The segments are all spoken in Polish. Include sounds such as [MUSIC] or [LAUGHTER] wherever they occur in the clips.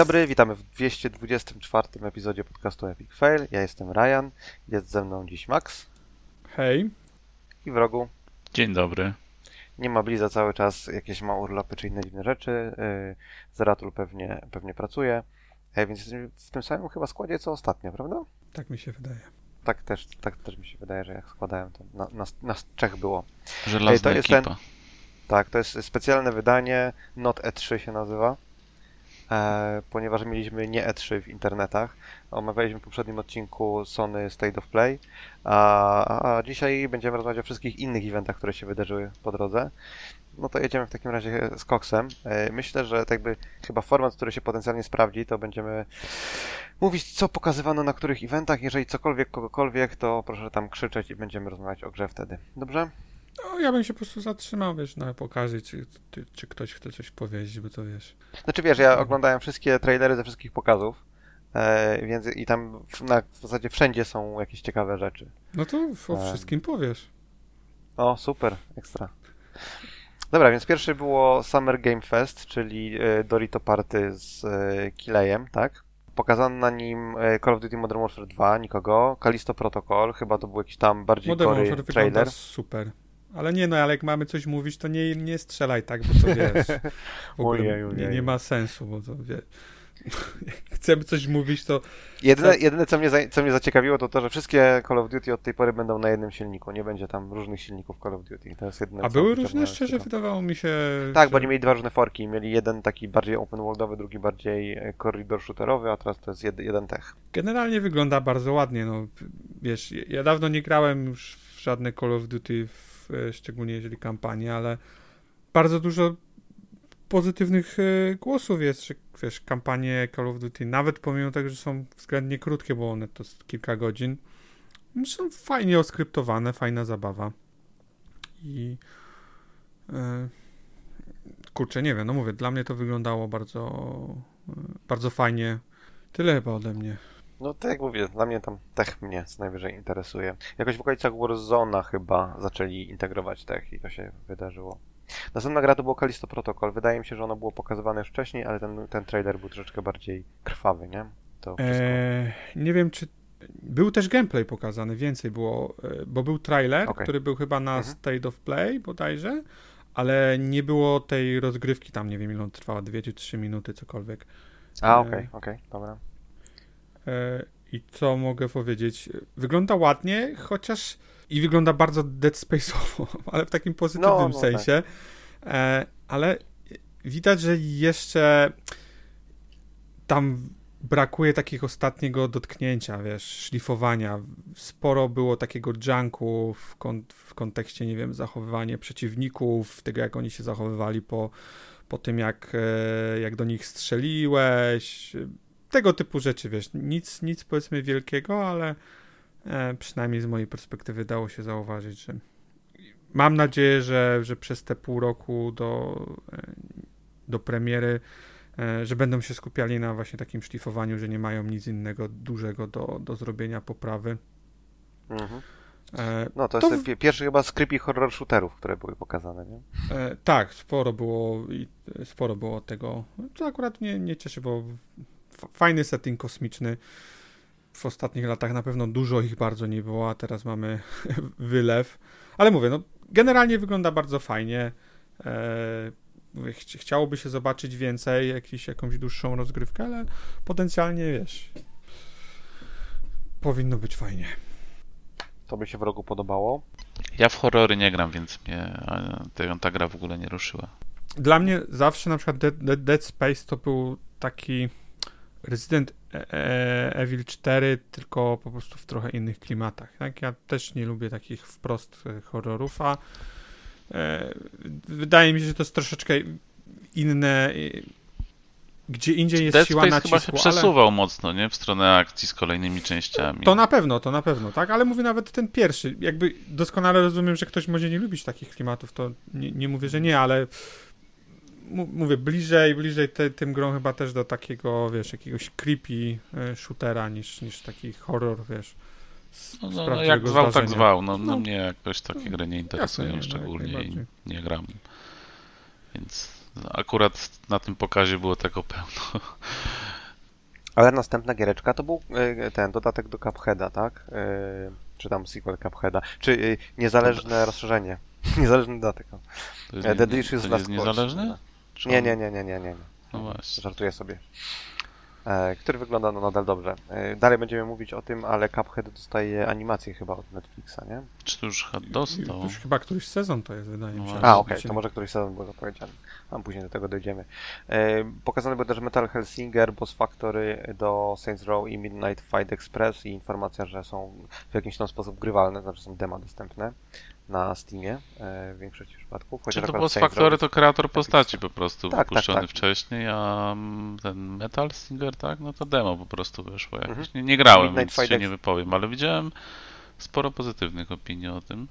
Dzień dobry, witamy w 224 epizodzie podcastu Epic Fail. Ja jestem Ryan, jest ze mną dziś Max Hej. i wrogu. Dzień dobry. Nie ma Bliza cały czas, jakieś ma urlopy czy inne dziwne rzeczy. Yy, Zeratul pewnie, pewnie pracuje, e, więc jesteśmy w tym samym chyba składzie co ostatnio, prawda? Tak mi się wydaje. Tak też, tak też mi się wydaje, że jak składałem to na, nas, nas trzech było. Żelazna Ej, to jest ekipa. Tak, to jest specjalne wydanie, Not E3 się nazywa, ponieważ mieliśmy nie E3 w internetach. Omawialiśmy w poprzednim odcinku Sony State of Play, a, a dzisiaj będziemy rozmawiać o wszystkich innych eventach, które się wydarzyły po drodze. No to jedziemy w takim razie z Coxem. E, myślę, że tak by chyba format, który się potencjalnie sprawdzi, to będziemy mówić, co pokazywano na których eventach. Jeżeli cokolwiek, kogokolwiek, to proszę tam krzyczeć i będziemy rozmawiać o grze wtedy. Dobrze? No, ja bym się po prostu zatrzymał, wiesz, na pokazie, czy, czy, czy ktoś chce coś powiedzieć, bo to wiesz. Znaczy wiesz, ja oglądałem wszystkie trailery ze wszystkich pokazów, e, więc i tam w, na, w zasadzie wszędzie są jakieś ciekawe rzeczy. No to o Em. wszystkim powiesz. O, super, ekstra. Dobra, więc pierwszy było Summer Game Fest, czyli e, Dorito Party z e, Kilejem, tak? Pokazano na nim e, Call of Duty Modern Warfare 2, nikogo, Callisto Protocol, chyba to był jakiś tam bardziej Modern gory Warfare trailer. super. Ale nie no, ale jak mamy coś mówić, to nie, nie strzelaj tak, bo to [LAUGHS] wiesz. W ogóle Ojej, nie, ojej. nie ma sensu, bo to wiesz. [LAUGHS] Jak chcemy coś mówić, to Jedyne, Tak. jedyne co, mnie za, co mnie zaciekawiło, to to, że wszystkie Call of Duty od tej pory będą na jednym silniku. Nie będzie tam różnych silników Call of Duty. To jest jedyne, A były różne, szczerze wydawało mi się. Tak, że... bo oni mieli dwa różne forki. Mieli jeden taki bardziej open worldowy, drugi bardziej e, korridor shooterowy, a teraz to jest jed, jeden tech. Generalnie wygląda bardzo ładnie, no wiesz, ja dawno nie grałem już w żadne Call of Duty, w, szczególnie jeżeli kampanię, ale bardzo dużo pozytywnych e, głosów jest, że wiesz, kampanie Call of Duty, nawet pomimo tego, że są względnie krótkie, bo one to kilka godzin, no, są fajnie oskryptowane, fajna zabawa i e, kurczę, nie wiem, no mówię, dla mnie to wyglądało bardzo, e, bardzo fajnie. Tyle chyba ode mnie. No tak jak mówię, dla mnie tam tech mnie co najwyżej interesuje. Jakoś w okolicach Warzona chyba zaczęli integrować tech i to się wydarzyło. Następna gra to było Callisto Protocol. Wydaje mi się, że ono było pokazywane już wcześniej, ale ten, ten trailer był troszeczkę bardziej krwawy, nie? To wszystko. Eee, nie wiem, czy. Był też gameplay pokazany, więcej było, e, bo był trailer, Okej. który był chyba na Mhm. State of Play bodajże, ale nie było tej rozgrywki tam, nie wiem ile on trwała, dwie czy trzy minuty, cokolwiek. A, e, okej, okej, dobra. E, I co mogę powiedzieć? Wygląda ładnie, chociaż i wygląda bardzo Dead Space'owo, [LAUGHS] ale w takim pozytywnym No, no, sensie. E, ale widać, że jeszcze tam brakuje takiego ostatniego dotknięcia, wiesz, szlifowania. Sporo było takiego junku w, kon- w kontekście, nie wiem, zachowywania przeciwników, tego jak oni się zachowywali po, po tym, jak, e, jak do nich strzeliłeś. Tego typu rzeczy, wiesz. Nic, nic powiedzmy wielkiego, ale e, przynajmniej z mojej perspektywy dało się zauważyć, że mam nadzieję, że, że przez te pół roku do, e, do premiery e, że będą się skupiali na właśnie takim szlifowaniu, że nie mają nic innego dużego do, do zrobienia, poprawy. Mhm. E, No to, To jest w- pi- pierwszy chyba z creepy horror shooterów, które były pokazane, nie? e, tak, sporo było i sporo było tego. To akurat mnie nie cieszy, bo fajny setting kosmiczny. W ostatnich latach na pewno dużo ich bardzo nie było, a teraz mamy [LAUGHS] wylew. Ale mówię, no generalnie wygląda bardzo fajnie. E, chci- chciałoby się zobaczyć więcej, jakiś, jakąś dłuższą rozgrywkę, ale potencjalnie wiesz. Powinno być fajnie. To by się wrogu podobało. Ja w horrory nie gram, więc mnie a, te- ta gra w ogóle nie ruszyła. Dla mnie zawsze na przykład Dead, Dead Space to był taki Resident E- E- Evil 4, tylko po prostu w trochę innych klimatach. Tak? Ja też nie lubię takich wprost e, horrorów, a wydaje mi się, że to jest troszeczkę inne. Gdzie indziej jest Dead siła Space chyba nacisku, się ale... przesuwał mocno, nie? W stronę akcji z kolejnymi częściami. To na pewno, to na pewno, tak? Ale mówię nawet ten pierwszy. Jakby doskonale rozumiem, że ktoś może nie lubić takich klimatów, to nie, nie mówię, że nie, ale mówię, bliżej, bliżej te, tym grą chyba też do takiego, wiesz, jakiegoś creepy e, shootera niż, niż taki horror, wiesz. No, no, no jak zwał, tak zdarzenia. zwał. No, no, No. mnie jakoś takie gry nie interesują nie, no, jak szczególnie i najbardziej. nie gram. Więc akurat na tym pokazie było tego pełno. Ale następna giereczka to był y, ten dodatek do Cupheada, tak? Y, czy tam sequel Cupheada. Czy niezależne rozszerzenie. [LAUGHS] Niezależny dodatek. To jest, E, nie, to jest niezależny? Czy Nie, on- nie, nie, nie, nie, nie. No właśnie. Żartuję sobie. E, który wygląda no, nadal dobrze. E, dalej będziemy mówić o tym, ale Cuphead dostaje animację chyba od Netflixa, nie? Czy to już dostał? Już chyba któryś sezon to jest, wydaje mi się. No A, okej, Zobaczymy. to może któryś sezon był zapowiedziany. Tam później do tego dojdziemy. E, pokazany był też Metal Hellsinger, Boss Factory do Saints Row i Midnight Fight Express i informacja, że są w jakiś tam sposób grywalne, znaczy są dema dostępne na Steamie e, w większości przypadków. Czy to było Factory, jest- to kreator postaci po prostu Tak, tak, wypuszczony tak. wcześniej, a mm, ten Metal Singer, tak? No to demo po prostu wyszło jakieś. Mhm. Nie, nie grałem, Midnight więc się nie wypowiem, ale widziałem sporo pozytywnych opinii o tym.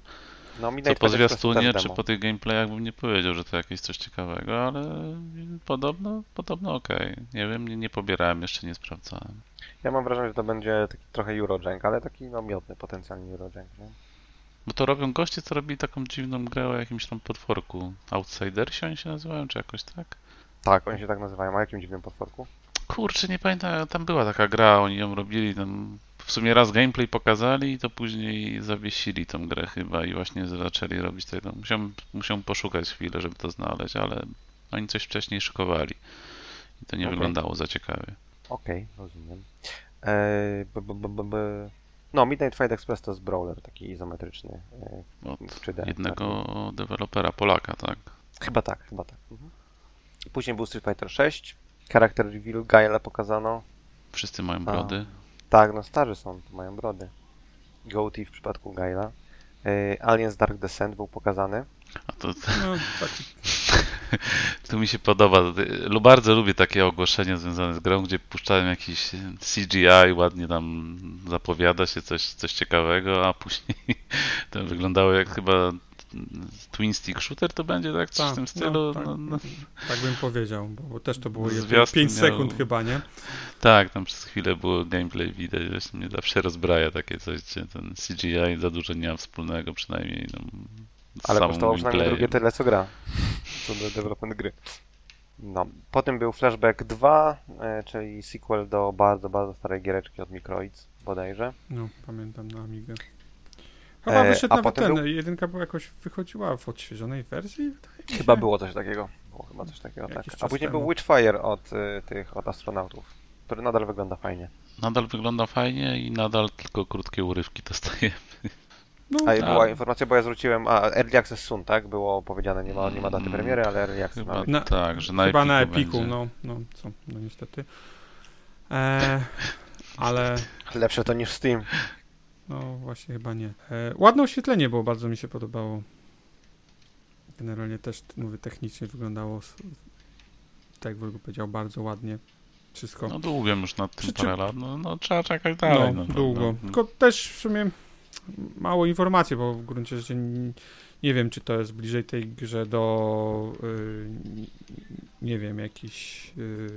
No, Co po zwiastunie, czy po tych gameplayach bym nie powiedział, że to jakieś coś ciekawego, ale podobno, podobno okej. Nie wiem, nie, nie pobierałem, jeszcze nie sprawdzałem. Ja mam wrażenie, że to będzie taki trochę Eurojank, ale taki no miodny potencjalnie Eurojank, nie? Bo to robią goście, co robili taką dziwną grę o jakimś tam potworku. Outsidersi oni się nazywają, czy jakoś tak? Tak, oni się tak nazywają. A jakim dziwnym potworku? Kurczę, nie pamiętam, tam była taka gra, oni ją robili, tam w sumie raz gameplay pokazali i to później zawiesili tą grę chyba i właśnie zaczęli robić tego. Musiałem, musiałem poszukać chwilę, żeby to znaleźć, ale oni coś wcześniej szykowali i to nie Okej. wyglądało za ciekawie. Okej, rozumiem. Eee, b, b, b, b. No, Midnight Fight Express to jest brawler taki izometryczny. e, Od w 3D. jednego dewelopera Polaka, tak? Chyba tak, chyba tak. Mhm. Później był Street Fighter 6. Charakter reveal Gaela pokazano. Wszyscy mają A. brody. Tak, no starzy są, to mają brody. Goatee w przypadku Gaela. E, Aliens Dark Descent był pokazany. A to, No, taki, [LAUGHS] to mi się podoba. Bardzo lubię takie ogłoszenia związane z grą, gdzie puszczają jakiś CGI, ładnie tam zapowiada się coś, coś ciekawego, a później [LAUGHS] to wyglądało jak chyba Twin Stick Shooter to będzie, tak? Coś w tym stylu. tak, No, no, tak bym powiedział, bo, też to było Zwiastun 5 miał- sekund chyba, nie? tak, tam przez chwilę było gameplay widać, właśnie mnie zawsze rozbraja takie coś, gdzie ten CGI za dużo nie ma wspólnego, przynajmniej no, Ale samą kosztowało przynajmniej drugie tyle co gra. Co do development gry. No, potem był Flashback 2, e, czyli sequel do bardzo, bardzo starej giereczki od Microids bodajże. No, pamiętam na Amigę. Chyba E, wyszedł a nawet potem ten, jedynka była jakoś, wychodziła w odświeżonej wersji. Chyba było coś takiego. Było chyba coś takiego, tak. A później temu. był Witchfire od y, tych, od astronautów, który nadal wygląda fajnie. Nadal wygląda fajnie i nadal tylko krótkie urywki dostaje. No, A tak. była informacja, bo ja zwróciłem, a Early Access soon, tak? Było powiedziane, nie ma, nie ma daty Mm, premiery, ale Early Access Chyba ma być. Na- tak, że na chyba Epiku na Epiku, będzie. no, no, co, no niestety. E, [LAUGHS] ale, Lepsze to niż Steam. no właśnie chyba nie. E, ładne oświetlenie było, bardzo mi się podobało. Generalnie też, mówię, technicznie wyglądało, tak jak powiedział, bardzo ładnie. Wszystko. No długo już nad tym Przy czym- parę lat, no, no trzeba czekać dalej. no, No, długo. No, Tylko też w sumie mało informacji, bo w gruncie rzeczy nie wiem, czy to jest bliżej tej grze do y, nie wiem, jakiś y,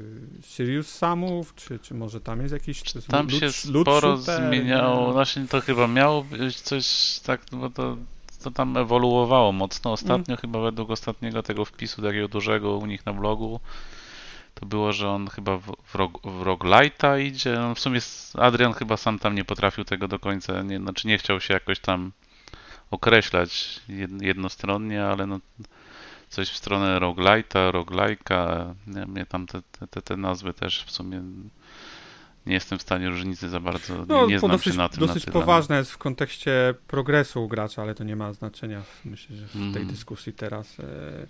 Sirius Samów, czy, czy może tam jest jakiś czy Tam lud- się lud sporo shooter, zmieniało. nie? Właśnie to chyba miało być coś tak, no bo to, to tam ewoluowało mocno. Ostatnio Mm. chyba według ostatniego tego wpisu takiego dużego u nich na blogu to było, że on chyba w, w, rog, w idzie. No w sumie Adrian chyba sam tam nie potrafił tego do końca, nie, znaczy nie chciał się jakoś tam określać jed, jednostronnie, ale no coś w stronę roguelite'a, roguelike'a, nie, mnie tam te, te, te, nazwy też w sumie nie jestem w stanie różnicy za bardzo, No, nie znam dosyć, się na tym dosyć na poważne jest w kontekście progresu gracza, ale to nie ma znaczenia, myślę, że w tej Mhm. dyskusji teraz. E,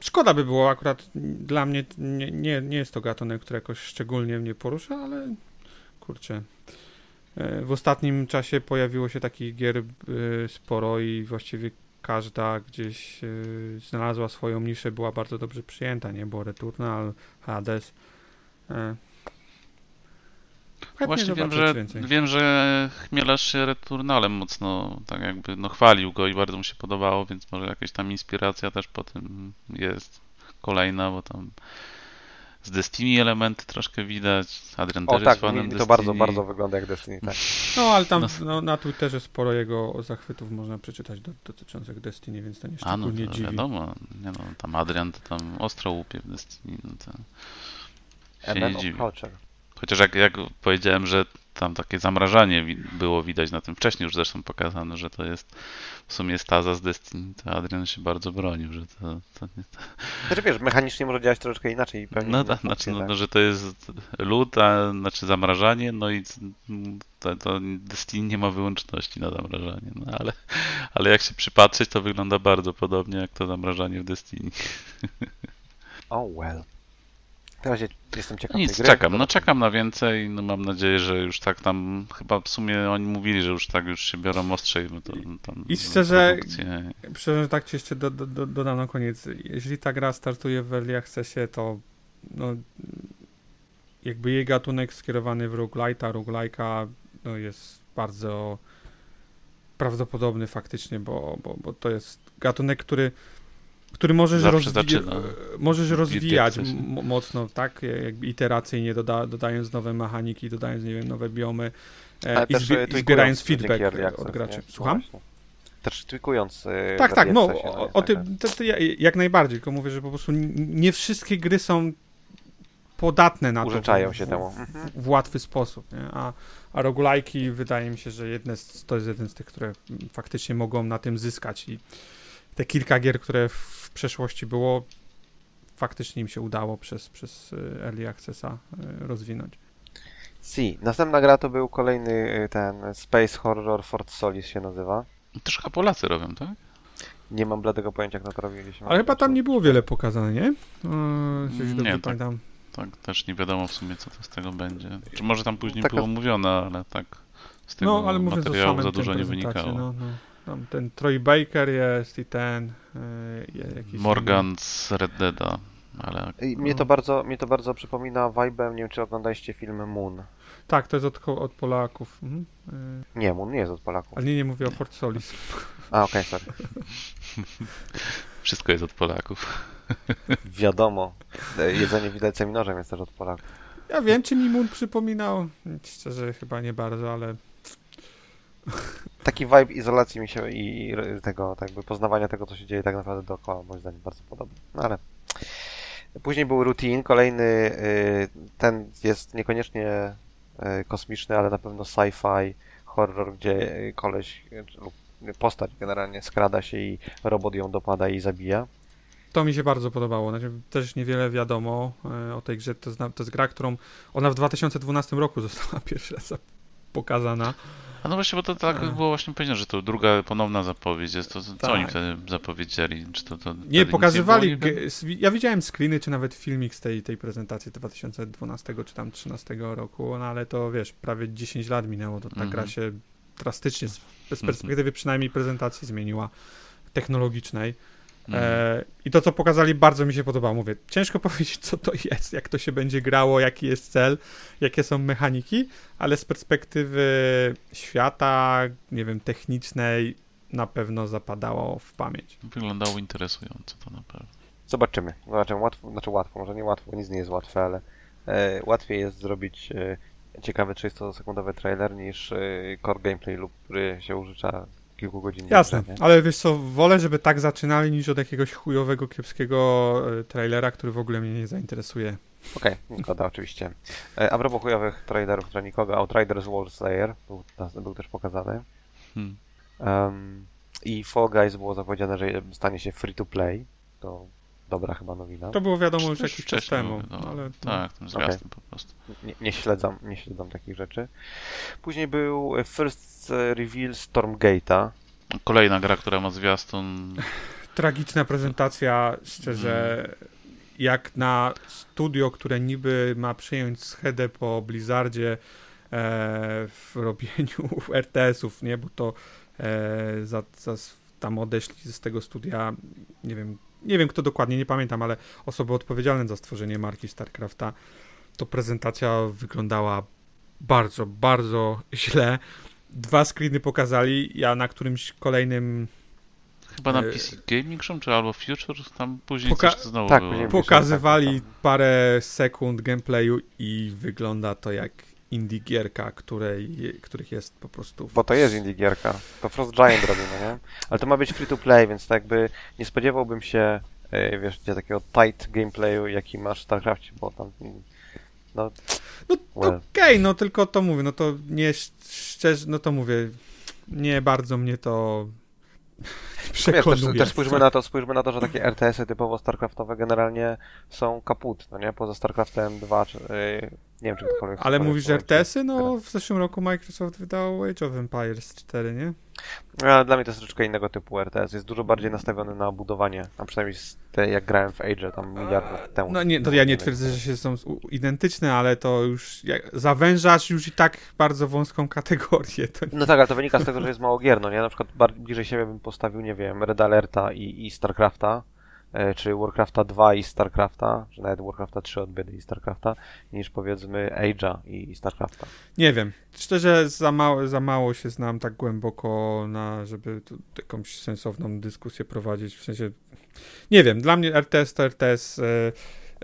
szkoda by było akurat, dla mnie nie, nie, nie jest to gatunek, który jakoś szczególnie mnie porusza, ale kurczę. E, w ostatnim czasie pojawiło się takich gier e, sporo i właściwie każda gdzieś e, znalazła swoją niszę, była bardzo dobrze przyjęta, nie? Bo Returnal, Hades. Chętnie Właśnie wiem, że, więcej. wiem, że chmielarz się Returnalem mocno tak jakby no chwalił go i bardzo mu się podobało, więc może jakaś tam inspiracja też po tym jest kolejna, bo tam z Destiny elementy troszkę widać. Adrian O też tak, jest fanem to Destiny. bardzo, bardzo wygląda jak Destiny, tak. [LAUGHS] No, ale tam No. no, na Twitterze sporo jego zachwytów można przeczytać do, dotyczących Destiny, więc to nie A no, szczególnie to dziwi. wiadomo, nie no, tam Adrian to tam ostro łupie w Destiny, no to... się nie dziwi. Culture. Chociaż jak, jak powiedziałem, że tam takie zamrażanie wi- było widać na tym wcześniej już zresztą pokazane, że to jest w sumie staza z Destiny, to Adrian się bardzo bronił, że to, to nie... Znaczy wiesz, mechanicznie może działać troszeczkę inaczej pewnie No tak, znaczy, no, tak. no, że to jest lód, a znaczy zamrażanie, no i to, to Destiny nie ma wyłączności na zamrażanie, no ale, ale jak się przypatrzeć, to wygląda bardzo podobnie jak to zamrażanie w Destiny. Oh well. Teraz ja jestem ciekaw nic, tej gry. czekam, no czekam na więcej, no mam nadzieję, że już tak tam, chyba w sumie oni mówili, że już tak już się biorą ostrzej, bo to tam I szczerze, że tak ci jeszcze do, do, do, dodam na koniec. Jeżeli ta gra startuje w Early Accessie, to no, jakby jej gatunek skierowany w roguelite'a, roguelike'a no, jest bardzo prawdopodobny faktycznie, bo, bo, bo to jest gatunek, który który możesz, rozwi- zaczyna. możesz w rozwijać mocno, tak? Jakby iteracyjnie, doda- dodając nowe mechaniki, dodając, nie wiem, nowe biomy e, i, e, i tweakując zbierając feedback e, od graczy. nie? No Słucham? właśnie. Też tweakując. e, Tak, w tak, no o, o taka- tym to, to ja, jak najbardziej, tylko mówię, że po prostu nie wszystkie gry są podatne na to Użyczają w, się w, temu. Mhm. w łatwy sposób, nie? A, a wydaje mi się, że jedne z, to jest jeden z tych, które faktycznie mogą na tym zyskać i te kilka gier, które w przeszłości było, faktycznie im się udało przez, przez y, Early Accessa y, rozwinąć. Si. Następna gra to był kolejny e, ten Space Horror Fort Solis się nazywa. Też chyba Polacy robią, tak? Nie mam bladego pojęcia, jak na to robiliśmy. Ale chyba tam nie było wiele pokazane, nie? Jeśli Nie, tak. pamiętam. Tak, też nie wiadomo w sumie, co to z tego będzie. Czy może tam później Taka- było mówione, ale tak z tego No, ale materiału za dużo nie wynikało. No, no. Tam ten Troy Baker jest i ten y, jakiś Morgan z Red Deada, ale I Mnie to bardzo, mnie to bardzo przypomina vibe'em, nie wiem czy oglądaliście film Moon. Tak, to jest od, od Polaków. Mhm. Y, Nie, Moon nie jest od Polaków. ale nie, nie mówię o Fort Solis. [LAUGHS] [LAUGHS] A, okej, sorry. wszystko jest od Polaków. [LAUGHS] Wiadomo. E, Jedzenie widelcem i nożem jest też od Polaków. Ja wiem, czy mi Moon przypominał. Szczerze, chyba nie bardzo, ale Taki vibe izolacji mi się i tego, tak jakby poznawania tego, co się dzieje tak naprawdę dookoła, moim zdaniem bardzo podobny. No ale później był Routine, kolejny, y, ten jest niekoniecznie y, kosmiczny, ale na pewno sci-fi, horror, gdzie y, koleś lub postać generalnie skrada się i robot ją dopada i zabija. to mi się bardzo podobało. Znaczy, też niewiele wiadomo o tej grze. To jest, to jest gra, którą ona w 2012 roku została [LAUGHS] pierwszy raz pokazana. A no właśnie, bo to tak A. było właśnie powiedziane, że to druga ponowna zapowiedź jest. To, co Tak. oni wtedy zapowiedzieli? Czy to, to Nie, pokazywali. s- Ja widziałem screeny, czy nawet filmik z tej, tej prezentacji 2012 czy tam 2013 roku, no ale to wiesz, prawie 10 lat minęło, to ta Mhm. gra się drastycznie, z, z Mhm. perspektywy przynajmniej prezentacji zmieniła, technologicznej. E, I to, co pokazali, bardzo mi się podobało. Mówię, ciężko [LAUGHS] powiedzieć, co to jest, jak to się będzie grało, jaki jest cel, jakie są mechaniki, ale z perspektywy świata, nie wiem, technicznej, na pewno zapadało w pamięć. Wyglądało interesująco to na pewno. Zobaczymy. Zobaczymy. Łatwo, znaczy łatwo, może nie łatwo, nic nie jest łatwe, ale e, łatwiej jest zrobić e, ciekawy 30-sekundowy trailer niż e, core gameplay lub który się użycza kilku godzin. Jasne, nie? ale wiesz co, wolę, żeby tak zaczynali, niż od jakiegoś chujowego, kiepskiego e, trailera, który w ogóle mnie nie zainteresuje. Okej, zgoda oczywiście. E, a propos chujowych trailerów dla nikogo, Outriders World Slayer był, był też pokazany. Hmm. Um, I Fall Guys było zapowiedziane, że stanie się free to play. To dobra chyba nowina. To było wiadomo już jakiś czas wcześniej temu, no, ale Tak, ten zwiastun po prostu. Nie, nie śledzam, nie śledzam takich rzeczy. Później był First Reveal Stormgate'a. Kolejna gra, która ma zwiastun. [LAUGHS] tragiczna prezentacja, szczerze, jak na studio, które niby ma przejąć schedę po Blizzardzie e, w robieniu [LAUGHS] RTS-ów, nie, bo to e, za, za, tam odeszli z tego studia, nie wiem, nie wiem kto dokładnie, nie pamiętam, ale osoby odpowiedzialne za stworzenie marki StarCrafta, to prezentacja wyglądała bardzo, bardzo źle. Dwa screeny pokazali, ja na którymś kolejnym Chyba na E, PC Gaming Room, czy albo Future, tam później Poka- coś znowu tak, było. Pokazywali tak, parę sekund gameplayu i wygląda to jak indie gierka, której, których jest po prostu... Bo to jest indie gierka. To Frost Giant robi, no nie? Ale to ma być free to play, więc tak jakby nie spodziewałbym się, e, wiesz, takiego tight gameplayu, jaki masz w StarCraftie, bo tam No, No well. okej, no tylko to mówię, no to nie szczerze, no to mówię, nie bardzo mnie to Wiesz, też, przekonuje. też spójrzmy na to, spójrzmy na to, że takie RTS-y typowo StarCraftowe generalnie są kaput, no nie? Poza StarCraftem 2, czy, yy, nie wiem czy ktokolwiek... Ale mówisz, że. RTS-y? No w zeszłym roku Microsoft wydał Age of Empires 4, nie? A Dla mnie to jest troszeczkę innego typu RTS. Jest dużo bardziej nastawiony na budowanie, a przynajmniej z te, jak grałem w Age tam miliardów temu. No nie, to ja nie twierdzę, że się są identyczne, ale to już jak zawężasz już i tak bardzo wąską kategorię. Nie... No tak, ale to wynika z tego, że jest mało gier, no nie? Na przykład bliżej siebie bym postawił, nie wiem, Red Alerta i, i StarCrafta, czy Warcrafta 2 i StarCrafta, czy nawet Warcrafta 3 od biedy i StarCrafta, niż powiedzmy Age'a i, StarCrafta. Nie wiem. Szczerze za mało, za mało się znam tak głęboko, na, żeby tu jakąś sensowną dyskusję prowadzić. W sensie, nie wiem, dla mnie RTS to RTS. E,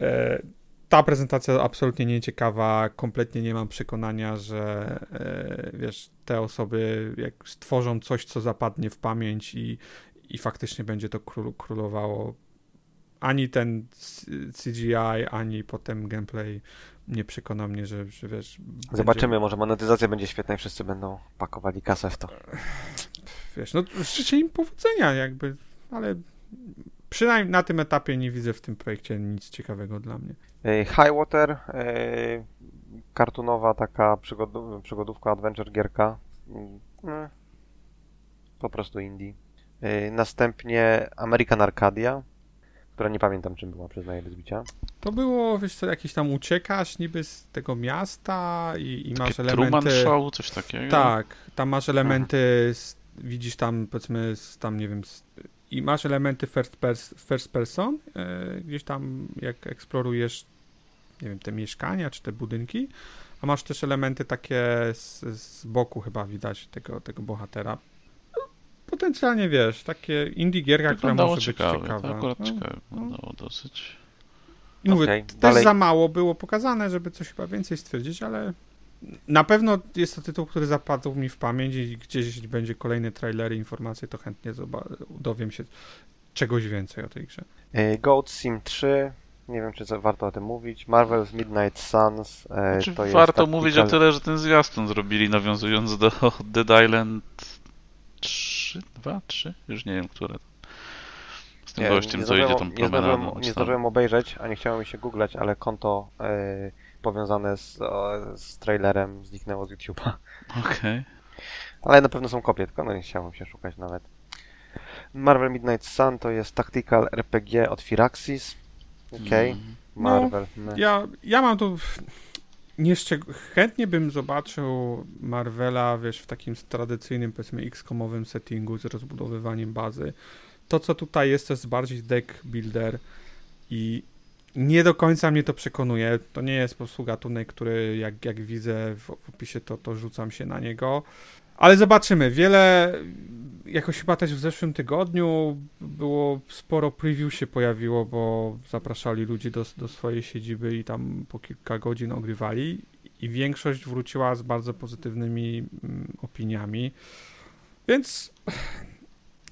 e, ta prezentacja absolutnie nieciekawa. Kompletnie nie mam przekonania, że e, wiesz, te osoby jak stworzą coś, co zapadnie w pamięć i, i faktycznie będzie to król, królowało. Ani ten CGI, ani potem gameplay nie przekona mnie, że, że wiesz. będzie- Zobaczymy, może monetyzacja będzie świetna i wszyscy będą pakowali kasę w to. Wiesz, no życzę im powodzenia jakby, ale przynajmniej na tym etapie nie widzę w tym projekcie nic ciekawego dla mnie. Highwater, kartunowa taka przygodu- przygodówka, adventure gierka. Mm, mm, Po prostu indie. Następnie American Arcadia, która nie pamiętam czym była, przyznaję bez bicia. To było, wiesz co, jakiś tam uciekasz niby z tego miasta i, i masz Truman elementy... Show, coś takiego. Tak, tam masz elementy, z, widzisz tam powiedzmy, z, tam nie wiem, z, i masz elementy first, pers, first person, e, gdzieś tam jak eksplorujesz, nie wiem, te mieszkania czy te budynki, a masz też elementy takie z, z boku chyba widać tego, tego bohatera. No, Potencjalnie wiesz, takie indie gierka, która może ciekawe, być ciekawa. to akurat No, ciekawe no. wyglądało dosyć. I Mówię, też dalej. za mało było pokazane, żeby coś chyba więcej stwierdzić, ale na pewno jest to tytuł, który zapadł mi w pamięć i gdzieś jeśli będzie kolejne trailery, informacje, to chętnie dowiem się czegoś więcej o tej grze. E, Goat Sim 3, nie wiem czy warto o tym mówić. Marvel's Midnight Suns, e, Znaczy, to jest warto tactical- mówić o tyle, że ten zwiastun zrobili, nawiązując do [LAUGHS] Dead Island 3, 2, 3? Już nie wiem, które. Z tym Nie, gościem, nie co idzie tą nie zdążyłem, promenadą. nie tam. zdążyłem obejrzeć, a nie chciałem mi się googlać, ale konto e, powiązane z, o, z trailerem zniknęło z YouTube'a. [LAUGHS] Okej. Ale na pewno są kopie, tylko no nie chciałem się szukać nawet. Marvel Midnight Sun to jest tactical RPG od Firaxis. Okej, Mhm. No, Marvel. my. Ja, ja mam tu nie chętnie bym zobaczył Marvela, wiesz, w takim tradycyjnym, powiedzmy, X-komowym settingu z rozbudowywaniem bazy. To, co tutaj jest, to jest bardziej deck builder i nie do końca mnie to przekonuje. To nie jest po prostu gatunek, który jak, jak widzę w, w opisie, to, to rzucam się na niego. Ale zobaczymy. Wiele, jakoś chyba też w zeszłym tygodniu było sporo preview się pojawiło, bo zapraszali ludzi do, do swojej siedziby i tam po kilka godzin ogrywali i większość wróciła z bardzo pozytywnymi mm, opiniami. Więc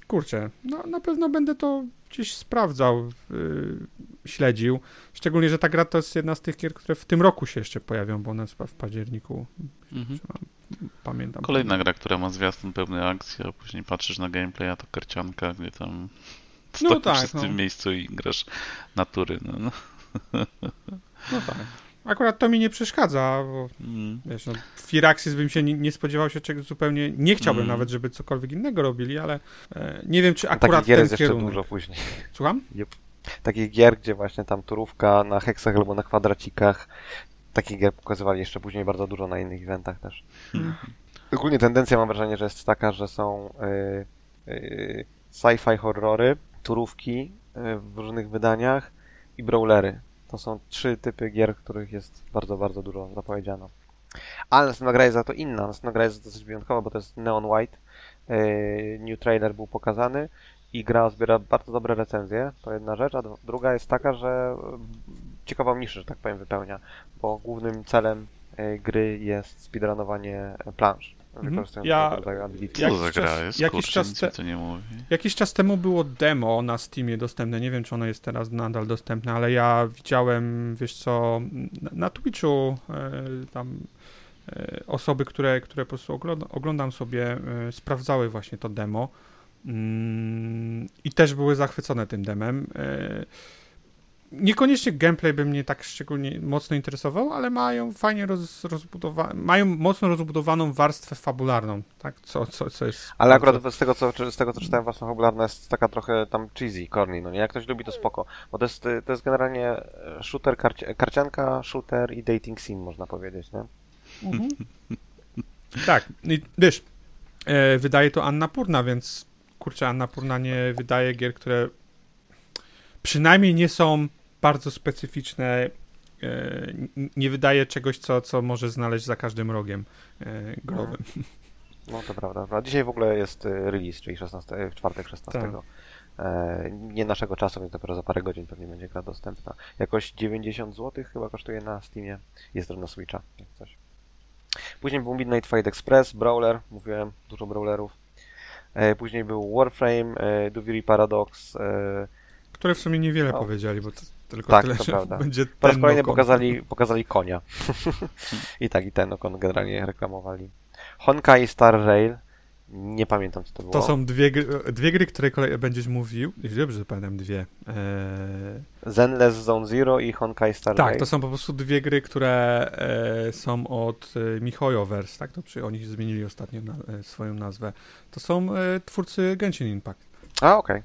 kurczę, no, na pewno będę to gdzieś sprawdzał, yy, śledził. Szczególnie, że ta gra to jest jedna z tych gier, które w tym roku się jeszcze pojawią, bo ona jest w październiku, Mhm. Pamiętam. Kolejna gra, która ma zwiastun pełny akcji, a później patrzysz na gameplay, a to karcianka, gdzie tam No stoisz tak, wszyscy no. w miejscu i grasz natury. No, no. No tak. Akurat to mi nie przeszkadza, bo Mm. Wiesz, no, Firaxis bym się nie, nie spodziewał się czegoś zupełnie, nie chciałbym Mm. nawet, żeby cokolwiek innego robili, ale e, nie wiem, czy Takich akurat gier ten jest jeszcze kierunek. dużo później. Słucham? Takich gier, gdzie właśnie tam turówka na heksach albo na kwadracikach. Takich gier pokazywali jeszcze później bardzo dużo na innych eventach też. Hmm. Ogólnie tendencja mam wrażenie, że jest taka, że są y, y, sci-fi horrory, turówki y, w różnych wydaniach i brawlery. To są trzy typy gier, których jest bardzo, bardzo dużo zapowiedziano. Ale następna gra jest za to inna. Następna gra jest dosyć wyjątkowa, bo to jest Neon White. New trailer był pokazany i gra zbiera bardzo dobre recenzje. To jedna rzecz, a dru- druga jest taka, że ciekawą niszę, że tak powiem, wypełnia, bo głównym celem y, gry jest speedrunowanie plansz. wykorzystując Ja- tego rodzaju. Jak- Co za jakiś gra czas- jest? jakiś Kurczę, czas te- nie mówi. Jakiś czas temu było demo na Steamie dostępne. Nie wiem, czy ono jest teraz nadal dostępne, ale ja widziałem, wiesz co, na, na Twitchu e, tam e, osoby, które, które po prostu ogląda, oglądam sobie, e, sprawdzały właśnie to demo mm, i też były zachwycone tym demem. Niekoniecznie gameplay by mnie tak szczególnie mocno interesował, ale mają fajnie roz, rozbudowa- mają mocno rozbudowaną warstwę fabularną, tak? Co, co, co jest. Ale akurat z tego, co, z tego, co czytałem, własna fabularna jest taka trochę tam cheesy, corny, no nie? Jak ktoś lubi, to spoko. Bo to jest, to jest generalnie e, shooter, karci- karcianka, shooter i dating sim, można powiedzieć, nie? Mhm. [LAUGHS] tak, i wiesz, e, wydaje to Anna Purna, więc kurczę, Anna Purna nie wydaje gier, które przynajmniej nie są bardzo specyficzne. E, nie wydaje czegoś, co, co może znaleźć za każdym rogiem e, growym. No to prawda. prawda. Dzisiaj w ogóle jest y, release, czyli 16, y, w czwartek 16. Tak. E, nie naszego czasu, więc dopiero za parę godzin pewnie będzie gra dostępna. Jakoś 90 zł chyba kosztuje na Steamie. Jest też na Switcha, jak coś. Później był Midnight Fight Express, Brawler, mówiłem, dużo Brawlerów. E, później był Warframe, e, Duviri Paradox. Które w sumie niewiele No. powiedzieli, bo to tylko Tak, tyle, to że prawda. [LAUGHS] będzie po raz ten kolejny Nokon. pokazali, pokazali konia. [LAUGHS] I tak, i ten Okon generalnie reklamowali. Honkai Star Rail. Nie pamiętam, co to było. To są dwie gry, dwie gry, które kolej będziesz mówił. Dobrze pamiętam, dwie. Eee, Zenless Zone Zero i Honkai Star Tak, Rail. to są po prostu dwie gry, które e, są od e, tak? To przy, oni zmienili ostatnio na, e, swoją nazwę. To są e, twórcy Genshin Impact. A, okej.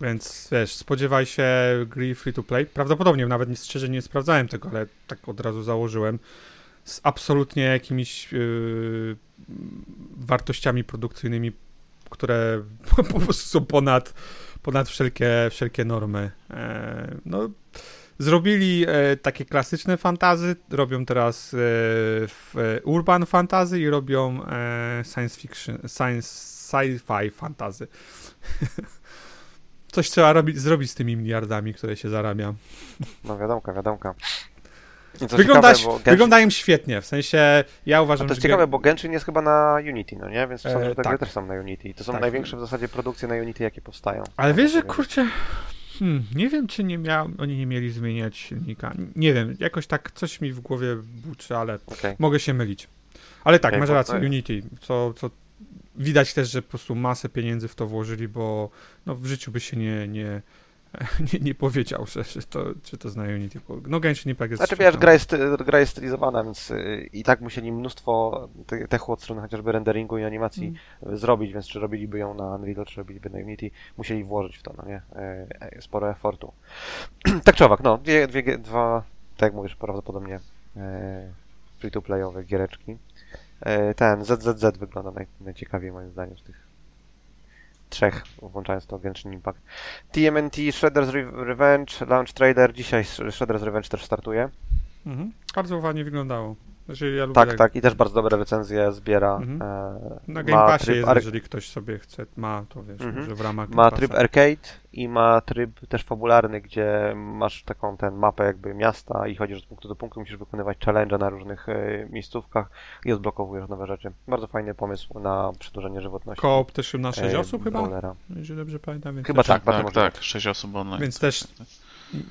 Więc wiesz, spodziewaj się gry free to play. Prawdopodobnie nawet nie, szczerze nie sprawdzałem tego, ale tak od razu założyłem. Z absolutnie jakimiś e, wartościami produkcyjnymi, które [LAUGHS] po prostu są ponad, ponad wszelkie, wszelkie normy. E, no, zrobili e, takie klasyczne fantazy, robią teraz e, w, e, urban fantazy i robią e, science fiction, science, sci-fi fantazy. [LAUGHS] Coś trzeba robić, zrobić z tymi miliardami, które się zarabia. No wiadomka, wiadomka. I co Wygląda, ciekawe, Genshin, wyglądają świetnie, w sensie ja a uważam, to jest że ciekawe, bo Genshin jest chyba na Unity, no nie? Więc sądzę, E, że te tak. gry też są na Unity. To są Tak. największe w zasadzie produkcje na Unity, jakie powstają. Ale wiesz, że kurczę, hmm, nie wiem, czy nie miał, oni nie mieli zmieniać silnika. Nie wiem, jakoś tak coś mi w głowie buczy, ale Okej. mogę się mylić. Ale tak, Okej, masz rację, no- Unity, co, co widać też, że po prostu masę pieniędzy w to włożyli, bo no, w życiu by się nie, nie, [LAUGHS] nie, nie powiedział, że, że, to, że to zna Unity. bo- No Genshin Impact jest Znaczy wiesz, gra jest, gra jest stylizowana, więc y, i tak musieli mnóstwo te- techu od strony chociażby renderingu i animacji Mm. zrobić, więc czy robiliby ją na Unreal, czy robiliby na Unity, musieli włożyć w to, no nie? E, Sporo efortu. [CLEARS THROAT] tak czy owak, no, dwie, dwie, dwa, tak jak mówisz, prawdopodobnie free-to-playowe giereczki. E, ten ZZZ wygląda naj, najciekawiej moim zdaniem z tych trzech, włączając to Genshin Impact. TMNT, Shredder's Re- Revenge, Launch Trailer, dzisiaj Shredder's Revenge też startuje. Mhm. Bardzo ładnie wyglądało. Znaczy, ja lubię Tak, tak, i też bardzo dobre recenzje zbiera. Mhm. E, Na ma Game Passie tryb jest, ar- jeżeli ktoś sobie chce, ma to wiesz, Mhm. że w ramach Ma tryb arcade i ma tryb też fabularny, gdzie masz taką ten mapę jakby miasta i chodzisz od punktu do punktu, musisz wykonywać challenge na różnych e, miejscówkach i odblokowujesz nowe rzeczy. Bardzo fajny pomysł na przedłużenie żywotności. Koop też na 6 e, osób chyba? Jeżeli dobrze pamiętam. Więc Chyba też- tak, tak, możliwe. tak, 6 osób online. Więc też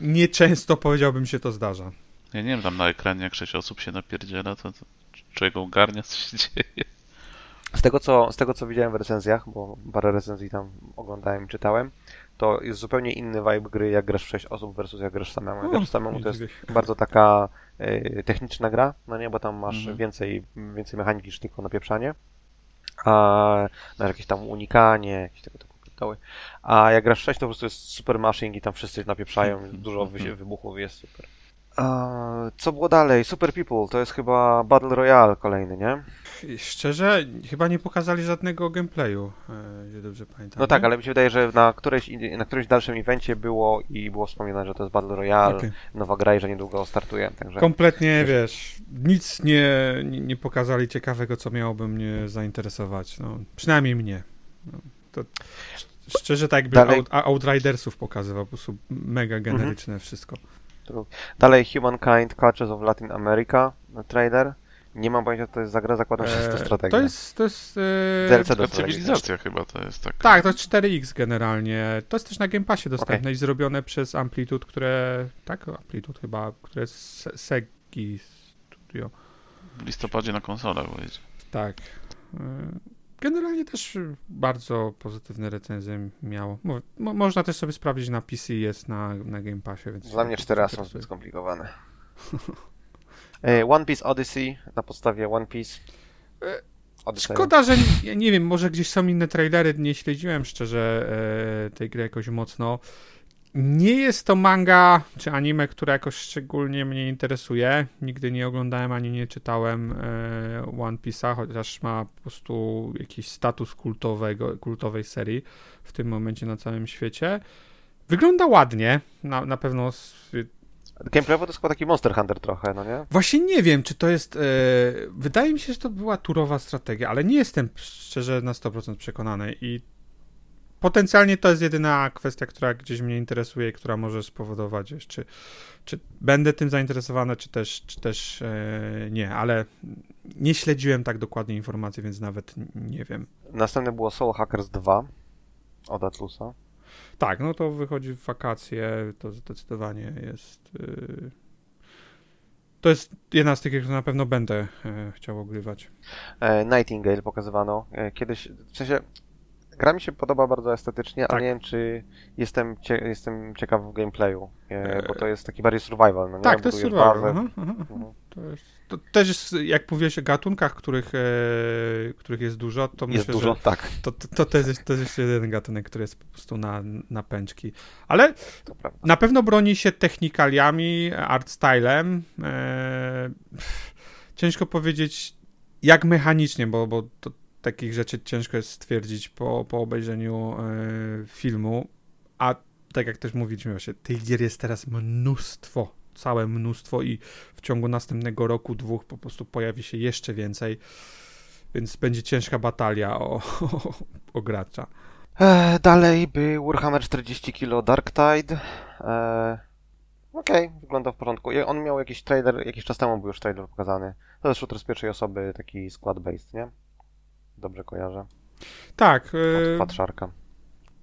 nieczęsto powiedziałbym się to zdarza. Ja nie wiem, tam na ekranie jak 6 osób się napierdziela, to, to człowiek ogarnia, co się dzieje. Z tego, co, z tego co widziałem w recenzjach, bo parę recenzji tam oglądałem i czytałem, to jest zupełnie inny vibe gry, jak grasz w 6 osób versus jak grasz samemu. Jak O, grasz samemu to jest bardzo taka e, techniczna gra, no nie, bo tam masz Mhm. więcej, więcej mechaniki niż tylko napieprzanie, a na jakieś tam unikanie, jakieś tego typu pierdoły. A jak grasz w 6, to po prostu jest super mashing i tam wszyscy napieprzają, [LAUGHS] dużo wy, wybuchów jest super. Co było dalej? Super People, to jest chyba Battle Royale kolejny, nie? Szczerze, chyba nie pokazali żadnego gameplayu, e, jeżeli dobrze pamiętam. No tak, ale mi się wydaje, że na, którejś, in- na którymś dalszym evencie było i było wspominane, że to jest Battle Royale, Okej. nowa gra i że niedługo startuje, także... Kompletnie, wiesz, nic nie, nie, pokazali ciekawego, co miałoby mnie zainteresować. No, przynajmniej mnie. No, to sz- szczerze, tak jakby Dalej- Out, Outridersów pokazywał, po prostu mega generyczne wszystko. Dalej Humankind Cultures of Latin America, trailer. Nie mam pojęcia, co to jest za gra, zakładam, że jest to E, strategia. To jest, to jest DLC do cywilizacja chyba to jest tak. Tak, to jest 4X generalnie. To jest też na Game Passie dostępne i zrobione przez Amplitude, które. Tak, Amplitude chyba, które jest Se- Segi Studio. W listopadzie na konsolach wyjdzie. Tak. Generalnie też bardzo pozytywne recenzje miało. Mo- mo- można też sobie sprawdzić na PC, jest na, na Game Passie. Więc Dla mnie cztery są zbyt skomplikowane. [LAUGHS] E, One Piece Odyssey na podstawie One Piece. E, Odyssey. Szkoda, że nie, nie wiem, może gdzieś są inne trailery, nie śledziłem szczerze e, tej gry jakoś mocno. Nie jest to manga czy anime, które jakoś szczególnie mnie interesuje. Nigdy nie oglądałem ani nie czytałem e, One Piece'a, chociaż ma po prostu jakiś status kultowego, kultowej serii w tym momencie na całym świecie. Wygląda ładnie, na, na pewno s- Gameplayowo to jest chyba taki Monster Hunter trochę, no nie? Właśnie nie wiem, czy to jest. E, wydaje mi się, że to była turowa strategia, ale nie jestem szczerze na 100% przekonany. I potencjalnie to jest jedyna kwestia, która gdzieś mnie interesuje i która może spowodować, wiesz, czy, czy będę tym zainteresowany, czy też, czy też e, nie, ale nie śledziłem tak dokładnie informacji, więc nawet nie wiem. Następne było Soul Hackers 2 od Atlusa. Tak, no to wychodzi w wakacje, to zdecydowanie jest. y, To jest jedna z tych, które na pewno będę e, chciał ogrywać. E, Nightingale pokazywano. E, kiedyś, w sensie, gra mi się podoba bardzo estetycznie, Tak. ale nie wiem, czy jestem, cie, jestem ciekaw w gameplayu, e, bo to jest taki bardziej survival, no nie? Tak, to jest survival. bazę. Aha, aha, aha. Mhm. To, jest, to też jest, jak mówiłeś o gatunkach, których, e, których jest dużo, to Jest myślę, dużo, że tak, to, to, to, to, jest, to jest jeszcze jeden gatunek, który jest po prostu na, na pęczki. Ale na pewno broni się technikaliami, art stylem. E, ciężko powiedzieć, jak mechanicznie, bo, bo to, takich rzeczy ciężko jest stwierdzić po, po obejrzeniu e, filmu. A tak jak też mówiliśmy właśnie, tych gier jest teraz mnóstwo, całe mnóstwo i w ciągu następnego roku, dwóch po prostu pojawi się jeszcze więcej. Więc będzie ciężka batalia o, [LAUGHS] o, o gracza. E, dalej był Warhammer 40 kg Dark Tide. E, Okej, wygląda w porządku. On miał jakiś trailer, jakiś czas temu był już trailer pokazany. To jest shooter z pierwszej osoby, taki squad-based, nie? Dobrze kojarzę. Tak, Od e, Patrzarka.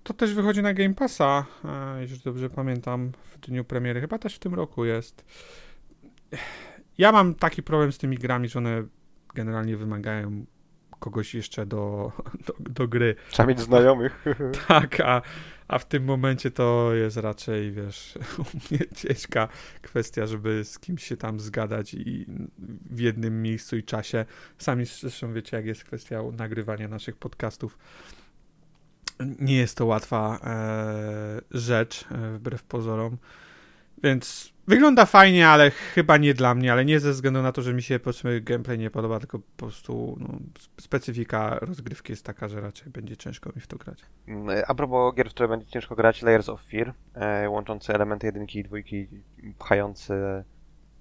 To też wychodzi na Game Passa, e, jeżeli dobrze pamiętam, w dniu premiery. Chyba też w tym roku jest. Ja mam taki problem z tymi grami, że one generalnie wymagają kogoś jeszcze do, [LAUGHS] do, do gry. Trzeba mieć znajomych. [LAUGHS] Tak, a, a w tym momencie to jest raczej, wiesz, [LAUGHS] u mnie ciężka kwestia, żeby z kimś się tam zgadać i w jednym miejscu i czasie. Sami zresztą wiecie, jak jest kwestia nagrywania naszych podcastów. Nie jest to łatwa e, rzecz, e, wbrew pozorom. Więc wygląda fajnie, ale chyba nie dla mnie, ale nie ze względu na to, że mi się powiedzmy gameplay nie podoba, tylko po prostu no, specyfika rozgrywki jest taka, że raczej będzie ciężko mi w to grać. Mm, A propos gier, w które będzie ciężko grać, Layers of Fear, e, łączące elementy jedynki i dwójki, pchające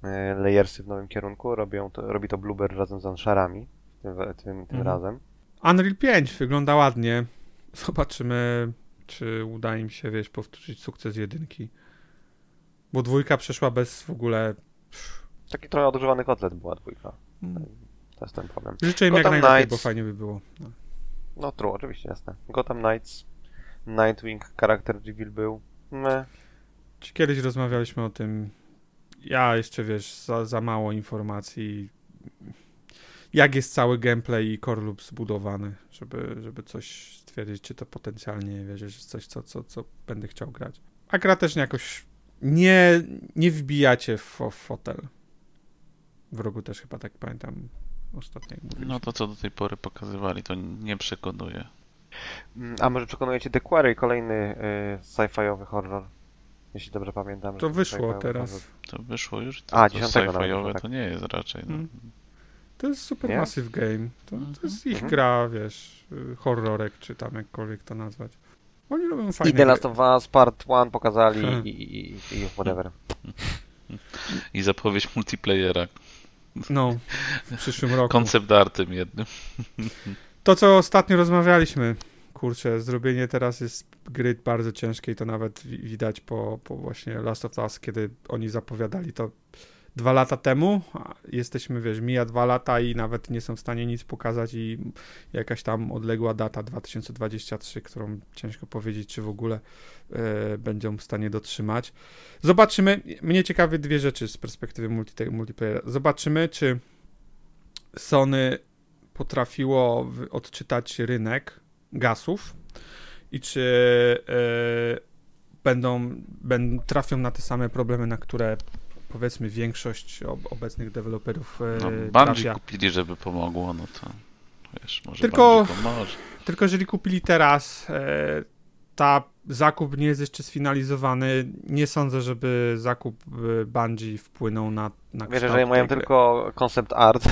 e, layersy w nowym kierunku. Robią to, robi to Blueber razem z Anszarami tym, tym, tym Mhm. razem. Unreal 5 wygląda ładnie. Zobaczymy, czy uda im się, wiesz, powtórzyć sukces jedynki. Bo dwójka przeszła bez w ogóle... Taki trochę odgrzewany kotlet była dwójka. Mm. To jest ten problem. Życzę im jak najlepiej, Knights. bo fajnie by było. No. No true, oczywiście, jasne. Gotham Knights, Nightwing, charakter reveal był. Ci Kiedyś rozmawialiśmy o tym. Ja jeszcze, wiesz, za, za mało informacji. Jak jest cały gameplay i core loop zbudowany, żeby, żeby coś stwierdzić, czy to potencjalnie, wiesz, jest coś, co, co, co będę chciał grać. A gra też jakoś nie, nie wbijacie w, w fotel. W rogu też chyba tak pamiętam ostatnio. No to co do tej pory pokazywali, to nie przekonuje. Mm, A może przekonuje cię The Quarry, kolejny y, sci-fiowy horror. Jeśli dobrze pamiętam. To wyszło teraz. horror. To wyszło już. To, A, to 10 nawet sci-fiowe tak. to nie jest raczej. No. Mm. To jest super Nie? massive game. To, to jest ich Mhm. gra, wiesz, y, horrorek, czy tam jakkolwiek to nazwać. Oni robią fajne I The. Last of Us Part 1 pokazali Hmm. i, i, i, whatever. I zapowiedź multiplayera. No, w przyszłym roku. Koncept artem jednym. To, co ostatnio rozmawialiśmy, kurczę, zrobienie teraz jest gry bardzo ciężkie i to nawet wi- widać po, po właśnie Last of Us, kiedy oni zapowiadali to. Dwa lata temu. Jesteśmy, wiesz, mija dwa lata i nawet nie są w stanie nic pokazać i jakaś tam odległa data 2023, którą ciężko powiedzieć, czy w ogóle e, będą w stanie dotrzymać. Zobaczymy. Mnie ciekawe dwie rzeczy z perspektywy multi multiplayera. Zobaczymy, czy Sony potrafiło odczytać rynek gasów i czy e, będą, będą trafią na te same problemy, na które powiedzmy większość obecnych deweloperów e, no, Bungie trafia. kupili, żeby pomogło, no to wiesz, może tylko, pomoże. Tylko jeżeli kupili teraz, e, ta zakup nie jest jeszcze sfinalizowany. Nie sądzę, żeby zakup Bungie wpłynął na, na Wiesz, że mają gry. tylko koncept art.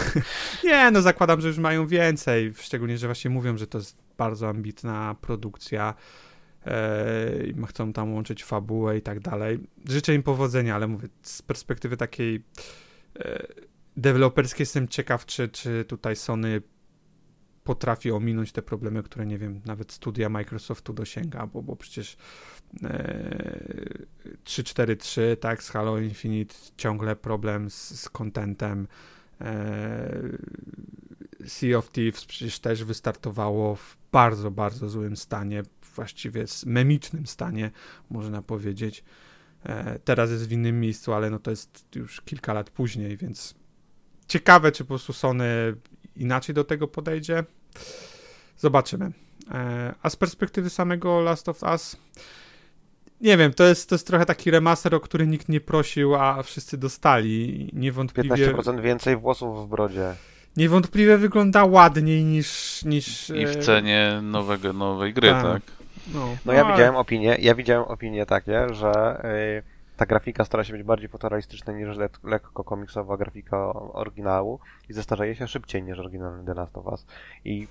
[LAUGHS] nie, no zakładam, że już mają więcej. Szczególnie, że właśnie mówią, że to jest bardzo ambitna produkcja. E, chcą tam łączyć fabułę i tak dalej. Życzę im powodzenia, ale mówię, z perspektywy takiej e, deweloperskiej jestem ciekaw, czy, czy tutaj Sony potrafi ominąć te problemy, które nie wiem, nawet studia Microsoftu dosięga, bo, bo przecież e, 343, tak, z Halo Infinite ciągle problem z, z contentem. E, sea of Thieves przecież też wystartowało w bardzo, bardzo złym stanie, właściwie memicznym stanie, można powiedzieć. E, teraz jest w innym miejscu, ale no to jest już kilka lat później, więc ciekawe, czy po prostu Sony inaczej do tego podejdzie. Zobaczymy. E, a z perspektywy samego Last of Us, nie wiem, to jest, to jest trochę taki remaster, o który nikt nie prosił, a wszyscy dostali. Niewątpliwie. 15% więcej włosów w brodzie. Niewątpliwie wygląda ładniej niż. niż I w cenie nowego, nowej gry, tak? tak? No, no, no, ja ale... widziałem opinie, ja widziałem opinie takie, że. Yy ta grafika stara się być bardziej fotorealistyczna niż le lekko komiksowa grafika oryginału i zestarzeje się szybciej niż oryginalny The Last of Us. I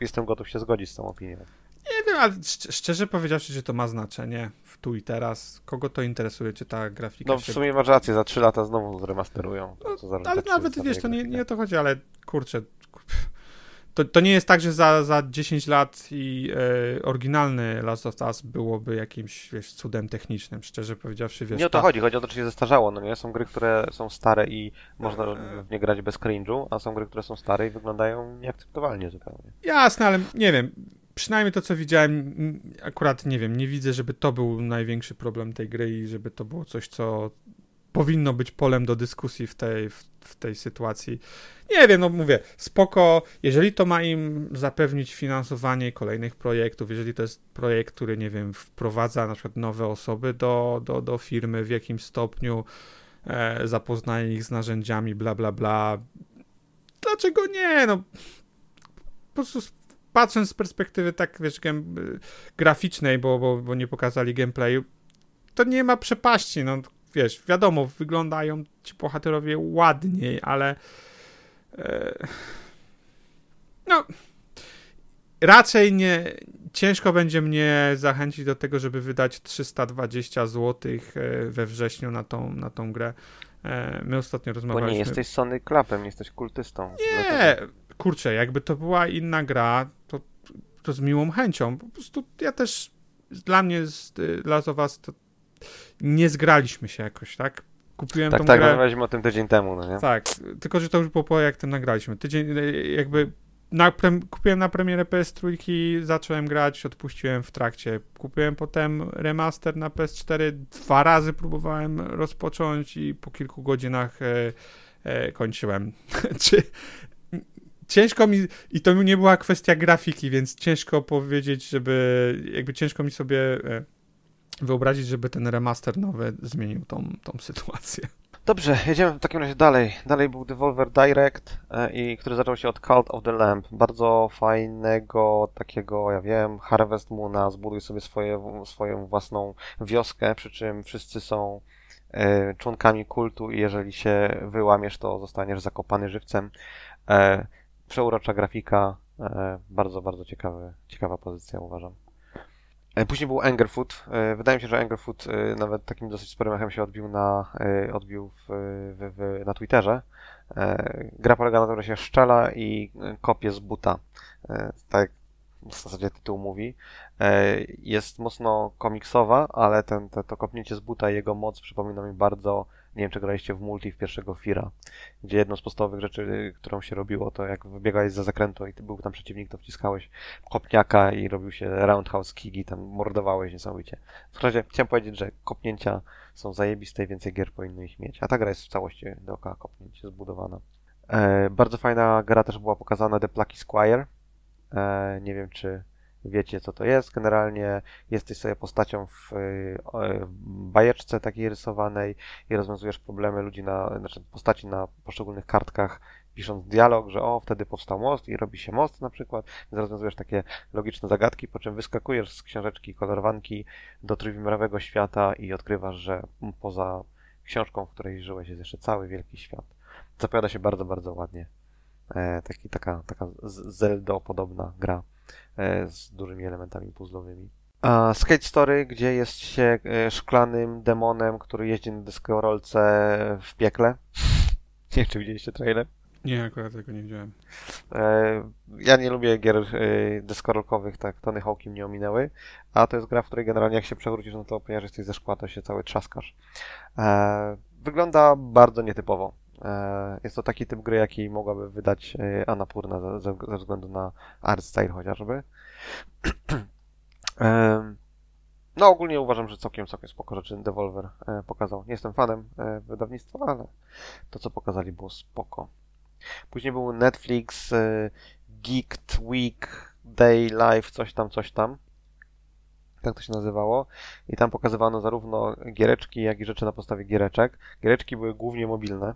jestem gotów się zgodzić z tą opinią. Nie wiem, ale szczerze powiedziawszy, że to ma znaczenie w tu i teraz. Kogo to interesuje, czy ta grafika No w sumie masz rację, za 3 lata znowu zremasterują. No, ale nawet, wiesz, to nie, nie o to chodzi, ale kurczę, to, to nie jest tak, że za, za 10 lat i e, oryginalny Last of Us byłoby jakimś wiesz, cudem technicznym, szczerze powiedziawszy. Wiesz, nie o to ta... chodzi, chodzi o to, czy się zestarzało. No nie? Są gry, które są stare i można w nie grać bez cringe'u, a są gry, które są stare i wyglądają nieakceptowalnie zupełnie. Jasne, ale nie wiem. Przynajmniej to, co widziałem, akurat nie wiem, nie widzę, żeby to był największy problem tej gry i żeby to było coś, co powinno być polem do dyskusji w tej, w, w, tej sytuacji. Nie wiem, no mówię, spoko, jeżeli to ma im zapewnić finansowanie kolejnych projektów, jeżeli to jest projekt, który, nie wiem, wprowadza na przykład nowe osoby do, do, do firmy w jakimś stopniu, e, zapoznaje ich z narzędziami, bla, bla, bla. Dlaczego nie? No, po prostu patrząc z perspektywy tak, wiesz, graficznej, bo, bo, bo nie pokazali gameplayu, to nie ma przepaści, no wiesz, wiadomo, wyglądają ci bohaterowie ładniej, ale no raczej nie ciężko będzie mnie zachęcić do tego, żeby wydać 320 zł e, we wrześniu na tą, na tą grę. E, my ostatnio rozmawialiśmy... Bo nie jesteś Sony Klapem, jesteś kultystą. Nie, kurczę, jakby to była inna gra, to, to z miłą chęcią. Po prostu ja też, dla mnie z y, Us to nie zgraliśmy się jakoś, tak? Kupiłem tak, tą tak, grę... rozmawialiśmy o tym tydzień temu, no nie? Tak, tylko że to już było po jak tym nagraliśmy. Tydzień, jakby na pre... kupiłem na premierę PS3, zacząłem grać, odpuściłem w trakcie. Kupiłem potem remaster na PS4, dwa razy próbowałem rozpocząć i po kilku godzinach e, e, kończyłem. [LAUGHS] Czy... Ciężko mi, i to nie była kwestia grafiki, więc ciężko powiedzieć, żeby, jakby ciężko mi sobie e, wyobrazić, żeby ten remaster nowy zmienił tą, tą sytuację. Dobrze, jedziemy w takim razie dalej. Dalej był Devolver Direct, e, i, który zaczął się od Cult of the Lamp. Bardzo fajnego, takiego, ja wiem, Harvest Moona, zbuduj sobie swoje, swoją własną wioskę, przy czym wszyscy są e, członkami kultu i jeżeli się wyłamiesz, to zostaniesz zakopany żywcem. E, przeurocza grafika, bardzo, bardzo ciekawy, ciekawa pozycja uważam. E, później był Angerfoot. E, wydaje mi się, że Angerfoot e, nawet takim dosyć sporym echem się odbił na, odbił w, w, w, na Twitterze. Gra polega na tym, że się szczela i kopie z buta. Tak w zasadzie tytuł mówi. Jest mocno komiksowa, ale ten, te, to kopnięcie z buta i jego moc przypomina mi bardzo Nie wiem, czy graliście w multi w pierwszego Fira, gdzie jedną z podstawowych rzeczy, którą się robiło, to jak wybiegałeś za zakrętu i był tam przeciwnik, to wciskałeś kopniaka i robił się roundhouse kick i tam mordowałeś niesamowicie. W każdym razie chciałem powiedzieć, że kopnięcia są zajebiste i więcej gier powinno ich mieć. A ta gra jest w całości dookoła kopnięć zbudowana. E, bardzo fajna gra też była pokazana The Plucky Squire. E, nie wiem, czy wiecie, co to jest. Generalnie jesteś sobie postacią w, e, w bajeczce takiej rysowanej i rozwiązujesz problemy ludzi na, znaczy postaci na poszczególnych kartkach, pisząc dialog, że o, wtedy powstał most i robi się most na przykład, więc rozwiązujesz takie logiczne zagadki, po czym wyskakujesz z książeczki kolorowanki do trójwymiarowego świata i odkrywasz, że poza książką, w której żyłeś, jest jeszcze cały wielki świat. Zapowiada się bardzo, bardzo ładnie. E, taki, taka, taka Zelda-podobna gra e, z dużymi elementami puzzlowymi. A Skate Story, gdzie jest się e, szklanym demonem, który jeździ na deskorolce w piekle. [LAUGHS] Nie wiem, czy widzieliście trailer? Nie, akurat tego nie widziałem. E, ja nie lubię gier e, deskorolkowych, tak, Tony Hawki mnie ominęły, a to jest gra, w której generalnie jak się przewrócisz, no to ponieważ jesteś ze szkła, to się cały trzaskasz. E, wygląda bardzo nietypowo. Jest to taki typ gry, jaki mogłaby wydać Annapurna ze, ze względu na art style chociażby. [CLEARS THROAT] No ogólnie uważam, że całkiem, całkiem spoko rzeczy Devolver pokazał. Nie jestem fanem wydawnictwa, ale to co pokazali było spoko. Później był Netflix, Geeked Week, Day Life, coś tam, coś tam. Tak to się nazywało. I tam pokazywano zarówno giereczki, jak i rzeczy na podstawie giereczek. Giereczki były głównie mobilne.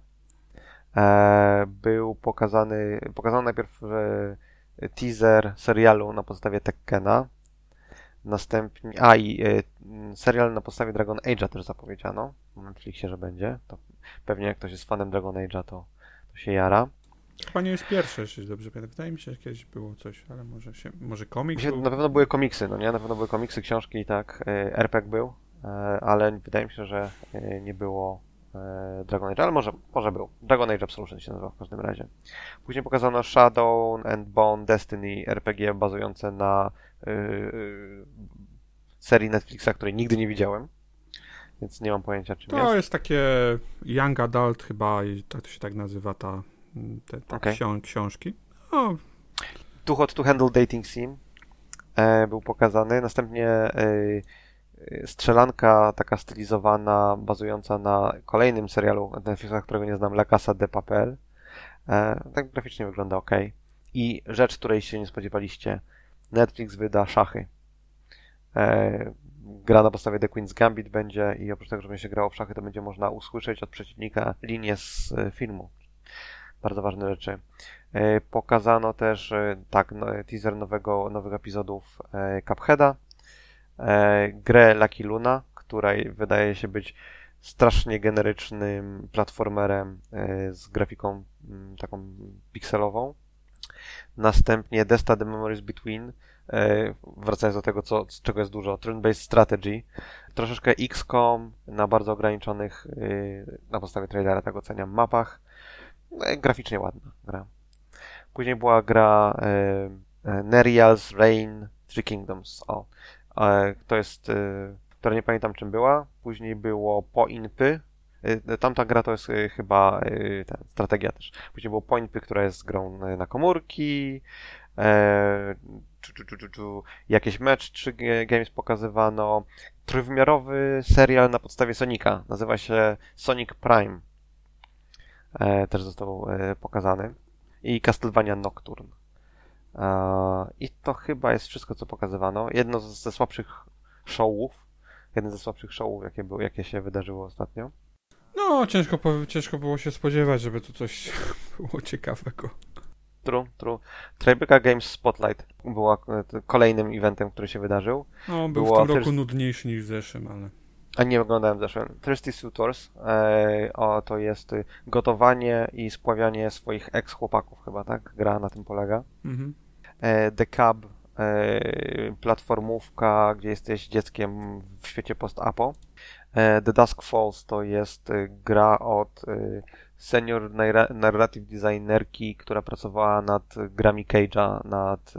E, był pokazany, pokazano najpierw e, teaser serialu na podstawie Tekkena. Następnie, a i e, serial na podstawie Dragon Age'a też zapowiedziano. W Netflixie, że będzie. To pewnie jak ktoś jest fanem Dragon Age'a, to, to się jara. Chyba nie jest pierwsze, jeśli dobrze pamiętam. Wydaje mi się, że kiedyś było coś, ale może się, może komiks był? Na pewno były komiksy, no nie? Na pewno były komiksy, książki i tak. RPG był, ale wydaje mi się, że nie było Dragon Age, ale może, może był. Dragon Age Absolution się nazywał w każdym razie. Później pokazano Shadow and Bone Destiny RPG bazujące na yy, serii Netflixa, której nigdy nie widziałem. Więc nie mam pojęcia, czym to jest. To jest takie Young Adult chyba, i to się tak nazywa ta te, te okay. ksią książki. No. Too Hot to Handle Dating Sim e, był pokazany. Następnie e, e, strzelanka taka stylizowana, bazująca na kolejnym serialu Netflixa, którego nie znam, La Casa de Papel. E, tak graficznie wygląda ok. I rzecz, której się nie spodziewaliście. Netflix wyda szachy. E, gra na podstawie The Queen's Gambit będzie i oprócz tego, że będzie się grało w szachy, to będzie można usłyszeć od przeciwnika linię z e, filmu bardzo ważne rzeczy. Pokazano też tak, no, teaser nowego, nowych epizodów Cupheada, grę Lucky Luna, która wydaje się być strasznie generycznym platformerem z grafiką mm, taką pikselową. Następnie Desta The Memories Between, wracając do tego, co, czego jest dużo, turn-based strategy, troszeczkę XCOM na bardzo ograniczonych, na podstawie trailera tak oceniam, mapach, no, graficznie ładna gra. Później była gra e, e, Neria's Reign Three Kingdoms. O, e, to jest, e, która nie pamiętam czym była. Później było Poinpy. E, tamta gra to jest e, chyba e, ta strategia też. Później było Poinpy, która jest grą na komórki. E, czu, czu, czu, czu, jakieś mecz 3 Games pokazywano. Trójwymiarowy serial na podstawie Sonika. Nazywa się Sonic Prime. E, też został e, pokazany. I Castlevania Nocturne. E, I to chyba jest wszystko, co pokazywano. Jedno ze słabszych showów, jeden ze słabszych showów, jakie, było, jakie się wydarzyło ostatnio. No, ciężko, ciężko było się spodziewać, żeby tu coś [LAUGHS] było ciekawego. True, true. Tribeca Games Spotlight była kolejnym eventem, który się wydarzył. No, był było w tym roku nudniejszy niż w zeszłym, ale... A nie oglądałem zeszłym. Thirsty Suitors. E, o, to jest gotowanie i spławianie swoich ex-chłopaków chyba, tak? Gra na tym polega. Mhm. E, The Cab, e, platformówka, gdzie jesteś dzieckiem w świecie post-apo. E, The Dusk Falls to jest e, gra od e, senior narrative designerki, która pracowała nad grami Cage'a, nad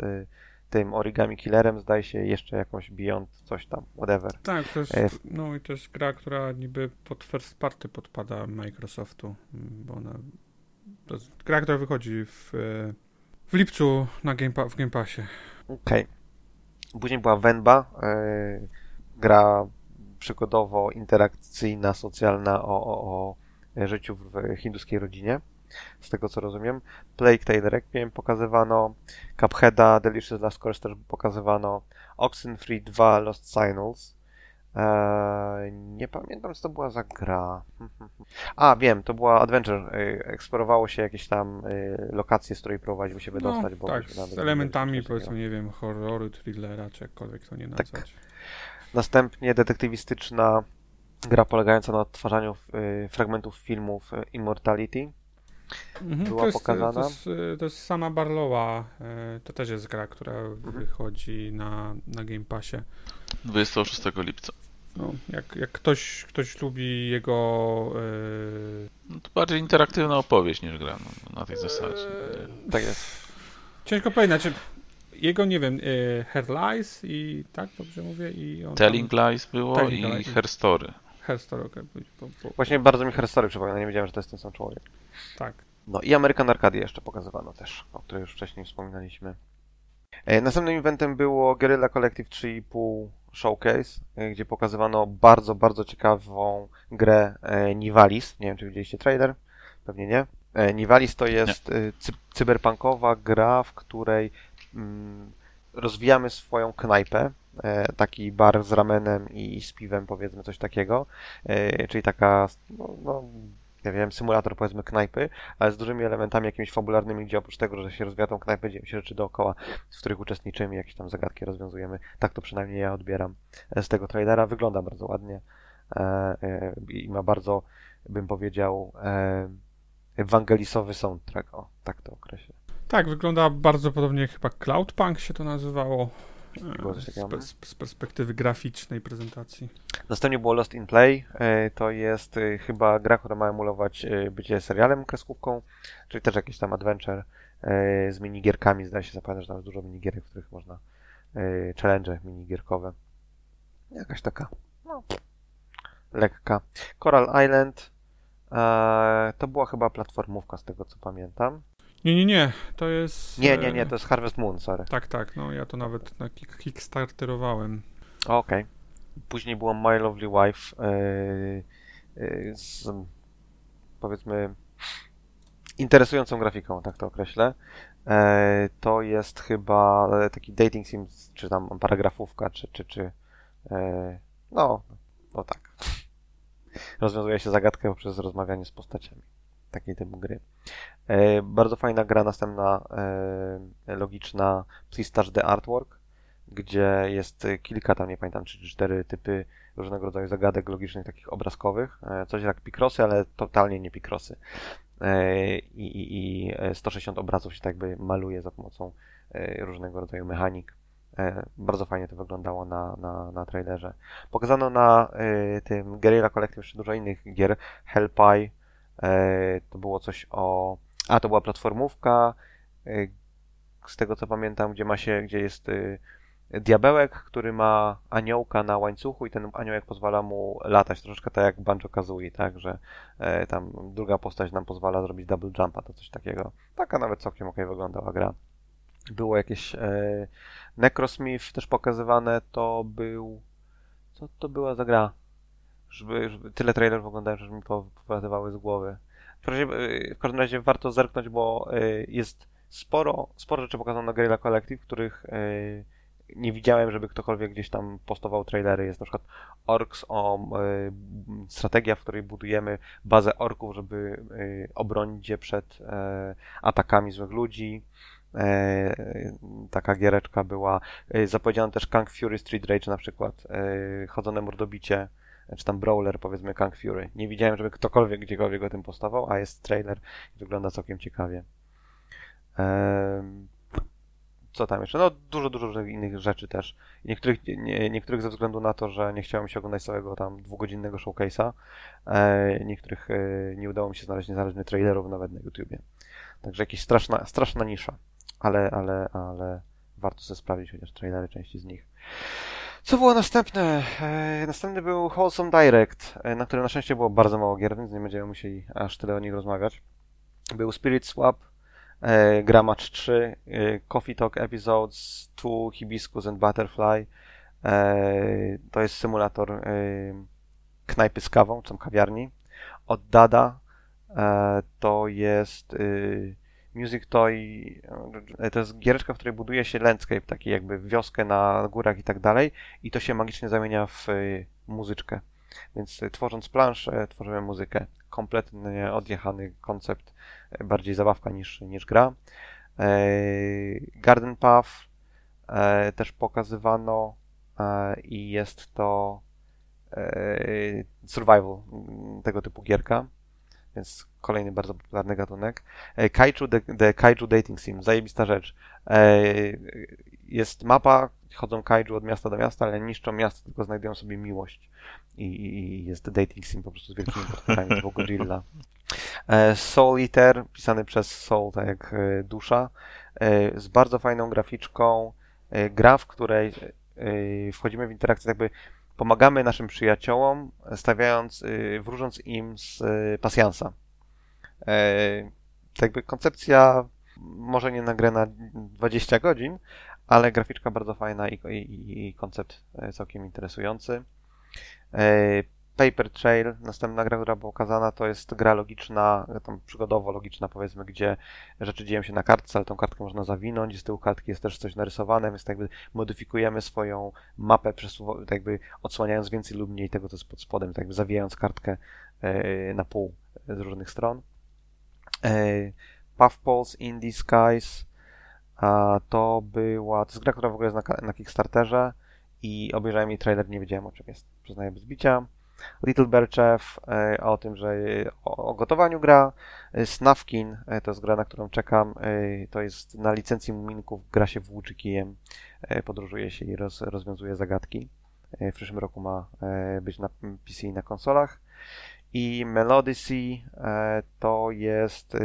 tym Origami Killerem, zdaje się jeszcze jakąś Beyond, coś tam, whatever. Tak, to jest, E, no i to jest gra, która niby pod first party podpada Microsoftu, bo ona, to jest gra, która wychodzi w, e, w lipcu na Game, Pa- w Game Passie. Okej. Później była Venba, yy, gra przygodowo-interakcyjna, socjalna o, o, o życiu w hinduskiej rodzinie, z tego co rozumiem. Plague Tale Requiem pokazywano, Cupheada, Delicious Last Course też pokazywano, Oxenfree 2 Lost Signals. Eee, nie pamiętam, co to była za gra. [LAUGHS] A, wiem, to była Adventure. Yy, Eksplorowało się jakieś tam yy, lokacje, z której próbowaliśmy się wydostać. bo tak, z elementami, powiedzmy, nie wiem, horroru, thrillera, czy jakkolwiek to nie Tak. nazwać. Następnie detektywistyczna gra polegająca na odtwarzaniu y, fragmentów filmów y, Immortality. Mhm, była to jest, pokazana. To jest, e, to jest sama Barlowa, e, to też jest gra, która Mhm. wychodzi na, na Game Passie. 26 lipca. No, jak, jak ktoś, ktoś lubi jego e, No to bardziej interaktywna opowieść niż gra no, na tej zasadzie. Nie? Tak jest. Ciężko powiedzieć, znaczy jego, nie wiem, e, Hair Lies i tak dobrze mówię i on Telling Lies było Telling i Lies. Her Story. Tam, Hair Story, okej, bo, Właśnie bardzo mi Herstory przypomina, nie wiedziałem, że to jest ten sam człowiek. tak. No i American Arcade jeszcze pokazywano też, o której już wcześniej wspominaliśmy. E, Następnym eventem było Guerrilla Collective 3,5 Showcase, e, gdzie pokazywano bardzo, bardzo ciekawą grę e, Nivalis. Nie wiem, czy widzieliście trailer? Pewnie nie. E, Nivalis to jest e, cy cyberpunkowa gra, w której mm, rozwijamy swoją knajpę. E, taki bar z ramenem i z piwem, powiedzmy, coś takiego. E, czyli taka, no, no, ja wiem, symulator, powiedzmy, knajpy, ale z dużymi elementami jakimiś fabularnymi, gdzie oprócz tego, że się rozwija tą knajpę, dzieją się rzeczy dookoła, w których uczestniczymy, jakieś tam zagadki rozwiązujemy. Tak to przynajmniej ja odbieram e, z tego trailera. Wygląda bardzo ładnie i ma bardzo, bym powiedział, ewangelisowy soundtrack. O, tak to określę. Tak, wygląda bardzo podobnie, chyba Cloudpunk się to nazywało. Z, pe- z, perspektywy graficznej prezentacji. Następnie było Lost in Play. E, To jest e, chyba gra, która ma emulować e, bycie serialem kreskówką, czyli też jakiś tam adventure z minigierkami. Zdaje się zapamiętać, że tam jest dużo minigierek, w których można challenge minigierkowe. Jakaś taka no, lekka. Coral Island to była chyba platformówka z tego co pamiętam. Nie, nie, nie, to jest... Nie, e, nie, nie, to jest Harvest Moon, sorry. Tak, tak, no ja to nawet na kick- kickstarterowałem. Okej. Później było My Lovely Wife yy, yy, z powiedzmy interesującą grafiką, tak to określę. E, to jest chyba taki dating sim, czy tam paragrafówka, czy, czy, czy no, no tak. Rozwiązuje się zagadkę poprzez rozmawianie z postaciami. Takiej typu gry. E, bardzo fajna gra, następna e, logiczna Please the Artwork gdzie jest kilka, tam nie pamiętam, czy cztery typy różnego rodzaju zagadek logicznych, takich obrazkowych. E, Coś jak Picrossy, ale totalnie nie Picrossy. E, I, i, I e, 160 obrazów się tak jakby maluje za pomocą różnego rodzaju mechanik. Bardzo fajnie to wyglądało na, na, na trailerze. Pokazano na tym Guerrilla Collective jeszcze dużo innych gier. Hellpie, to było coś o... A, to była platformówka, e, z tego co pamiętam, gdzie ma się, gdzie jest y, diabełek, który ma aniołka na łańcuchu i ten aniołek pozwala mu latać, troszeczkę tak jak Banjo Kazooie, tak, że e, tam druga postać nam pozwala zrobić double jumpa, to coś takiego. Taka nawet całkiem okej wyglądała gra. Było jakieś e, Necrosmith też pokazywane, to był... Co to była za gra? Żeby, żeby tyle trailerów oglądałem, że mi po- powlatywały z głowy. E, w każdym razie warto zerknąć, bo e, jest sporo, sporo rzeczy pokazano na Guerrilla Collective, których e, nie widziałem, żeby ktokolwiek gdzieś tam postował trailery. Jest na przykład Orks o strategia, w której budujemy bazę orków, żeby obronić je przed atakami złych ludzi. E, taka giereczka była. Zapowiedziano też Kang Fury Street Rage na przykład. Chodzone mordobicie, czy tam brawler powiedzmy Kang Fury. Nie widziałem, żeby ktokolwiek gdziekolwiek o tym postawał, a jest trailer i wygląda całkiem ciekawie. Co tam jeszcze? No dużo, dużo różnych innych rzeczy też. Niektórych, nie, niektórych ze względu na to, że nie chciałem się oglądać całego tam dwugodzinnego showcase'a, e, niektórych e, nie udało mi się znaleźć niezależnych trailerów nawet na YouTubie. Także jakaś straszna, straszna nisza, ale, ale, ale warto sobie sprawdzić chociaż trailery części z nich. Co było następne? E, następny był Wholesome Direct, e, na którym na szczęście było bardzo mało gier, więc nie będziemy musieli aż tyle o nich rozmawiać. Był Spirit Swap, e, Gra Match 3, e, Coffee Talk Episodes 2, Hibiscus and Butterfly. To jest symulator knajpy z kawą, czy kawiarni. Od Dada to jest e, Music Toy, e, to jest giereczka, w której buduje się landscape, taki jakby wioskę na górach i tak dalej i to się magicznie zamienia w e, muzyczkę. Więc e, tworząc planszę, tworzymy muzykę. Kompletnie odjechany koncept, bardziej zabawka niż, niż gra. Garden Path też pokazywano i jest to survival tego typu gierka, więc kolejny bardzo popularny gatunek. E, Kaiju the, the Kaiju Dating Sim, zajebista rzecz. E, Jest mapa, chodzą kaiju od miasta do miasta, ale niszczą miasto, tylko znajdują sobie miłość. I, i jest dating sim po prostu z wielkimi potworami, typu Godzilla. E, Soul Eater, pisany przez Soul, tak jak dusza, z bardzo fajną graficzką. Gra, w której wchodzimy w interakcję, jakby pomagamy naszym przyjaciołom, stawiając, wróżąc im z pasjansa. To jakby koncepcja może nie na grę na 20 godzin, ale graficzka bardzo fajna i, i, i koncept e, całkiem interesujący. E, Paper Trail, następna gra, która była pokazana, to jest gra logiczna, tam przygodowo-logiczna powiedzmy, gdzie rzeczy dzieją się na kartce, ale tą kartkę można zawinąć, z tyłu kartki jest też coś narysowane, więc tak jakby modyfikujemy swoją mapę, tak jakby odsłaniając więcej lub mniej tego, co jest pod spodem, tak jakby zawijając kartkę na pół z różnych stron. Puffballs in Disguise to była, to jest gra, która w ogóle jest na, na Kickstarterze i obejrzałem jej trailer, nie wiedziałem o czym jest, przyznaję bez bicia. Little Bear Chef e, o tym, że o, gotowaniu gra. E, Snufkin e, to jest gra, na którą czekam. To jest na licencji Muminków, gra się włóczy kijem, podróżuje się i roz, rozwiązuje zagadki. W przyszłym roku ma być na PC i na konsolach. I Melodicy e, to jest e,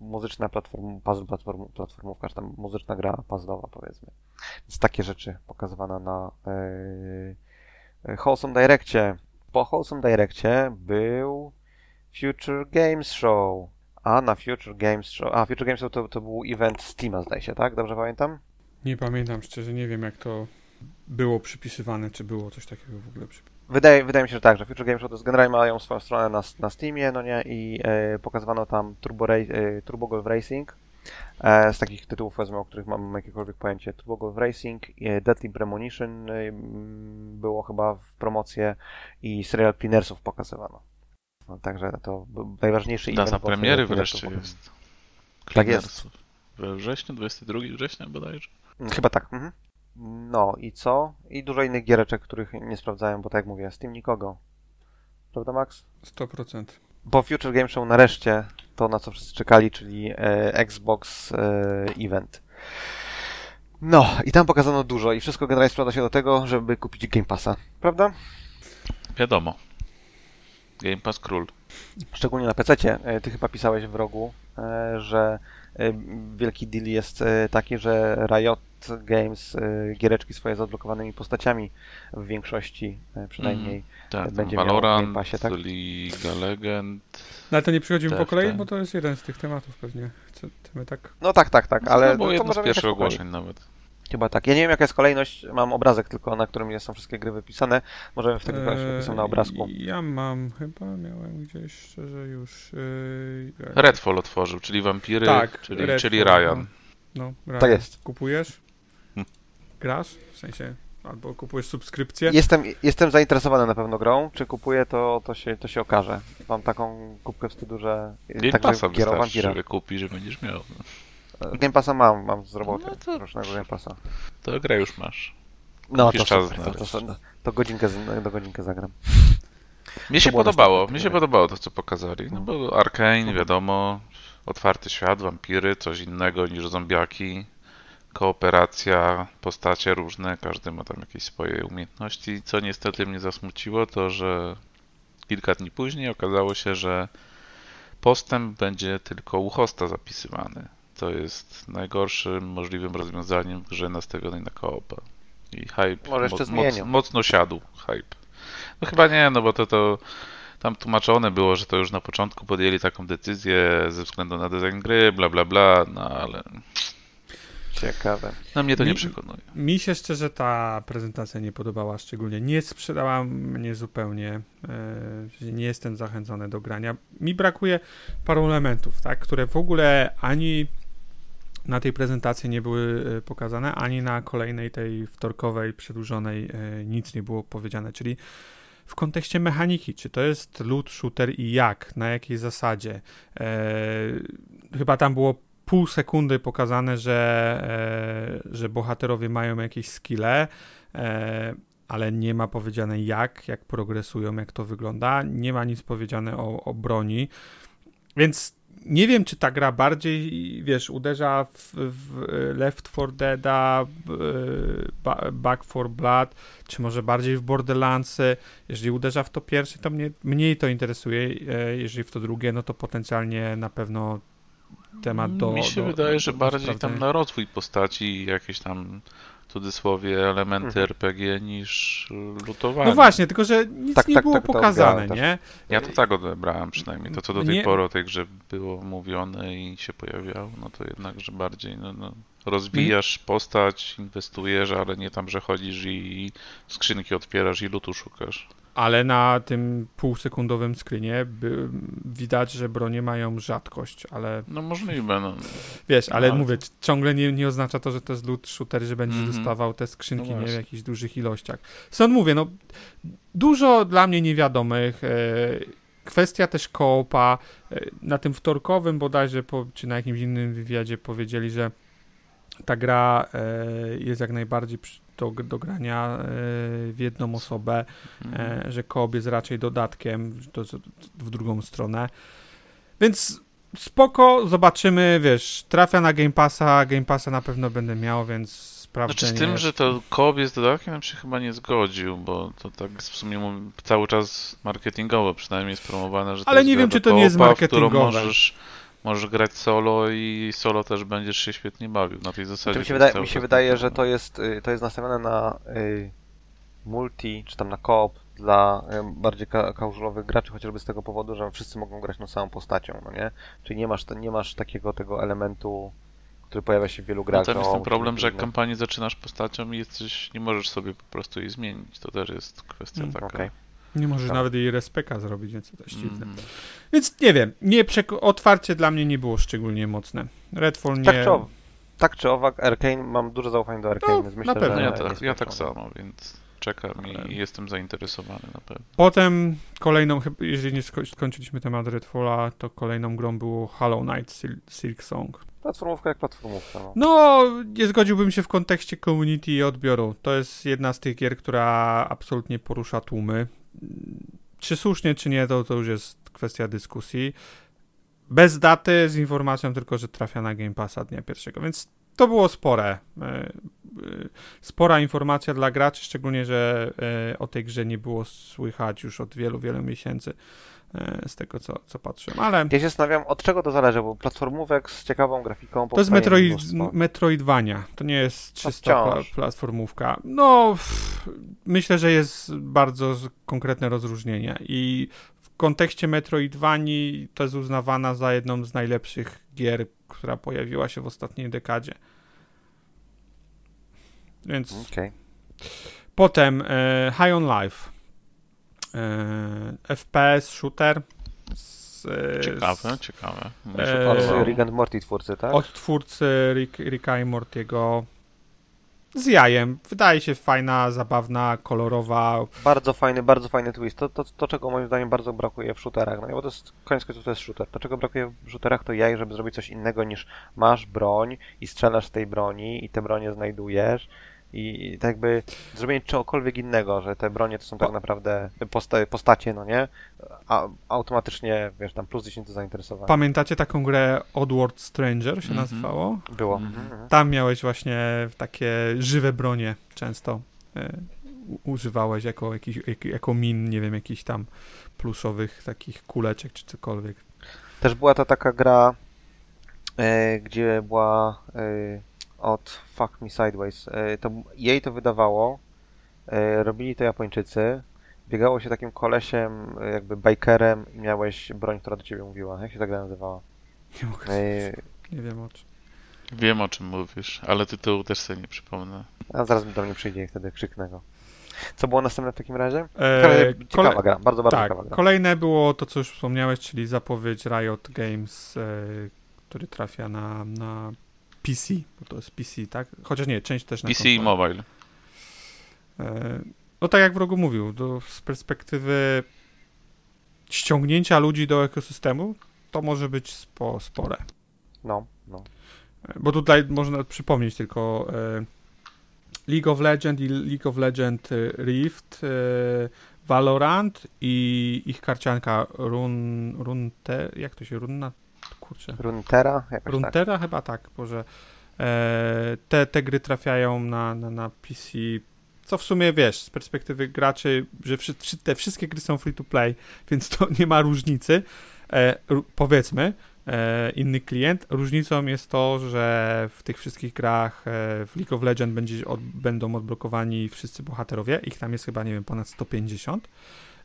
muzyczna platform, puzzle platform, platformówka, czy tam muzyczna gra puzzle'owa powiedzmy. Więc takie rzeczy pokazywana na e, Wholesome Direccie. Po Wholesome Direccie był Future Games Show. A na Future Games Show. A Future Games Show to, to był event Steama, zdaje się, tak? Dobrze pamiętam? Nie pamiętam szczerze, nie wiem jak to było przypisywane, czy było coś takiego w ogóle przypisywane. Wydaje, wydaje mi się, że tak, że Future Games Show generalnie mają swoją stronę na, na Steamie, no nie, i e, pokazywano tam Turbo, Ra- e, Turbo Golf Racing. E, z takich tytułów, powiedzmy, o których mam jakiekolwiek pojęcie. Turbo Golf Racing, e, Deadly Premonition e, było chyba w promocję i Serial Cleanersów pokazywano. No, także to był najważniejszy Data event. bo premiery wreszcie Cleanersów jest. Tak jest. We wrześniu, 22 września bodajże. pokazywano. Chyba tak. Mhm. No i co? I dużo innych giereczek, których nie sprawdzałem, bo tak jak mówię, Steam nikogo. Prawda, Max? 100%. Po Future Game Show nareszcie to, na co wszyscy czekali, czyli e, Xbox e, Event. No, i tam pokazano dużo i wszystko generalnie sprowadza się do tego, żeby kupić Game Passa, prawda? Wiadomo. Game Pass Król. Szczególnie na PC. -cie. Ty chyba pisałeś w rogu, e, że e, wielki deal jest e, taki, że Riot Games e, giereczki swoje z odblokowanymi postaciami w większości e, przynajmniej Tak, tam Będzie miał w Game Valorant, Passie, tak? League Legend. No ale to nie przychodzimy po Tak, kolei, tak. bo to jest jeden z tych tematów pewnie. Chcemy tak. No tak, tak, tak, ale no, było to jedno z pierwszych po ogłoszeń nawet. Chyba tak. Ja nie wiem jaka jest kolejność, mam obrazek tylko, na którym są wszystkie gry wypisane. Możemy w razie Eee, opisać na obrazku. Ja mam, chyba miałem gdzieś szczerze już. Yy, Redfall otworzył, czyli Wampiry, Tak, czyli, Redfall, czyli Ryan. No, Ryan. Tak jest. Kupujesz? Hmm. Grasz? W sensie, albo kupujesz subskrypcję? Jestem, jestem zainteresowany na pewno grą. Czy kupuję, to, to, się, to się okaże. Mam taką kubkę wstydu, że Game także o wystarczy, że kupisz, że będziesz miał. Game Passa mam, mam z roboty. No to- Rocznego Game Passa. To grę już masz. No to czas super, to, to, to, to godzinkę, z- do godzinkę zagram. Mnie się podobało, mi się podobało to, co pokazali. No bo Arkane, wiadomo, otwarty świat, wampiry, coś innego niż zombiaki, kooperacja, postacie różne, każdy ma tam jakieś swoje umiejętności. Co niestety mnie zasmuciło, to że kilka dni później okazało się, że postęp będzie tylko u hosta zapisywany. To jest najgorszym możliwym rozwiązaniem w grze nastawionej na koopa. I hype Może jeszcze zmienią. mocno siadł hype. No chyba nie, no bo to to tam tłumaczone było, że to już na początku podjęli taką decyzję ze względu na design gry, bla bla bla, no ale Ciekawe. na mnie to nie Mi- przekonuje. Mi się szczerze ta prezentacja nie podobała szczególnie. Nie sprzedała mnie zupełnie. e, Nie jestem zachęcony do grania. Mi brakuje paru elementów, tak, które w ogóle ani na tej prezentacji nie były e, pokazane, ani na kolejnej tej wtorkowej, przedłużonej e, nic nie było powiedziane. Czyli w kontekście mechaniki, czy to jest loot shooter i jak, na jakiej zasadzie. E, chyba tam było pół sekundy pokazane, że, e, że bohaterowie mają jakieś skille, e, ale nie ma powiedziane jak, jak progresują, jak to wygląda. Nie ma nic powiedziane o, o broni. Więc nie wiem, czy ta gra bardziej, wiesz, uderza w, w Left 4 Deada, ba- Back 4 Blood, czy może bardziej w Borderlandsy. Jeżeli uderza w to pierwsze, to mnie mniej to interesuje. e, Jeżeli w to drugie, no to potencjalnie na pewno temat do. Mi się do, wydaje, że do bardziej tam sprawdzenia. na rozwój postaci i jakieś tam cudzysłowie elementy Mhm. RPG niż lutowanie. No właśnie, tylko że nic Tak, nie tak, było tak, to pokazane, też. nie? Ja to tak odebrałem przynajmniej. To, co do tej Nie- pory o tej grze było mówione i się pojawiało, no to jednakże bardziej no, no, rozwijasz postać, inwestujesz, ale nie tam, że chodzisz i skrzynki otwierasz i lutu szukasz. Ale na tym półsekundowym screenie by, widać, że bronie mają rzadkość, ale No możliwe, no. wiesz, ale No. mówię, ciągle nie, nie oznacza to, że to jest loot shooter, że będziesz Mhm. dostawał te skrzynki No nie, w jakichś dużych ilościach. Stąd mówię, no dużo dla mnie niewiadomych. E, kwestia też koopa. E, na tym wtorkowym bodajże, po, czy na jakimś innym wywiadzie powiedzieli, że ta gra e, jest jak najbardziej do, do grania e, w jedną osobę, Mhm. e, że koop jest raczej dodatkiem do, w drugą stronę. Więc spoko, zobaczymy, wiesz, trafia na Game Passa, Game Passa na pewno będę miał, więc sprawdzenie. Znaczy z tym, że to koop jest dodatkiem, bym się chyba nie zgodził, bo to tak w sumie cały czas marketingowo przynajmniej jest promowane, że to Ale jest nie wiem, czy to nie jest marketingowe. możesz, możesz grać solo i solo też będziesz się świetnie bawił. Na tej zasadzie mi się wydaje, mi się wydaje że marketingowe. to jest, y, to jest nastawione na y, multi, czy tam na koop dla y, bardziej casualowych graczy, chociażby z tego powodu, że wszyscy mogą grać tą samą postacią, no nie? Czyli nie masz, nie masz takiego tego elementu, który pojawia się w wielu No grach. tam jest że ten problem, że jak kampanię zaczynasz postacią i jesteś, nie możesz sobie po prostu jej zmienić. To też jest kwestia Mm, taka. okej. Nie możesz Tak. nawet jej respeka zrobić, więc to też dziwne. Mhm. Więc nie wiem, nie otwarcie dla mnie nie było szczególnie mocne. Redfall nie... Tak czy, ow- tak czy owak, Arkane, mam duże zaufanie do Arkane, No, więc na myślę, pewno. że ja, tak, ja tak samo, więc czekam i jestem zainteresowany na pewno. Potem kolejną, jeżeli nie sko- skończyliśmy temat Redfalla, to kolejną grą było Hollow Knight Sil- Silk Song. Platformówka jak platformówka, no. No, nie zgodziłbym się w kontekście community i odbioru. To jest jedna z tych gier, która absolutnie porusza tłumy. Czy słusznie, czy nie, to, to już jest kwestia dyskusji. Bez daty, z informacją tylko, że trafia na Game Passa dnia pierwszego, więc to było spore. e, e, Spora informacja dla graczy, szczególnie, że e, o tej grze nie było słychać już od wielu, wielu miesięcy z tego, co, co patrzyłem. Ale Ja się zastanawiam, od czego to zależy, bo platformówek z ciekawą grafiką to jest Metroid. Metroidvania, to nie jest czysta pla, platformówka. No, pff, myślę, że jest bardzo konkretne rozróżnienie i w kontekście Metroidvanii to jest uznawana za jedną z najlepszych gier, która pojawiła się w ostatniej dekadzie. Więc Okej. potem e, High on Life. E, FPS, shooter. Z, e, Ciekawe, z- ciekawe. Od podobało. Rick and Morty twórcy, tak? Od twórcy Rick, Ricka i Mortiego z jajem. Wydaje się fajna, zabawna, kolorowa. Bardzo fajny, bardzo fajny twist. To, to, to, czego moim zdaniem bardzo brakuje w shooterach. No nie, bo to jest, koniec końców to jest shooter. To, czego brakuje w shooterach, to jaj, żeby zrobić coś innego niż masz broń i strzelasz z tej broni i te bronie znajdujesz. I tak jakby zrobienie czegokolwiek innego, że te bronie to są tak naprawdę posta postacie, no nie? A automatycznie, wiesz, tam plus 10 do zainteresowania. Pamiętacie taką grę Oddworld Stranger się Mhm. nazywało? Było. Mhm, mhm. Tam miałeś właśnie takie żywe bronie często. e, używałeś jako, jakiś, jak, jako min, nie wiem, jakichś tam pluszowych takich kuleczek czy cokolwiek. Też była to taka gra e, gdzie była e, od Fuck Me Sideways. E, to, jej to wydawało, e, robili to Japończycy, biegało się takim kolesiem, e, jakby bikerem i miałeś broń, która do ciebie mówiła. Jak się ta gra nazywała? Nie mogę, E, nie wiem o czym. Wiem o czym mówisz, ale tytułu też sobie nie przypomnę. a zaraz mi do mnie przyjdzie i wtedy krzyknę go. Co było następne w takim razie? E, ciekawa kole- gra, bardzo, bardzo tak, ciekawa gra. kolejne było to, co już wspomniałeś, czyli zapowiedź Riot Games, e, który trafia na, na PC, bo to jest PC, tak? Chociaż nie, część też na PC i konsolę. mobile. E, No tak jak wrogu mówił, do, z perspektywy ściągnięcia ludzi do ekosystemu, to może być spo, spore. No, no. E, Bo tutaj można przypomnieć tylko e, League of Legends i League of Legends Rift, e, Valorant i ich karcianka Run, Runte, jak to się, Runna? Kurczę. Runeterra? Jakoś tak. Chyba tak, Boże. E, te, te gry trafiają na, na, na PC, co w sumie wiesz, z perspektywy graczy, że wszy, te wszystkie gry są free to play, [LAUGHS] więc to nie ma różnicy. E, powiedzmy, e, inny klient. Różnicą jest to, że w tych wszystkich grach e, w League of Legends będzie od, będą odblokowani wszyscy bohaterowie, ich tam jest chyba, nie wiem, ponad 150.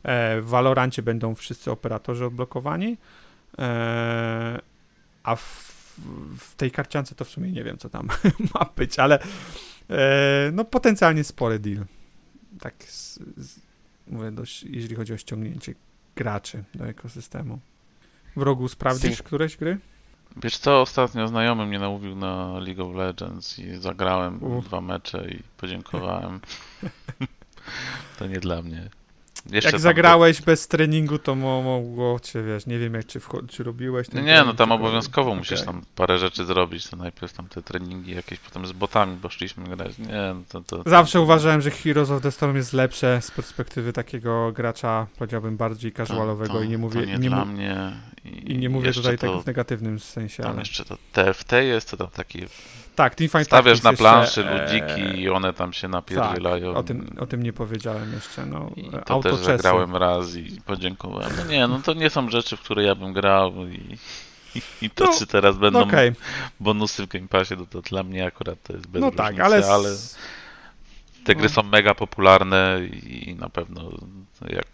E, w Valorancie będą wszyscy operatorzy odblokowani. A w, w tej karciance to w sumie nie wiem, co tam [LAUGHS] ma być, ale e, no potencjalnie spory deal. Tak, z, z, mówię, dość, jeżeli chodzi o ściągnięcie graczy do ekosystemu. W rogu sprawdzisz Syn- któreś gry? Wiesz co, ostatnio znajomy mnie namówił na League of Legends i zagrałem dwa mecze i podziękowałem. [LAUGHS] to nie dla mnie. Jeszcze Jak tam zagrałeś bez treningu, to mo, mogło cię, wiesz, nie wiem jak czy, czy robiłeś To... ten Nie, no trening, tam tylko- obowiązkowo musisz okej. tam parę rzeczy zrobić. To najpierw tam te treningi jakieś, potem z botami poszliśmy grać. Nie, no to, to, to Zawsze uważałem, że Heroes of the Storm jest lepsze z perspektywy takiego gracza, powiedziałbym bardziej casualowego to, i nie mówię, to nie, nie, dla mu, mnie. I, i nie mówię jeszcze tutaj to, tego w negatywnym sensie, Tam ale... jeszcze to TFT jest, to tam taki Tak, Teamfight stawiasz na jeszcze, planszy e, ludziki i one tam się napierdzielają. Tak, o tym, o tym nie powiedziałem jeszcze, no. I to Auto też zagrałem raz i podziękowałem. No nie, no to nie są rzeczy, w które ja bym grał i, i, to No, czy teraz będą okej, bonusy w Game Passie, to, to dla mnie akurat to jest bez no różnicy, tak, ale... ale te gry no. są mega popularne i na pewno jak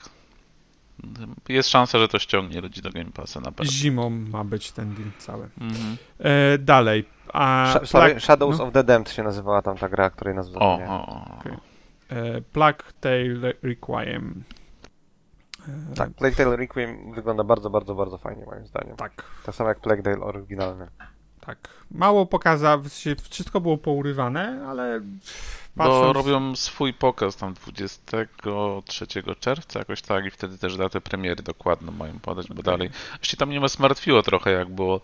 jest szansa, że to ściągnie ludzi do Game Passa na pewno. Zimą ma być ten deal cały. Mhm. E, dalej. A, Sh- Shadows no. of the Damned się nazywała tam ta gra, której nazwę O, o, o. E, Plague Tale Requiem. E, Tak, Plague Tale Requiem wygląda bardzo, bardzo, bardzo fajnie moim zdaniem. Tak, Tak samo jak Plague Tale oryginalny. tak. Mało pokaza, w sensie wszystko było pourywane, ale Bo patrząc... robią swój pokaz tam 23 czerwca, jakoś tak, i wtedy też datę premiery dokładną mają podać, bo dalej. Właściwie tam mnie ma zmartwiło trochę, jak było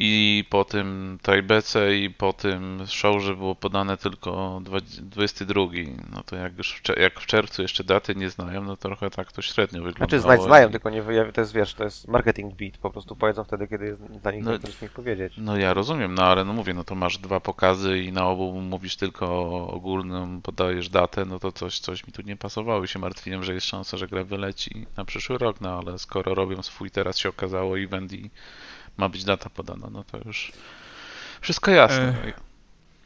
i po tym Tajbece i po tym show, że było podane tylko dwa- 22. No to jak już w, jak w czerwcu jeszcze daty nie znają, no trochę tak to średnio wyglądało. Znaczy znać znają, i- tylko nie wyjawi, to jest wiesz, to jest marketing beat, po prostu powiedzą wtedy, kiedy jest dla nich No- ich powiedzieć. No ja rozumiem, no ale no mówię, no to masz dwa pokazy i na obu mówisz tylko o ogólnym, podajesz datę, no to coś, coś mi tu nie pasowało i się martwiłem, że jest szansa, że gra wyleci na przyszły rok, no ale skoro robią swój, teraz się okazało event i ma być data podana, no to już wszystko jasne. E,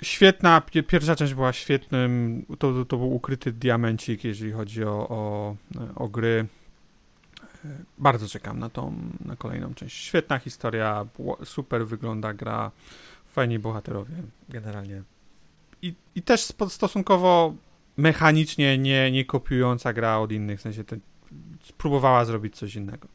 Świetna, pi- pierwsza część była świetnym, to, to był ukryty diamencik, jeżeli chodzi o, o, o gry. E, Bardzo czekam na tą, na kolejną część. Świetna historia, super wygląda gra, fajni bohaterowie, generalnie. I, i też stosunkowo mechanicznie nie, nie kopiująca gra od innych, w sensie spróbowała zrobić coś innego.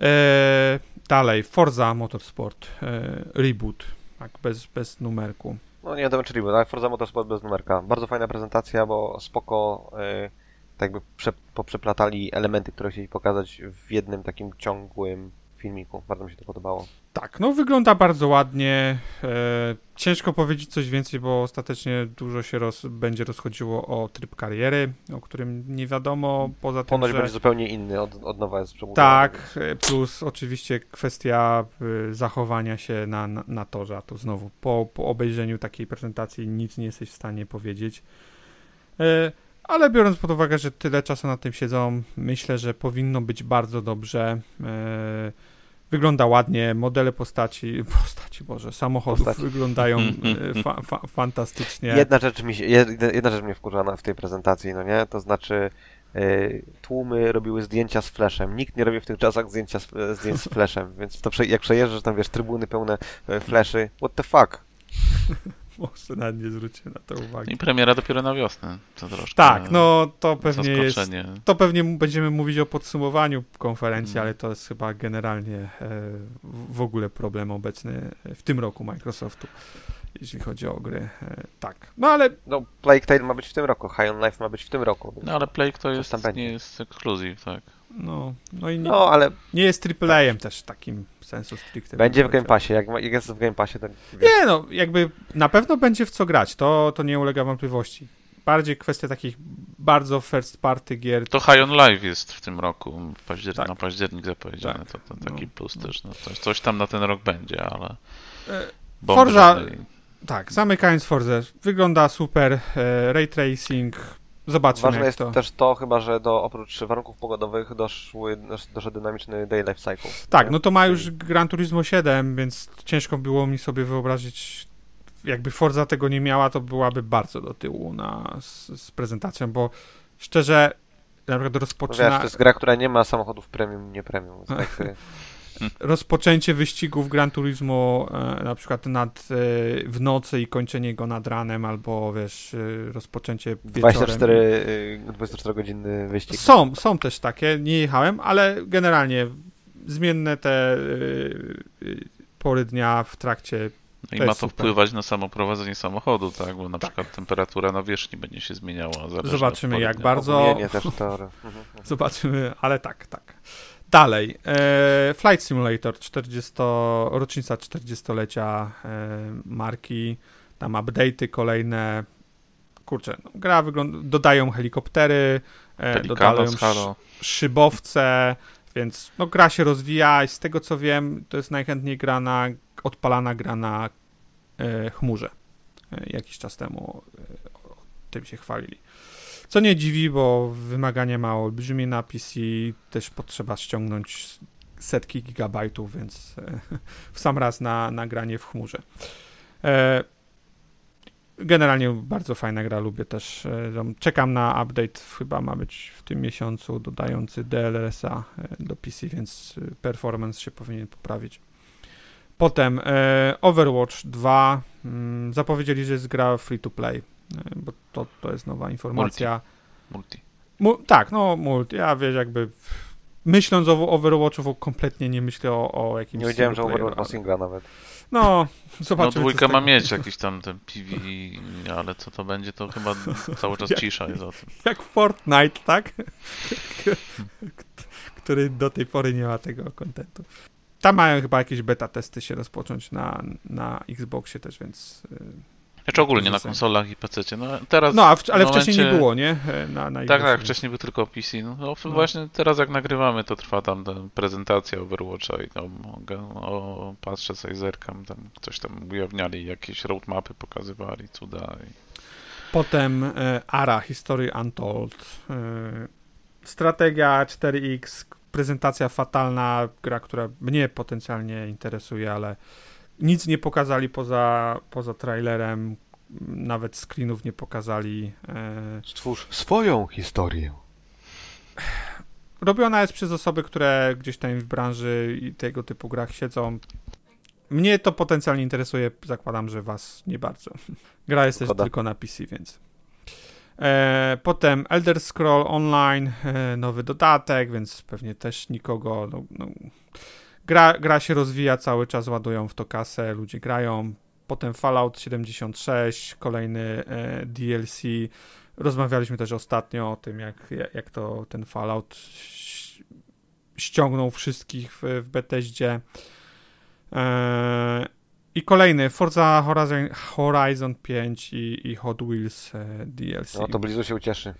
E, dalej, Forza Motorsport, e, reboot, tak, bez, bez numerku. No nie wiem, czyli bo tak, Forza Motorsport bez numerka. Bardzo fajna prezentacja, bo spoko y, tak jakby prze, poprzeplatali elementy, które chcieli pokazać w jednym takim ciągłym filmiku. Bardzo mi się to podobało. Tak, no wygląda bardzo ładnie. E, ciężko powiedzieć coś więcej, bo ostatecznie dużo się roz, będzie rozchodziło o tryb kariery, o którym nie wiadomo, poza tym, Ponoć że... będzie zupełnie inny, od, od nowa jest. Tak, e, plus oczywiście kwestia y, zachowania się na, na, na torze, a to znowu po, po obejrzeniu takiej prezentacji nic nie jesteś w stanie powiedzieć. E, Ale biorąc pod uwagę, że tyle czasu na tym siedzą, myślę, że powinno być bardzo dobrze. E, Wygląda ładnie, modele postaci, [LAUGHS] postaci Boże, samochodów Postaci. wyglądają e, [LAUGHS] fa, fa, fantastycznie. Jedna rzecz, mi się, jed- jedna rzecz mnie wkurza na- w tej prezentacji, no nie? To znaczy y, tłumy robiły zdjęcia z flashem. Nikt nie robił w tych czasach zdjęcia z, e, zdjęć z flashem, więc to prze, jak przejeżdżasz tam, wiesz, trybuny pełne e, flashy, what the fuck? Może nawet nie zwróciłem na to uwagi. I premiera dopiero na wiosnę. To troszkę Tak, no to pewnie jest. To pewnie będziemy mówić o podsumowaniu konferencji, Mm. ale to jest chyba generalnie e, w ogóle problem obecny w tym roku Microsoftu, jeśli chodzi o gry. E, tak. No ale No, Plague Tale ma być w tym roku, High on Life ma być w tym roku. No ale Plague to jest, nie jest ekskluzyw, tak. no, no i nie, No, ale nie jest AAA-em też takim sensu stricte. będzie w Game. Passie. Jak, jak jest w Game Passie, to wiesz, Nie no, jakby na pewno będzie w co grać, to, to nie ulega wątpliwości. Bardziej kwestia takich bardzo first party gier. To High on Live jest w tym roku, w paździer- Tak. na październik zapowiedziane, Tak. to, to taki No, plus no. też. No, coś, coś tam na ten rok będzie, ale... E, bomby Forza- żadnej. Tak, zamykając Forza, wygląda super, e, ray tracing, zobaczymy ważne jest to... też to chyba, że do, oprócz warunków pogodowych doszły, dosz- doszedł dynamiczny day life cycle. Tak, nie? no to ma już Gran Turismo 7, więc ciężko było mi sobie wyobrazić, jakby Forza tego nie miała, to byłaby bardzo do tyłu na, z, z prezentacją, bo szczerze, na przykład No rozpoczyna, wiesz, to jest gra, która nie ma samochodów premium, nie premium. [LAUGHS] tak, rozpoczęcie wyścigów Gran Turismo e, na przykład nad, e, w nocy i kończenie go nad ranem, albo wiesz, e, rozpoczęcie wieczorem. 24, y, 24-godzinny wyścig. Są, są też takie, nie jechałem, ale generalnie zmienne te pory dnia w trakcie. No i ma to super. wpływać na samo prowadzenie samochodu, tak? Bo na Tak. przykład temperatura nawierzchni będzie się zmieniała. Zobaczymy, jak bardzo- też to... [LAUGHS] Zobaczymy, ale tak, tak. Dalej. E, Flight Simulator, 40, rocznica 40-lecia e, marki. Tam update'y kolejne. Kurczę, no, gra wygląda. Dodają helikoptery, e, dodają sz- szybowce, więc no, gra się rozwija i z tego co wiem, to jest najchętniej grana, odpalana gra na e, chmurze. E, jakiś czas temu e, tym się chwalili. Co nie dziwi, bo wymaganie ma olbrzymie na PC, też potrzeba ściągnąć setki gigabajtów, więc e, w sam raz na, na granie w chmurze. E, Generalnie bardzo fajna gra, lubię też. e, Czekam na update, chyba ma być w tym miesiącu, dodający DLSA do PC, więc performance się powinien poprawić. Potem Overwatch 2. mm, Zapowiedzieli, że jest gra free to play, bo to, to jest nowa informacja. Multi. Mu, tak, no multi. Ja wiesz, jakby myśląc o Overwatchu, kompletnie nie myślę o, o jakimś. Nie wiedziałem, że single Overwatch ma singla nawet. No, No zobaczymy. z dwójka ma mieć jakiś tam ten PV, ale co to będzie, to chyba cały czas [LAUGHS] Jak- cisza jest o tym. Jak Fortnite, tak? [LAUGHS] Który do tej pory nie ma tego kontentu. Tam mają chyba jakieś beta testy się rozpocząć na, na Xboxie też, więc. Znaczy ogólnie na konsolach i PC. No teraz No, a w, ale w wcześniej nie momencie- było, nie? E, Na, na Tak, tak, wcześniej był tylko PC. No, no, No. właśnie teraz jak nagrywamy, to trwa tam ta prezentacja Overwatcha i tam mogę, o, patrzę sobie, zerkam, tam coś tam ujawniali, jakieś roadmapy pokazywali, cuda. I... Potem e, ARA, History Untold. E, strategia 4X, prezentacja fatalna, gra, która mnie potencjalnie interesuje, ale nic nie pokazali poza, poza trailerem, nawet screenów nie pokazali. E, Stwórz swoją historię. robiona jest przez osoby, które gdzieś tam w branży i tego typu grach siedzą. Mnie to potencjalnie interesuje, zakładam, że was nie bardzo. [LAUGHS] Gra jest też tylko na PC, więc. E, potem Elder Scroll Online, e, nowy dodatek, więc pewnie też nikogo. No, no. Gra, gra się rozwija cały czas, ładują w to kasę, ludzie grają. Potem Fallout 76, kolejny e, DLC. Rozmawialiśmy też ostatnio o tym, jak, jak to ten Fallout ściągnął wszystkich w, w Bethesdzie. Eee, I kolejny Forza Horizon, Horizon 5 i, i Hot Wheels e, DLC. No to Blizu się ucieszy.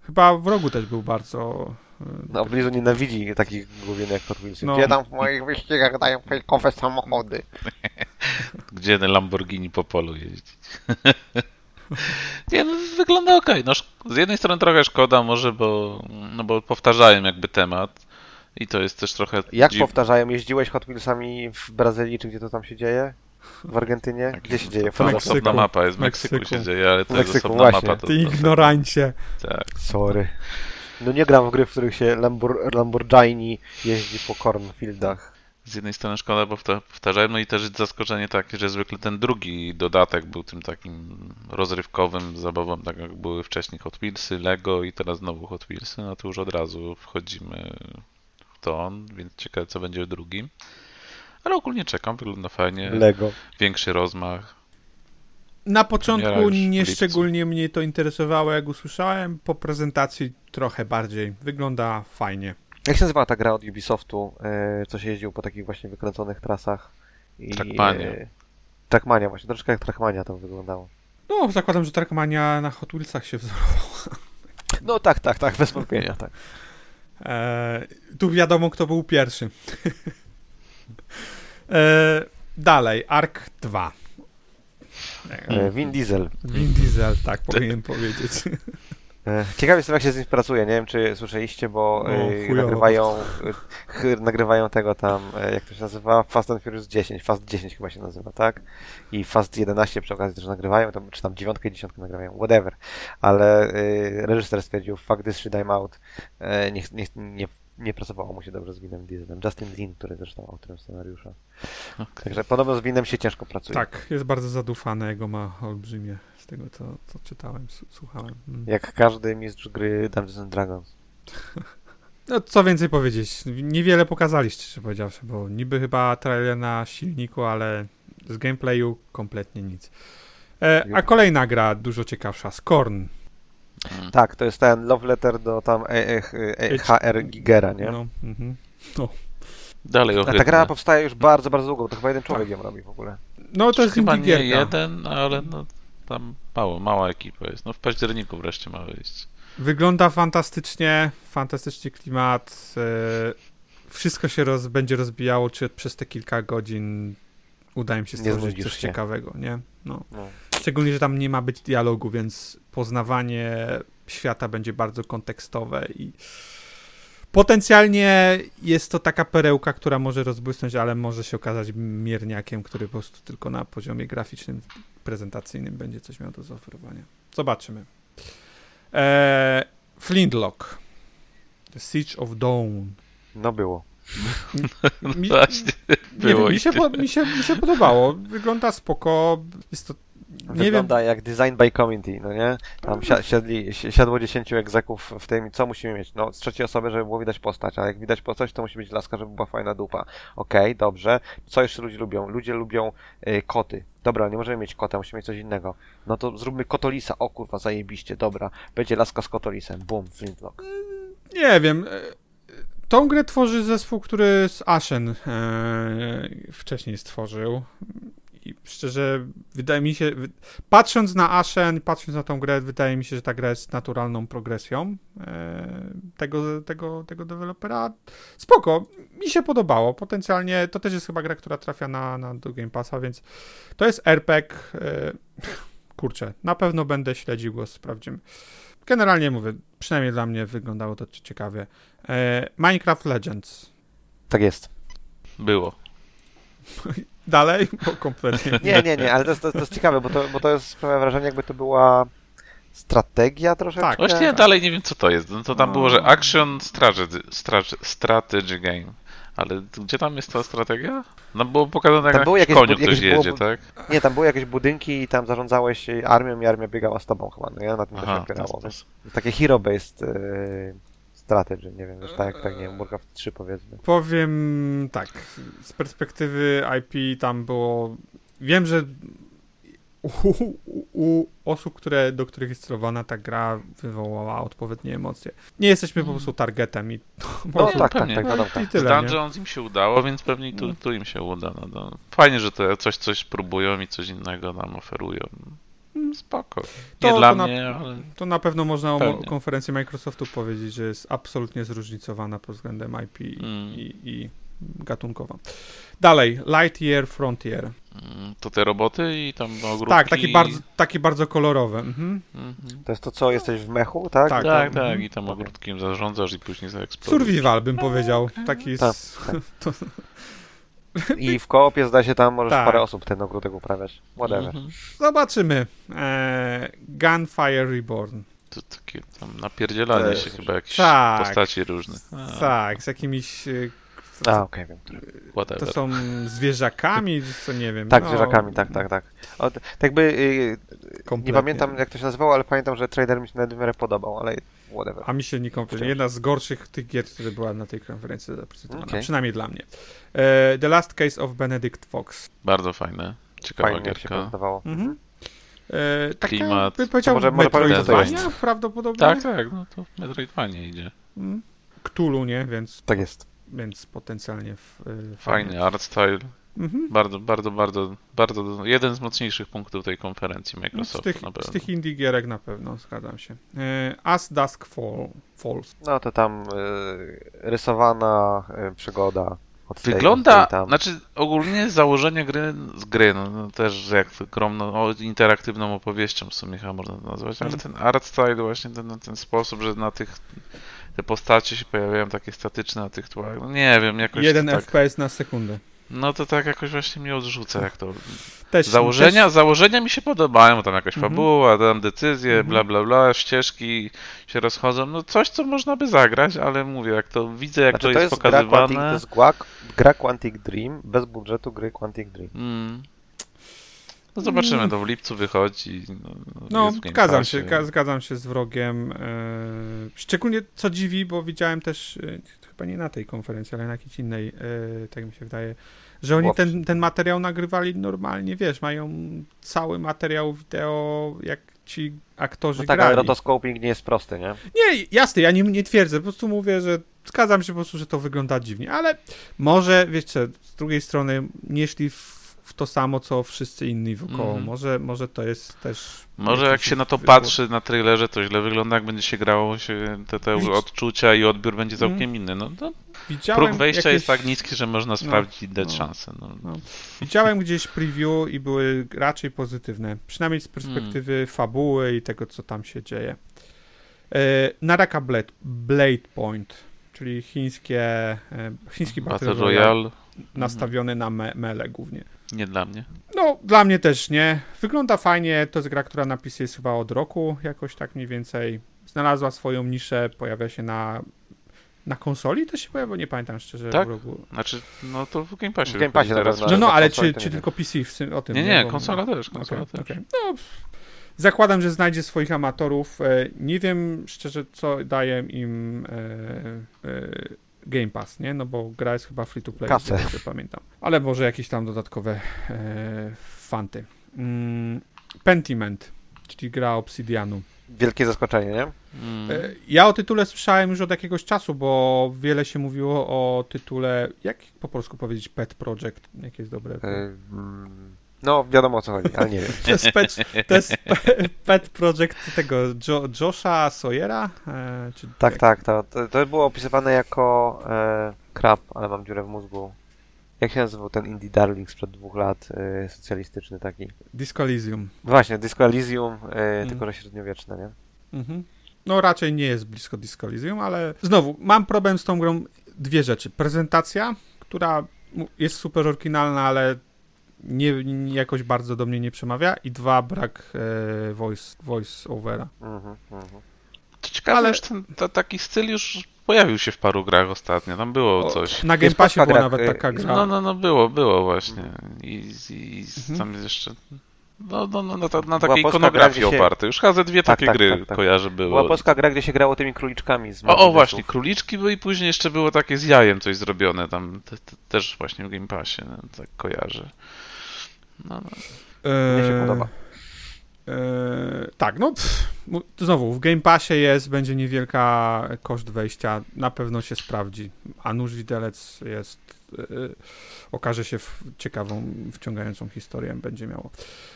Chyba w rogu też był bardzo. E, No Blizu nienawidzi takich główien jak Hot Wheels. No. Gdzie tam w moich wyścigach dają fejkowe samochody? [LAUGHS] Gdzie ten Lamborghini po polu jeździć? [LAUGHS] Nie, no, wygląda ok. No, z jednej strony trochę szkoda może, bo, no, bo powtarzają jakby temat. I to jest też trochę Jak dziw- powtarzają, jeździłeś Hot Wheelsami w Brazylii, czy gdzie to tam się dzieje? W Argentynie? Gdzie się dzieje? To W jest Meksyku. osobna mapa, jest w Meksyku, Meksyku. się dzieje, ale to jest Meksyku, osobna właśnie. mapa. To, Ty ignorancie. tak. Sorry. No nie gram w gry, w których się Lambor Lamborghini jeździ po cornfieldach. Z jednej strony szkoda, bo powta- powtarzałem, no i też zaskoczenie takie, że zwykle ten drugi dodatek był tym takim rozrywkowym zabawą, tak jak były wcześniej Hot Wheelsy, Lego i teraz znowu Hot Wheelsy, no to już od razu wchodzimy w to, więc ciekawe co będzie w drugim. Ale ogólnie czekam, wygląda fajnie, Lego. większy rozmach. Na początku nie szczególnie mnie to interesowało, jak usłyszałem. Po prezentacji trochę bardziej. Wygląda fajnie. Jak się nazywała ta gra od Ubisoftu, e, co się jeździł po takich właśnie wykręconych trasach? I, Trackmania. e, Trackmania, właśnie, troszkę jak Trackmania to wyglądało. No, zakładam, że Trackmania na Hot Wheelsach się wzorowała. No tak, tak, tak, bez wątpienia, tak. E, tu wiadomo, kto był pierwszy. [LAUGHS] e, dalej, Ark 2. E, Vin Diesel. Vin Diesel, tak powinien powiedzieć. E, Ciekaw jestem, jak się z nim pracuje. Nie wiem, czy słyszeliście, bo No, nagrywają, nagrywają tego tam, jak to się nazywa? Fast and Furious 10. Fast 10 chyba się nazywa, tak? I Fast 11 przy okazji też nagrywają, tam, czy tam 9 i 10 nagrywają, whatever. Ale e, reżyser stwierdził, fuck this shit, I'm out. Nie, nie, nie, nie pracowało mu się dobrze z Vinem Dieselem. Justin Lin, który zresztą autorem scenariusza. Okej. Także podobno z Vinem się ciężko pracuje. tak, jest bardzo zadufane, jego ma olbrzymie, z tego co, co czytałem, słuchałem. Mm. Jak każdy mistrz gry Dungeons and Dragons. No, co więcej powiedzieć, niewiele pokazali, szczerze powiedziawszy, bo niby chyba trailer na silniku, ale z gameplayu kompletnie nic. E, a kolejna gra, dużo ciekawsza, Scorn. Tak, to jest ten love letter do tam e, e, e, HR Gigera, nie? No, mhm. no. Dalej A ohydne. ta gra powstaje już bardzo, bardzo długo, bo to chyba jeden człowiek ją robi w ogóle. no to jest Chyba nie jeden, ale no tam mało, mała ekipa jest. No w październiku wreszcie ma wyjść. Wygląda fantastycznie, fantastycznie klimat. E, wszystko się roz, będzie rozbijało, czy przez te kilka godzin uda im się stworzyć coś się. ciekawego, nie? No. No. Szczególnie, że tam nie ma być dialogu, więc poznawanie świata będzie bardzo kontekstowe i potencjalnie jest to taka perełka, która może rozbłysnąć, ale może się okazać mierniakiem, który po prostu tylko na poziomie graficznym, prezentacyjnym będzie coś miał do zaoferowania. Zobaczymy. Eee, Flintlock. The Siege of Dawn. No było. Mi, [LAUGHS] Właśnie, nie było mi, się mi, się, mi się podobało. Wygląda spoko. Jest to. Nie wiem. Wygląda jak design by committee, no nie? Tam si- siadli, si- siadło 10 egzeków w tym, co musimy mieć? No, z trzeciej osoby, żeby było widać postać, a jak widać postać, to musi być laska, żeby była fajna dupa. Okej, dobrze. Co jeszcze ludzie lubią? Ludzie lubią y, koty. Dobra, nie możemy mieć kota, musimy mieć coś innego. No to zróbmy kotolisa. O kurwa, zajebiście, dobra. Będzie laska z kotolisem. Boom, flintlock. Nie wiem. e, Tą grę tworzy zespół, który z Ashen e, wcześniej stworzył. I szczerze, wydaje mi się, patrząc na Ashen, patrząc na tą grę, wydaje mi się, że ta gra jest naturalną progresją e, tego, tego, tego dewelopera. Spoko, mi się podobało. Potencjalnie to też jest chyba gra, która trafia na, na do Game Passa, więc to jest RPG. E, kurczę, na pewno będę śledził go, sprawdzimy. Generalnie mówię, przynajmniej dla mnie wyglądało to cie- ciekawie. E, Minecraft Legends. Tak jest. Było. [LAUGHS] Dalej? [LAUGHS] Bo kompletnie. Nie, nie, nie, ale to jest, to, to jest ciekawe, bo to, bo to jest, sprawia wrażenie, jakby to była strategia troszeczkę. Tak. Właśnie ja dalej nie wiem co to jest. No to tam No. było, że action strategy, strategy, game. Ale gdzie tam jest ta strategia? No było pokazane jak Tam na jakieś koniu ktoś jakieś było jedzie, bud- tak? Nie, tam były jakieś budynki i tam zarządzałeś armią i armia biegała z tobą chyba, no nie? Na tym to się Aha, opierało. sposób. Takie hero-based yy, strategy, nie wiem, wiesz, tak jak, tak, nie wiem, Warcraft 3 powiedzmy. Powiem tak, z perspektywy IP tam było. Wiem, że u, u, u osób, które, do których jest celowana ta gra, wywołała odpowiednie emocje. Nie jesteśmy po prostu targetem i to No może- tak, tak, pewnie. tak, no, i tak. Nie? Dungeons im się udało, więc pewnie tu, tu im się uda. No, no. Fajnie, że to coś, coś próbują i coś innego nam oferują. Mm, Spoko. Nie To- dla to na- mnie, ale To na pewno można o Pewnie. konferencji Microsoftu powiedzieć, że jest absolutnie zróżnicowana pod względem IP Mm. i, i gatunkowa. Dalej, Lightyear Frontier. Mm, To te roboty i tam ogródki. Tak, takie bardzo, takie bardzo kolorowe. Mhm. Mhm. To jest to, co jesteś w mechu, tak? Tak. Tak, tak, mhm. i tam ogródkiem zarządzasz i później zaeksplodujesz. Survival bym powiedział. Taki Tak, z... tak. [LAUGHS] to, I [LAUGHS] w koopie zda się tam możesz Tak. parę osób ten ogródek uprawiać. Whatever. Mhm. Zobaczymy. E, Gunfire Reborn. To takie tam napierdzielanie się chyba jakieś Tak. postaci różne. A, Tak, z jakimiś... e, A, okej, wiem. whatever. To są zwierzakami, co nie wiem. Tak, no, zwierzakami, tak, tak, tak. O, tak jakby, y, nie pamiętam jak to się nazywało, ale pamiętam, że trailer mi się miarę podobał, ale whatever. A mi się nie kompletnie. Wciąż. Jedna z gorszych tych gier, które była na tej konferencji zaprezentowana. Okej. Przynajmniej dla mnie. E, The Last Case of Benedict Fox. Bardzo fajne. Ciekawa Fajnie jak się gierka. prezentowało. Mhm. E, taka, Klimat. by powiedział, To może- może Metroidvania prawdopodobnie. Tak, tak, no to Metroidvanie idzie. Mm. Cthulhu, nie? Więc, Tak jest. więc potencjalnie w, e, Fajny art style. Mhm. Bardzo, bardzo, bardzo, bardzo jeden z mocniejszych punktów tej konferencji No, Z tych, na z pewno. tych indie gierek na pewno, zgadzam się. E, As Dusk Fall, Falls. No to tam y, rysowana y, przygoda. Wygląda, tam. znaczy ogólnie założenie gry, z gry, no, no też jak ogromną, o, interaktywną opowieścią w sumie chyba można to nazwać, ale Mhm. ten art style właśnie ten, ten sposób, że na tych te postacie się pojawiają takie statyczne na tych tłach, no nie wiem, jakoś Jeden tak, FPS na sekundę. No to tak jakoś właśnie mnie odrzuca, jak to Też, Założenia, też, założenia mi się podobają, tam jakaś Mhm. fabuła, tam decyzje, Mhm. bla bla bla, ścieżki się rozchodzą, no coś, co można by zagrać, ale mówię, jak to widzę, jak Znaczy, to jest, gra Quantic, to pokazywane. jest gra, gra Quantic Dream, bez budżetu gry Quantic Dream. Mm. No zobaczymy, Mm. to w lipcu wychodzi. No, No, zgadzam się, ga- zgadzam się z wrogiem. E, szczególnie co dziwi, bo widziałem też, e, chyba nie na tej konferencji, ale na jakiejś innej, e, tak mi się wydaje, że oni ten, ten materiał nagrywali normalnie, wiesz, mają cały materiał wideo, jak ci aktorzy No tak, grali. ale rotoscoping nie jest prosty, nie? Nie, jasne, ja nie, nie twierdzę, po prostu mówię, że zgadzam się po prostu, że to wygląda dziwnie, ale może, wiecie, z drugiej strony nie szli w, w to samo, co wszyscy inni wokoło. Mhm. może, może to jest też... Może jak się na to wybór. patrzy na trailerze, to źle wygląda, jak będzie się grało, się te, te Widz- odczucia i odbiór będzie Mhm. całkiem inny. No, to Widziałem próg wejścia jakieś- jest tak niski, że można sprawdzić i dać no. szansę. No. No. Widziałem gdzieś preview i były raczej pozytywne. Przynajmniej z perspektywy Hmm. fabuły i tego, co tam się dzieje. E, Naraka Blade, Blade Point, czyli chińskie, e, chiński Battle, Battle Royale, Royale nastawiony na me mele głównie. Nie dla mnie. No, dla mnie też nie. Wygląda fajnie. To jest gra, która na PC jest chyba od roku, jakoś tak mniej więcej. Znalazła swoją niszę, pojawia się na. Na konsoli to się pojawia? Nie pamiętam szczerze. Tak? w roku. Znaczy, no to w Game Passie. W Game Passie teraz. No, no, ale czy, czy tylko PC w, tym- o tym? Nie, nie, Bo- konsola też, konsola Okej, też. okej. No, zakładam, że znajdzie swoich amatorów. E, Nie wiem szczerze, co daje im e, e, Game Pass, nie? No bo gra jest chyba free to play, Kasę. co pamiętam. Ale może jakieś tam dodatkowe e, fanty. Mm, Pentiment, czyli gra Obsidianu. Wielkie zaskoczenie, nie? Mm. E, Ja o tytule słyszałem już od jakiegoś czasu, bo wiele się mówiło o tytule, jak po polsku powiedzieć, Pet Project, jakie jest dobre. Y, mm, No, wiadomo o co chodzi, ale nie wiem. [LAUGHS] To jest pet, to jest pe- pet project tego jo, Josha Sawyera? E, czy Tak, tak, to, to, było opisywane jako e, krab, ale mam dziurę w mózgu. Jak się nazywał ten indie darling sprzed dwóch lat, e, socjalistyczny taki? Disco Elysium. Właśnie, Disco Elysium, Mm. tylko że średniowieczne, nie? Mhm. No raczej nie jest blisko Disco Elysium, ale znowu, mam problem z tą grą. Dwie rzeczy. Prezentacja, która jest super oryginalna, ale nie, nie jakoś bardzo do mnie nie przemawia i dwa, brak e, voice, voice overa. Mhm, mhm. To ciekawe, ale- już ten ta, taki styl już pojawił się w paru grach ostatnio. Tam było O, coś. Na Game Passie była gra, nawet taka gra. No, no, no, było, było właśnie. I, i Mhm. tam jeszcze. No, no, no, na, ta- na takiej ikonografii gra, się- oparte. Już chyba ze dwie Tak, takie tak, gry tak, tak. kojarzę było. Była polska gra, gdzie się grało tymi króliczkami z O, o właśnie, króliczki były i później jeszcze było takie z jajem coś zrobione tam. Te, te, też właśnie w Game Passie, no, tak kojarzę. No, no. Mnie się E, podoba. e, tak, no pff, znowu w Game Passie jest, będzie niewielka koszt wejścia, na pewno się sprawdzi, a nóż widelec jest, e, okaże się w ciekawą, wciągającą historię będzie miało.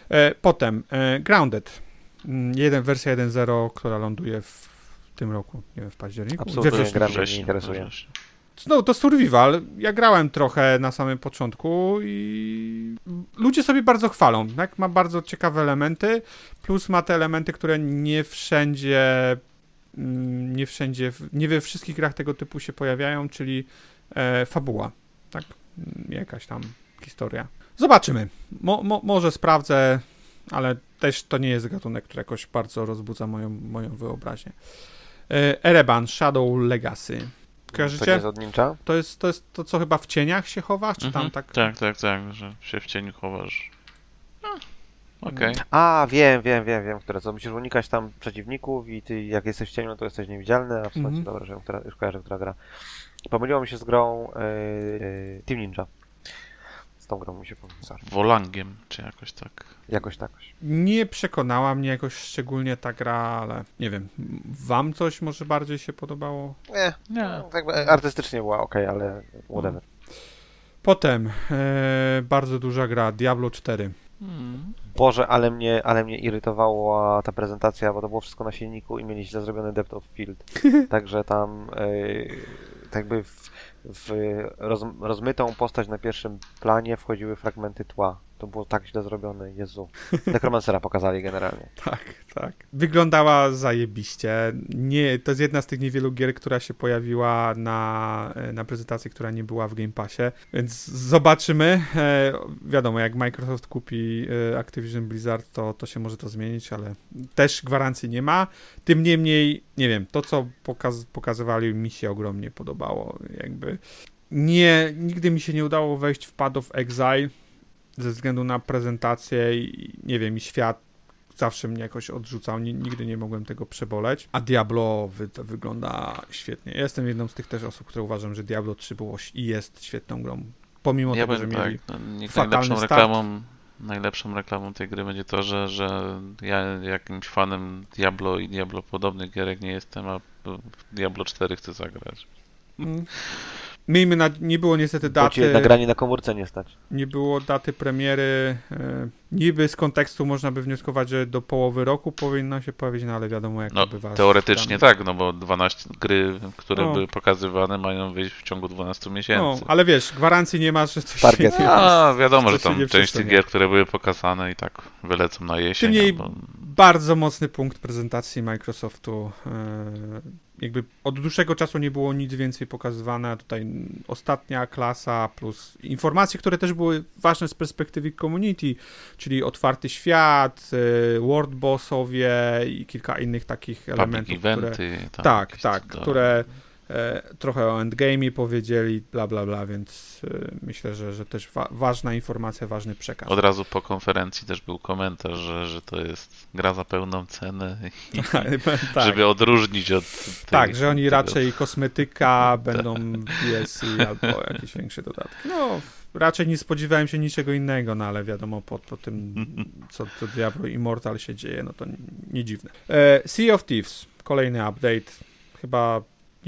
E, potem e, Grounded, Mm, jeden, wersja 1.0, która ląduje w tym roku, nie wiem, w październiku, Absolutnie gra mnie nie interesuje. No to survival. Ja grałem trochę na samym początku i ludzie sobie bardzo chwalą, tak? Ma bardzo ciekawe elementy, plus ma te elementy, które nie wszędzie mm, nie wszędzie, nie we wszystkich grach tego typu się pojawiają, czyli e, fabuła, tak? Mm, Jakaś tam historia. Zobaczymy. Mo, mo, może sprawdzę, ale też to nie jest gatunek, który jakoś bardzo rozbudza moją, moją wyobraźnię. E, Ereban, Shadow Legacy. To Kojarzycie? Ninja? To jest, to jest to, co chyba w cieniach się chowasz, czy tam Mhm. tak? tak, tak, tak, że się w cieniu chowasz. A, Okej. A, wiem, wiem, wiem, wiem, które co. Musisz unikać tam przeciwników i ty jak jesteś w cieniu, to jesteś niewidzialny, a w sumie Mhm. dobra, że która, już kojarzę, która gra. Pomyliło mi się z grą yy, yy, Team Ninja. Tą grą mi się pomyliło. Sorry. Wolangiem, czy jakoś tak. Jakoś tak. Nie przekonała mnie jakoś szczególnie ta gra, ale nie wiem. Wam coś może bardziej się podobało? Nie, Nie. no, jakby artystycznie była ok, ale whatever. Potem e, bardzo duża gra Diablo 4. Hmm. Boże, ale mnie, ale mnie irytowała ta prezentacja, bo to było wszystko na silniku i mieli źle zrobiony depth of field. [LAUGHS] Także tam yy, tak jakby w, w roz, rozmytą postać na pierwszym planie wchodziły fragmenty tła. To było tak źle zrobione, Jezu. [LAUGHS] Necromancera pokazali generalnie. Tak, tak. Wyglądała zajebiście. Nie, to jest jedna z tych niewielu gier, która się pojawiła na, na prezentacji, która nie była w Game Passie, więc zobaczymy. E, wiadomo, jak Microsoft kupi e, Activision Blizzard, to, to się może to zmienić, ale też gwarancji nie ma. Tym niemniej, nie wiem, to co pokaz, pokazywali mi się ogromnie podobało. Jakby nie, nigdy mi się nie udało wejść w Path of Exile ze względu na prezentację i nie wiem, i świat zawsze mnie jakoś odrzucał, ni- nigdy nie mogłem tego przeboleć. A Diablo wy, wygląda świetnie. Jestem jedną z tych też osób, które uważam, że Diablo 3 było i jest świetną grą. Pomimo Ja tego, że bym mieli... tak. No, fatalny reklamą, najlepszą reklamą tej gry będzie to, że, że ja jakimś fanem Diablo i Diablo podobnych gierek nie jestem, a Diablo 4 chcę zagrać. Mm. Miejmy na... Nie było niestety daty... nagranie na komórce nie stać. Nie było daty premiery. E, niby z kontekstu można by wnioskować, że do połowy roku powinno się pojawić, no ale wiadomo jak No, to bywa. teoretycznie Tam- tak, no bo 12 gry, które No. były pokazywane, mają wyjść w ciągu 12 No, miesięcy. ale wiesz, gwarancji nie ma, że coś Target. się nie A, [LAUGHS] wiadomo, że tam część tych gier, które były pokazane i tak wylecą na jesień. Niemniej albo... bardzo mocny punkt prezentacji Microsoftu. E, Jakby od dłuższego czasu nie było nic więcej pokazywane, tutaj ostatnia klasa plus informacje, które też były ważne z perspektywy community, czyli otwarty świat, e, world bossowie i kilka innych takich Public elementów, które, eventy. tam tak, tak, cuda. które trochę o endgame'ie powiedzieli, bla, bla, bla, więc e, myślę, że, że też wa- ważna informacja, ważny przekaz. Od razu po konferencji też był komentarz, że, że to jest gra za pełną cenę, i, [LAUGHS] tak. żeby odróżnić od tej, Tak, że oni tego. raczej kosmetyka [LAUGHS] będą DLC albo jakieś większe dodatki. No, raczej nie spodziewałem się niczego innego, no ale wiadomo, po, po tym, [LAUGHS] co to Diablo Immortal się dzieje, no to nie, nie dziwne. E, sea of Thieves, kolejny update. Chyba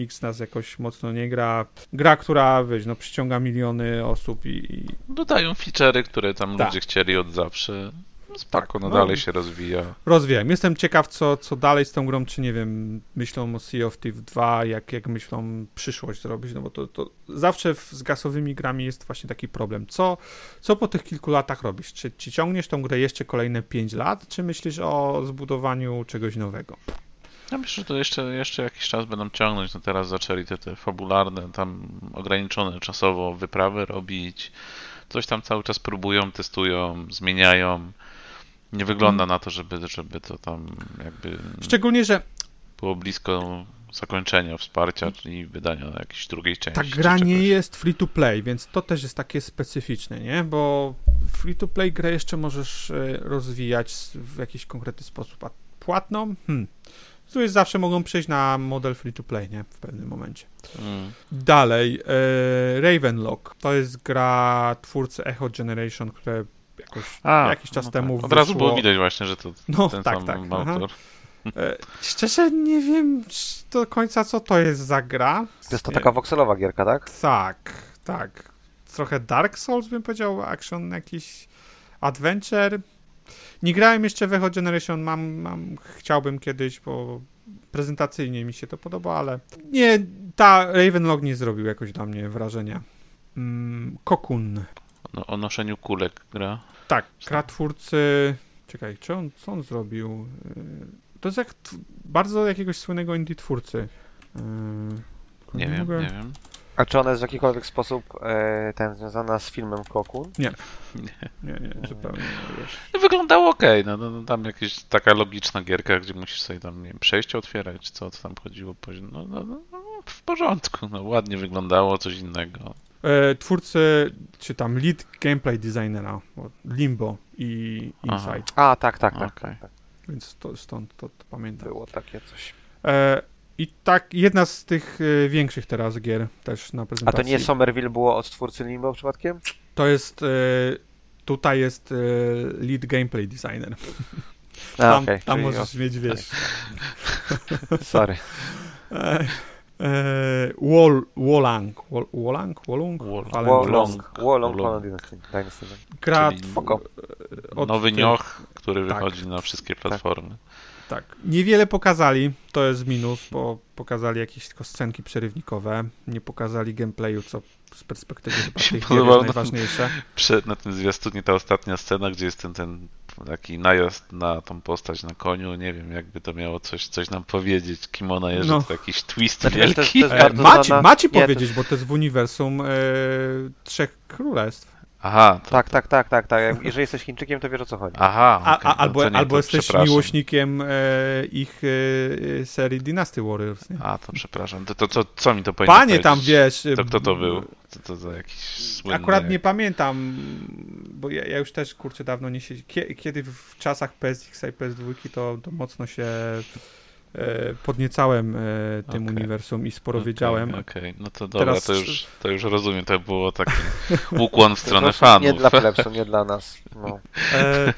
z nas jakoś mocno nie gra. Gra, która, wiesz, no przyciąga miliony osób i... i Dodają feature'y, które tam Tak. ludzie chcieli od zawsze. Spoko, Tak, no, no. dalej się rozwija. rozwijam. Jestem ciekaw, co, co dalej z tą grą, czy nie wiem, myślą o Sea of Thieves 2, jak, jak myślą przyszłość zrobić, no bo to, to zawsze w, z gasowymi grami jest właśnie taki problem. Co, co po tych kilku latach robisz? Czy, czy ciągniesz tą grę jeszcze kolejne 5 lat, czy myślisz o zbudowaniu czegoś nowego? Ja myślę, że to jeszcze, jeszcze jakiś czas będą ciągnąć. No teraz zaczęli te, te fabularne, tam ograniczone czasowo wyprawy robić. Coś tam cały czas próbują, testują, zmieniają. Nie wygląda na to, żeby, żeby to tam jakby Szczególnie, że było blisko zakończenia, wsparcia, czyli wydania jakiejś drugiej części. ta gra nie jest free to play, więc to też jest takie specyficzne, nie? Bo free to play grę jeszcze możesz e, rozwijać w jakiś konkretny sposób, a płatną? Hmm. Tu jest zawsze mogą przejść na model free to play, nie? W pewnym momencie. Mm. Dalej, e, Ravenlock. To jest gra twórcy Echo Generation, które jakoś A, jakiś czas no temu tak. Od razu było widać właśnie, że to No, ten tak, sam tak, autor. E, szczerze nie wiem do końca, co to jest za gra. To jest to Nie- taka voxelowa gierka, tak? Tak, tak. Trochę Dark Souls bym powiedział, action jakiś adventure. Nie grałem jeszcze w Echo Generation, mam, mam, chciałbym kiedyś, bo prezentacyjnie mi się to podoba, ale nie, ta Ravenlog nie zrobił jakoś dla mnie wrażenia. Mm, Kokun. No, o noszeniu kulek gra. Tak, gra twórcy... Czekaj, czy on, co on zrobił? Y, To jest jak bardzo jakiegoś słynnego indie twórcy. Y, Nie wiem, mogę- nie wiem. A czy ona jest w jakikolwiek sposób e, ten związana z filmem Kokun? Nie, nie, zupełnie. nie, Wiesz. No, wyglądało okej, no, no, no tam jakaś taka logiczna gierka, gdzie musisz sobie tam, nie wiem, przejście otwierać, co, co tam chodziło. No, no, no, no, w porządku, no ładnie wyglądało, coś innego. E, twórcy, czy tam lead gameplay designera, bo Limbo i Aha. Inside, A, tak, tak, tak, tak, tak. więc to, stąd to, to pamiętam. Było takie coś. E, I tak, jedna z tych e, większych teraz gier też na A prezentacji. to nie Somerville było od twórcy Limbo przypadkiem? To jest, e, tutaj jest e, lead gameplay designer. [LAUGHS] A, Tam, okej, tam możesz mieć, wiesz, [LAUGHS] Sorry. e, e, Wall, Wallang, Wall, Wallang, Wallung? Dynasty. Gra od Nowy nioch, który tak. wychodzi na wszystkie platformy. Tak. Niewiele pokazali, to jest minus, bo pokazali jakieś tylko scenki przerywnikowe, nie pokazali gameplayu, co z perspektywy chyba tych gier jest na- najważniejsze. Przed, na tym zwiastunie ta ostatnia scena, gdzie jest ten, ten taki najazd na tą postać na koniu, nie wiem, jakby to miało coś, coś nam powiedzieć, kim ona jest, No. to jakiś twist Znaczy, wiesz, to jest- wielki. to jest E, znana- macie nie, to- powiedzieć, bo to jest w uniwersum e, Trzech Królestw. Aha, to, Tak, tak, tak, tak, tak. Jeżeli jesteś Chińczykiem, to wiesz o co chodzi. aha. A, okej, a, no albo nie, albo jesteś miłośnikiem e, ich e, e, serii Dynasty Warriors. Nie? A, to przepraszam. To, to, to co mi to powinno Panie tam, powiedzieć? wiesz... e, To kto to był? To, to za jakiś słynny... Akurat nie pamiętam, bo ja, ja już też kurczę dawno nie siedzi. Kie- Kiedy w czasach PSX i PS2 to, to mocno się podniecałem e, tym Okej. uniwersum i sporo Okej, wiedziałem. Okej, no to dobra, Teraz- to, już, to już rozumiem. To było taki [LAUGHS] ukłon w stronę fanów. Nie dla plebsu, nie dla nas. No. E,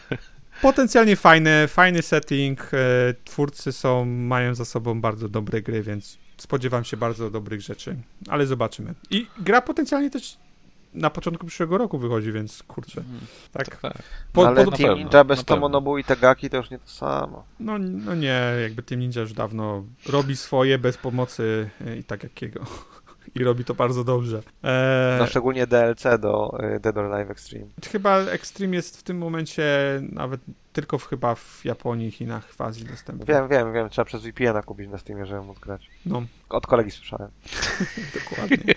potencjalnie fajny, fajny setting. E, twórcy są, mają za sobą bardzo dobre gry, więc spodziewam się bardzo dobrych rzeczy, ale zobaczymy. I gra potencjalnie też na początku przyszłego roku wychodzi, więc kurczę. Tak. tak. Po, ale po, na Team Ninja bez. Tomonobu i Tegaki to już nie to samo. No, no nie, jakby Team Ninja już dawno robi swoje bez pomocy e, i tak jakiego. [LAUGHS] I robi to bardzo dobrze. E, No szczególnie DLC do y, Dead or Alive Extreme. Chyba Extreme jest w tym momencie nawet tylko w, chyba w Japonii, Chinach, w Azji dostępny. Wiem, wiem, wiem. Trzeba przez VPN-a kupić na Steamie, żeby móc grać. No, Od kolegi słyszałem. [LAUGHS] dokładnie.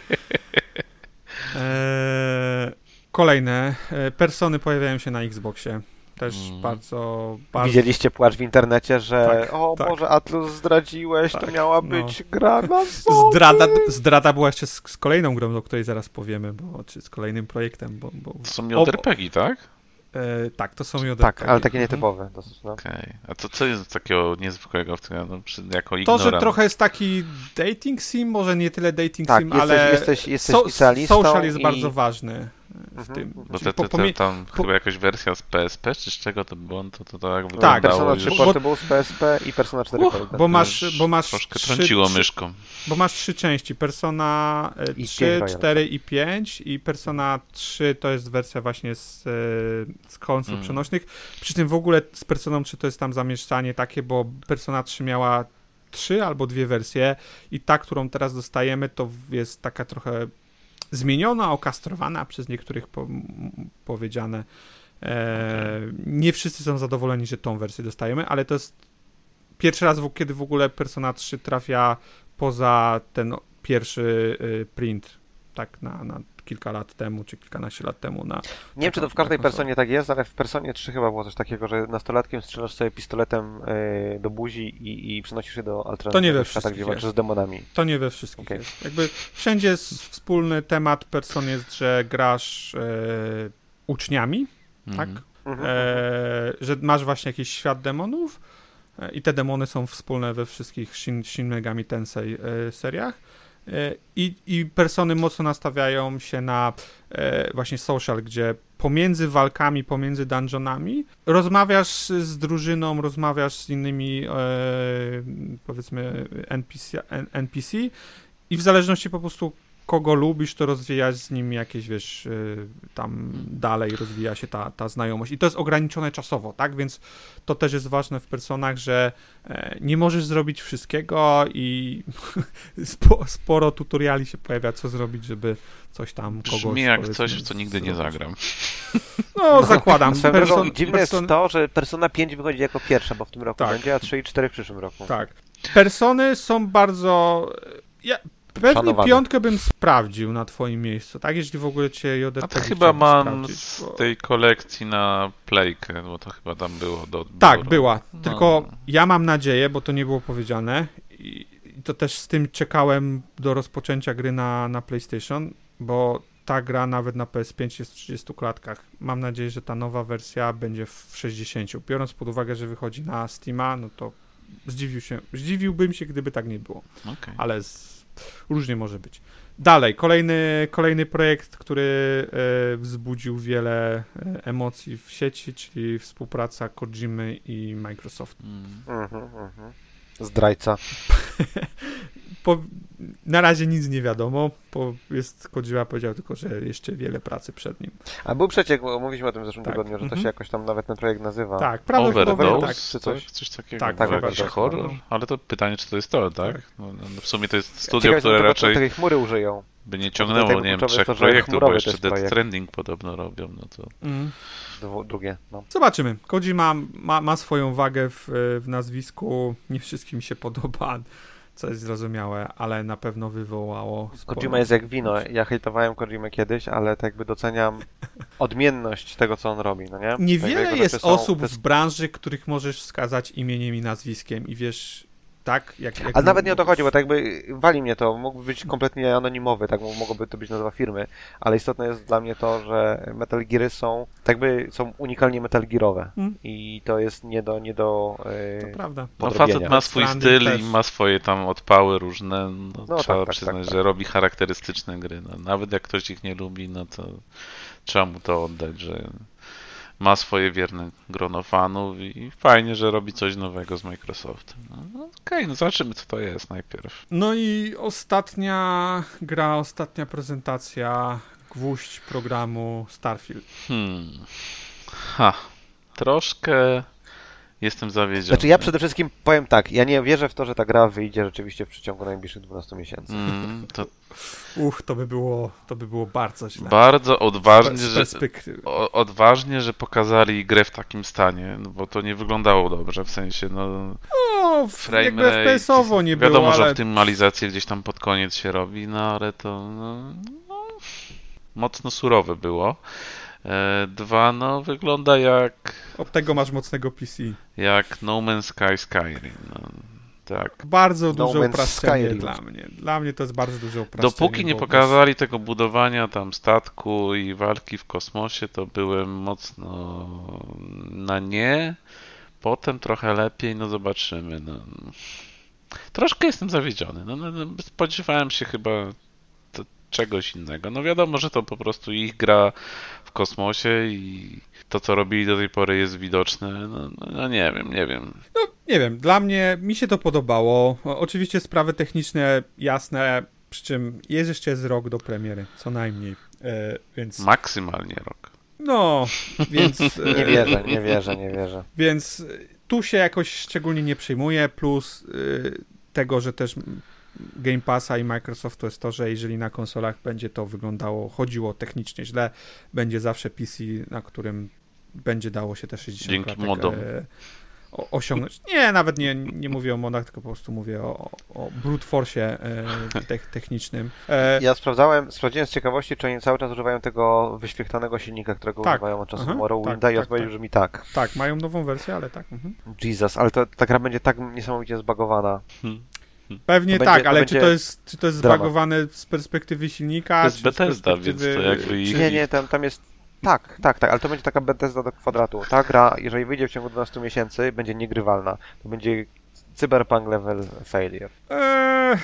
E, kolejne. E, persony pojawiają się na Xboxie. Też Mm. bardzo, bardzo... Widzieliście płacz w internecie, że Tak, o tak. Boże, Atlus zdradziłeś, to Tak, miała no. być gra na Sony. Zdrada, zdrada była jeszcze z, z kolejną grą, o której zaraz powiemy, bo, czy z kolejnym projektem, bo... bo To są ob- JRPG, tak? E, tak, to są JRPG. Tak, ale takie Mhm. nietypowe dosyć, no. Okej. A to co jest takiego niezwykłego w tym, no, przy, jako To, ignorant? że trochę jest taki dating sim, może nie tyle dating Tak, sim, jesteś, ale jesteś, jesteś so, social jest i... bardzo ważny w Mhm. tym. Bo Znaczy, te, te, te, tam po- chyba jakaś wersja z PSP, czy z czego to było, to, to tak Tak, wyglądało Persona już... 3 bo- Portable z PSP i Persona 4 Uch, Golden. bo masz, bo masz Troszkę trzy, trąciło myszką. bo masz trzy części, Persona e, I 3, pięć Royal. 4 i 5 i Persona 3 to jest wersja właśnie z, e, z konsol Mm. przenośnych, przy tym w ogóle z Personą 3 to jest tam zamieszczanie takie, bo Persona 3 miała trzy albo dwie wersje i ta, którą teraz dostajemy to jest taka trochę zmieniona, okastrowana przez niektórych po, powiedziane. E, nie wszyscy są zadowoleni, że tą wersję dostajemy, ale to jest pierwszy raz, kiedy w ogóle Persona 3 trafia poza ten pierwszy y, print, tak na, na kilka lat temu, czy kilkanaście lat temu na Nie wiem, czy to w każdej personie tak jest, ale w personie 3 chyba było coś takiego, że nastolatkiem strzelasz sobie pistoletem y, do buzi i, i przenosisz je do To nie we alternatywnego świata, wszystkich gdzie walczysz jest. z demonami. To nie we wszystkich Okej. jest. Jakby wszędzie jest wspólny temat person jest, że grasz e, uczniami, tak? Mhm. E, że masz właśnie jakiś świat demonów e, i te demony są wspólne we wszystkich Shin, Shin Megami Tensei e, seriach. I, I persony mocno nastawiają się na e, właśnie social, gdzie pomiędzy walkami, pomiędzy dungeonami rozmawiasz z drużyną, rozmawiasz z innymi e, powiedzmy NPC, NPC i w zależności po prostu kogo lubisz, to rozwijasz z nim jakieś, wiesz, y, tam dalej rozwija się ta, ta znajomość. I to jest ograniczone czasowo, tak? Więc to też jest ważne w personach, że e, nie możesz zrobić wszystkiego i [LAUGHS] spo, sporo tutoriali się pojawia, co zrobić, żeby coś tam kogoś... Brzmi jak coś, w co nigdy nie zagram. No, zakładam. [LAUGHS] Swoją drogą, Person- dziwne jest to, że Persona 5 wychodzi jako pierwsza, bo w tym roku Tak. będzie, a 3 i 4 w przyszłym roku. Tak. Persony są bardzo. Ja pewnie Szanowane. piątkę bym sprawdził na twoim miejscu, tak? Jeśli w ogóle cię JRPG A to chyba mam z bo- tej kolekcji na Playkę, bo to chyba tam było do Tak, odbioru. była. No. Tylko ja mam nadzieję, bo to nie było powiedziane, i to też z tym czekałem do rozpoczęcia gry na, na PlayStation, bo ta gra nawet na PS5 jest w 30 klatkach. Mam nadzieję, że ta nowa wersja będzie w 60. Biorąc pod uwagę, że wychodzi na Steama, no to zdziwił się, zdziwiłbym się, gdyby tak nie było. Okej. ale z, różnie może być. Dalej, kolejny, kolejny projekt, który e, wzbudził wiele e, emocji w sieci, czyli współpraca Kojimy i Microsoft. Mm. Mhm, mhm. Zdrajca. [LAUGHS] Po, na razie nic nie wiadomo, bo jest Kojima powiedział tylko, że jeszcze wiele pracy przed nim. A był przeciek, bo mówiliśmy o tym w zeszłym Tak. tygodniu, że to Mhm. się jakoś tam nawet ten projekt nazywa. Tak, prawdopodobnie Overdose, tak. czy coś? Coś takiego. Tak, Tak, tak, jakiś horror? no. Ale to pytanie, czy to jest to, tak? Tak. No, no, w sumie to jest Ciekawe studio, jestem, które tego- raczej Tej chmury użyją. by nie ciągnęło, nie wiem, trzech to, projektów, bo jeszcze projekt. Stranding podobno robią, no to... Dwu, drugie, no. Zobaczymy. Kojima ma, ma swoją wagę w, w nazwisku. Nie wszystkim się podoba, co jest zrozumiałe, ale na pewno wywołało. sporo- Kojima jest jak wino. Ja hejtowałem Kojimę kiedyś, ale tak jakby doceniam [LAUGHS] odmienność tego, co on robi, no nie? Tak Niewiele jego jest osób w branży, których możesz wskazać imieniem i nazwiskiem i wiesz, tak? Jak, jak Ale nawet nie o to chodzi, bo tak jakby wali mnie to. Mógłby być kompletnie anonimowy, tak mogłoby to być nazwa firmy, ale istotne jest dla mnie to, że Metal Geary są, tak jakby są unikalnie Metal Gearowe Hmm. i to jest nie do, nie do To yy, prawda. No facet ma swój Stranding styl też. i ma swoje tam odpały różne, no, No trzeba tak, tak, przyznać, tak, tak. że robi charakterystyczne gry. No, nawet jak ktoś ich nie lubi, no to trzeba mu to oddać, że ma swoje wierne grono fanów i fajnie, że robi coś nowego z Microsoftem. No, no, Okej, no zobaczymy co to jest najpierw. No i ostatnia gra, ostatnia prezentacja, gwóźdź programu Starfield. Hmm. Ha. Troszkę jestem zawiedziony. Znaczy ja przede wszystkim powiem tak, ja nie wierzę w to, że ta gra wyjdzie rzeczywiście w przeciągu najbliższych 12 miesięcy. Mm, to Uch, to by było, to by było bardzo źle. bardzo odważnie, że, odważnie, że pokazali grę w takim stanie, no bo to nie wyglądało dobrze, w sensie, no No, frame jakby rate, FPS-owo nie wiadomo, było, że ale optymalizację gdzieś tam pod koniec się robi, no ale to no, no, mocno surowe było. E, dwa, no wygląda jak, od tego masz mocnego PC. jak No Man's Sky Skyrim, no, tak. Bardzo No duże Man's upraszczenie Skyrim. dla mnie. Dla mnie to jest bardzo duże upraszczenie. Dopóki nie pokazali tego budowania tam statku i walki w kosmosie, to byłem mocno na nie. Potem trochę lepiej, no zobaczymy. No. Troszkę jestem zawiedziony. No, no, no, spodziewałem się chyba czegoś innego. No wiadomo, że to po prostu ich gra w kosmosie i to, co robili do tej pory jest widoczne. No, no, no nie wiem, nie wiem. No, nie wiem, dla mnie, mi się to podobało. Oczywiście sprawy techniczne jasne, przy czym jest jeszcze z rok do premiery, co najmniej. E, więc, Maksymalnie rok. no, [LAUGHS] więc... e, Nie wierzę, nie wierzę, nie wierzę. Więc tu się jakoś szczególnie nie przejmuję, plus y, tego, że też Game Passa i Microsoft to jest to, że jeżeli na konsolach będzie to wyglądało, chodziło technicznie źle, będzie zawsze PC, na którym będzie dało się te 60 Dzięki klatek, modom. e, o, osiągnąć. Nie, nawet nie, nie mówię o modach, tylko po prostu mówię o, o brute force e, tech, technicznym. E, Ja sprawdzałem, sprawdziłem z ciekawości, czy oni cały czas używają tego wyświechtanego silnika, którego Tak. używają od czasu Aha, Morrowinda tak, i tak, odpowiedział, tak. że mi tak. Tak, mają nową wersję, ale tak. Mhm. Jesus, ale to, ta gra będzie tak niesamowicie zbagowana. Hmm. Pewnie To tak, będzie- ale czy to jest, czy to jest zbagowane z perspektywy silnika? To jest czy z Bethesda, więc to jakby ich- Nie, nie, tam, tam jest... Tak, tak, tak, ale to będzie taka Bethesda do kwadratu. Ta gra, jeżeli wyjdzie w ciągu 12 miesięcy, będzie niegrywalna. To będzie cyberpunk level failure. Eee,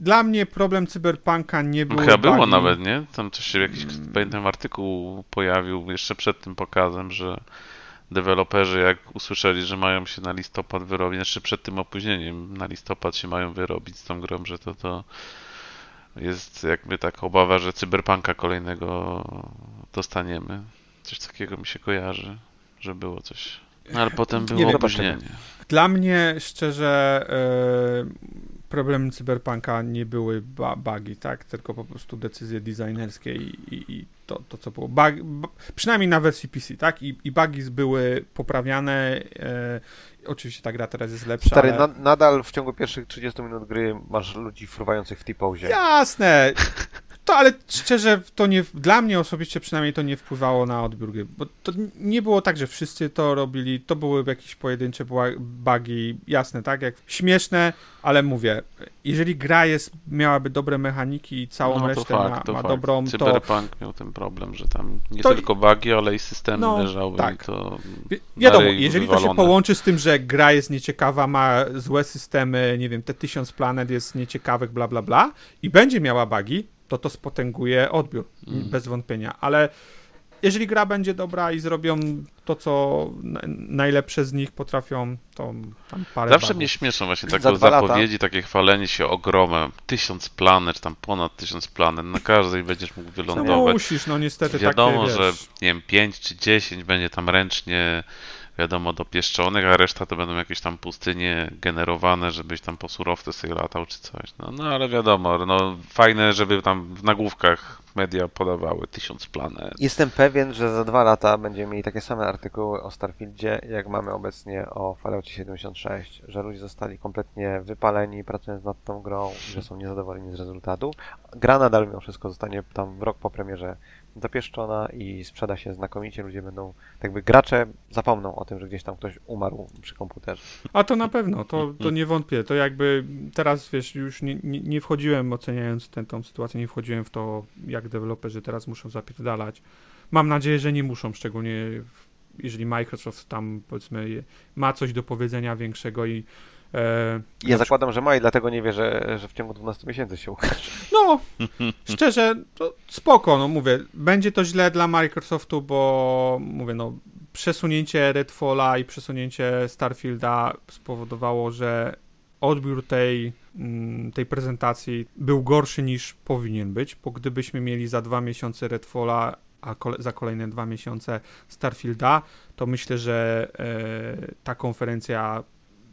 dla mnie problem cyberpunka nie był. No Chyba było nawet, nie? Tam coś się jakiś, Mm. pamiętam, artykuł pojawił jeszcze przed tym pokazem, że deweloperzy jak usłyszeli, że mają się na listopad wyrobić, jeszcze przed tym opóźnieniem na listopad się mają wyrobić z tą grą, że to to jest jakby taka obawa, że cyberpunka kolejnego dostaniemy. Coś takiego mi się kojarzy, że było coś. No, ale potem było opóźnienie. Dla mnie szczerze problemy cyberpunka nie były ba bugi, tak? Tylko po prostu decyzje designerskie i, i, i to, to, co było. Bug, bu- przynajmniej na wersji PC, tak? I, i bugi były poprawiane. E, oczywiście ta gra teraz jest lepsza. Stary, ale... na, nadal w ciągu pierwszych 30 minut gry masz ludzi fruwających w T-pozie. Jasne. To, ale szczerze, to nie, dla mnie osobiście przynajmniej to nie wpływało na odbiór gry, bo to nie było tak, że wszyscy to robili, to były jakieś pojedyncze bugi, jasne, tak, jak śmieszne, ale mówię, jeżeli gra jest, miałaby dobre mechaniki i całą no, to resztę fakt, ma, to ma fakt. dobrą, to Cyberpunk miał ten problem, że tam nie To- tylko bugi, ale i systemy No, leżały tak. i to Wi- Wiadomo, jeżeli to się wywalone. połączy z tym, że gra jest nieciekawa, ma złe systemy, nie wiem, te tysiąc planet jest nieciekawych, bla, bla, bla i będzie miała bugi, to to spotęguje odbiór, Mm. bez wątpienia, ale jeżeli gra będzie dobra i zrobią to, co na- najlepsze z nich potrafią, to tam parę Zawsze bugów. mnie śmieszą właśnie Za takie lata. zapowiedzi, takie chwalenie się ogromem. Tysiąc planet, tam ponad tysiąc planet, na każdej będziesz mógł No wylądować. musisz, no niestety Wiadomo, takie, że nie wiem, 5 czy 10 będzie tam ręcznie wiadomo dopieszczonych, a reszta to będą jakieś tam pustynie generowane, żebyś tam po surowce sobie latał czy coś. No, no ale wiadomo, no fajne, żeby tam w nagłówkach media podawały tysiąc planet. Jestem pewien, że za dwa lata będziemy mieli takie same artykuły o Starfieldzie, jak mamy obecnie o Falloutie 76, że ludzie zostali kompletnie wypaleni pracując nad tą grą, że są niezadowoleni z rezultatu. Gra nadal mimo wszystko zostanie tam w rok po premierze dopieszczona i sprzeda się znakomicie, ludzie będą, tak jakby gracze zapomną o tym, że gdzieś tam ktoś umarł przy komputerze. A to na pewno, to, to nie wątpię. To jakby teraz, wiesz, już nie, nie, nie wchodziłem oceniając tę tą sytuację, nie wchodziłem w to, jak deweloperzy teraz muszą zapierdalać. Mam nadzieję, że nie muszą, szczególnie jeżeli Microsoft tam, powiedzmy, ma coś do powiedzenia większego i e, Ja zakładam, że ma i dlatego nie wierzę, że w ciągu 12 miesięcy się ukaże. No, szczerze, to spoko, no mówię, będzie to źle dla Microsoftu, bo mówię, no przesunięcie Redfalla i przesunięcie Starfielda spowodowało, że odbiór tej, tej prezentacji był gorszy niż powinien być, bo gdybyśmy mieli za dwa miesiące Redfalla, a kole, za kolejne dwa miesiące Starfielda, to myślę, że e, ta konferencja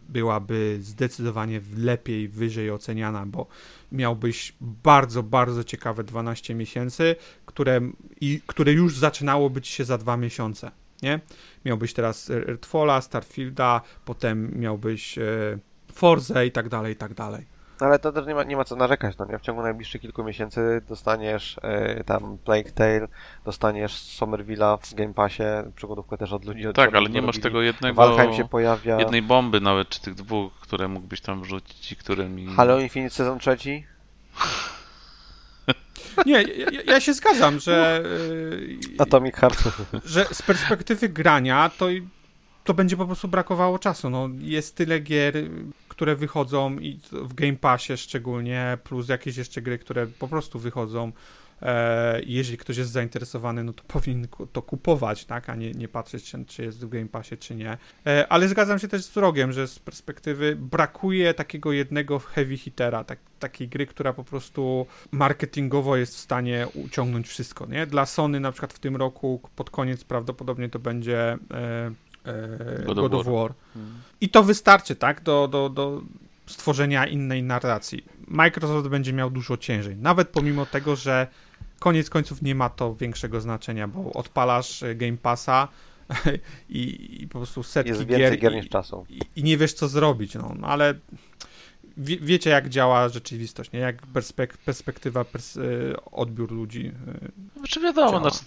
byłaby zdecydowanie lepiej, wyżej oceniana, bo miałbyś bardzo, bardzo ciekawe 12 miesięcy, które, i, które już zaczynało być się za dwa miesiące, nie? Miałbyś teraz Redfalla, Starfielda, potem miałbyś e, Forza i tak dalej, i tak dalej. No ale to też nie ma, nie ma co narzekać, no nie? W ciągu najbliższych kilku miesięcy dostaniesz e, tam Plague Tale, dostaniesz Somerville'a w Game Passie, przygodówkę też od ludzi. od Tak, ale nie masz tego jednego, Valheim się pojawia. jednej bomby nawet, czy tych dwóch, które mógłbyś tam wrzucić i którymi... Halo Infinite sezon trzeci? [LAUGHS] Nie, ja, ja- ja się zgadzam, że, e, Atomic Heart. że z perspektywy grania to, to będzie po prostu brakowało czasu. No, jest tyle gier, które wychodzą i w Game Passie szczególnie, plus jakieś jeszcze gry, które po prostu wychodzą. E, jeżeli ktoś jest zainteresowany, no to [LAUGHS] powinien to kupować, tak, a nie, nie patrzeć, czy- jest w Game Passie, czy nie. E, ale zgadzam się też z Rogiem, że z perspektywy brakuje takiego jednego heavy hittera, tak, takiej gry, która po prostu marketingowo jest w stanie uciągnąć wszystko, nie? Dla Sony na przykład w tym roku pod koniec prawdopodobnie to będzie e, God God, of of War. Hmm. I to wystarczy, tak, do, do, do stworzenia innej narracji. Microsoft będzie miał dużo ciężej, nawet pomimo tego, że koniec końców nie ma to większego znaczenia, bo odpalasz e, Game Passa [LAUGHS] i, i po prostu setki Jest gier, więcej gier i, niż czasu. i, i nie wiesz, co zrobić, no, no ale wie, wiecie, jak działa rzeczywistość, nie? Jak perspek perspektywa, pers e, odbiór ludzi. e, Znaczy wiadomo, działa. znaczy,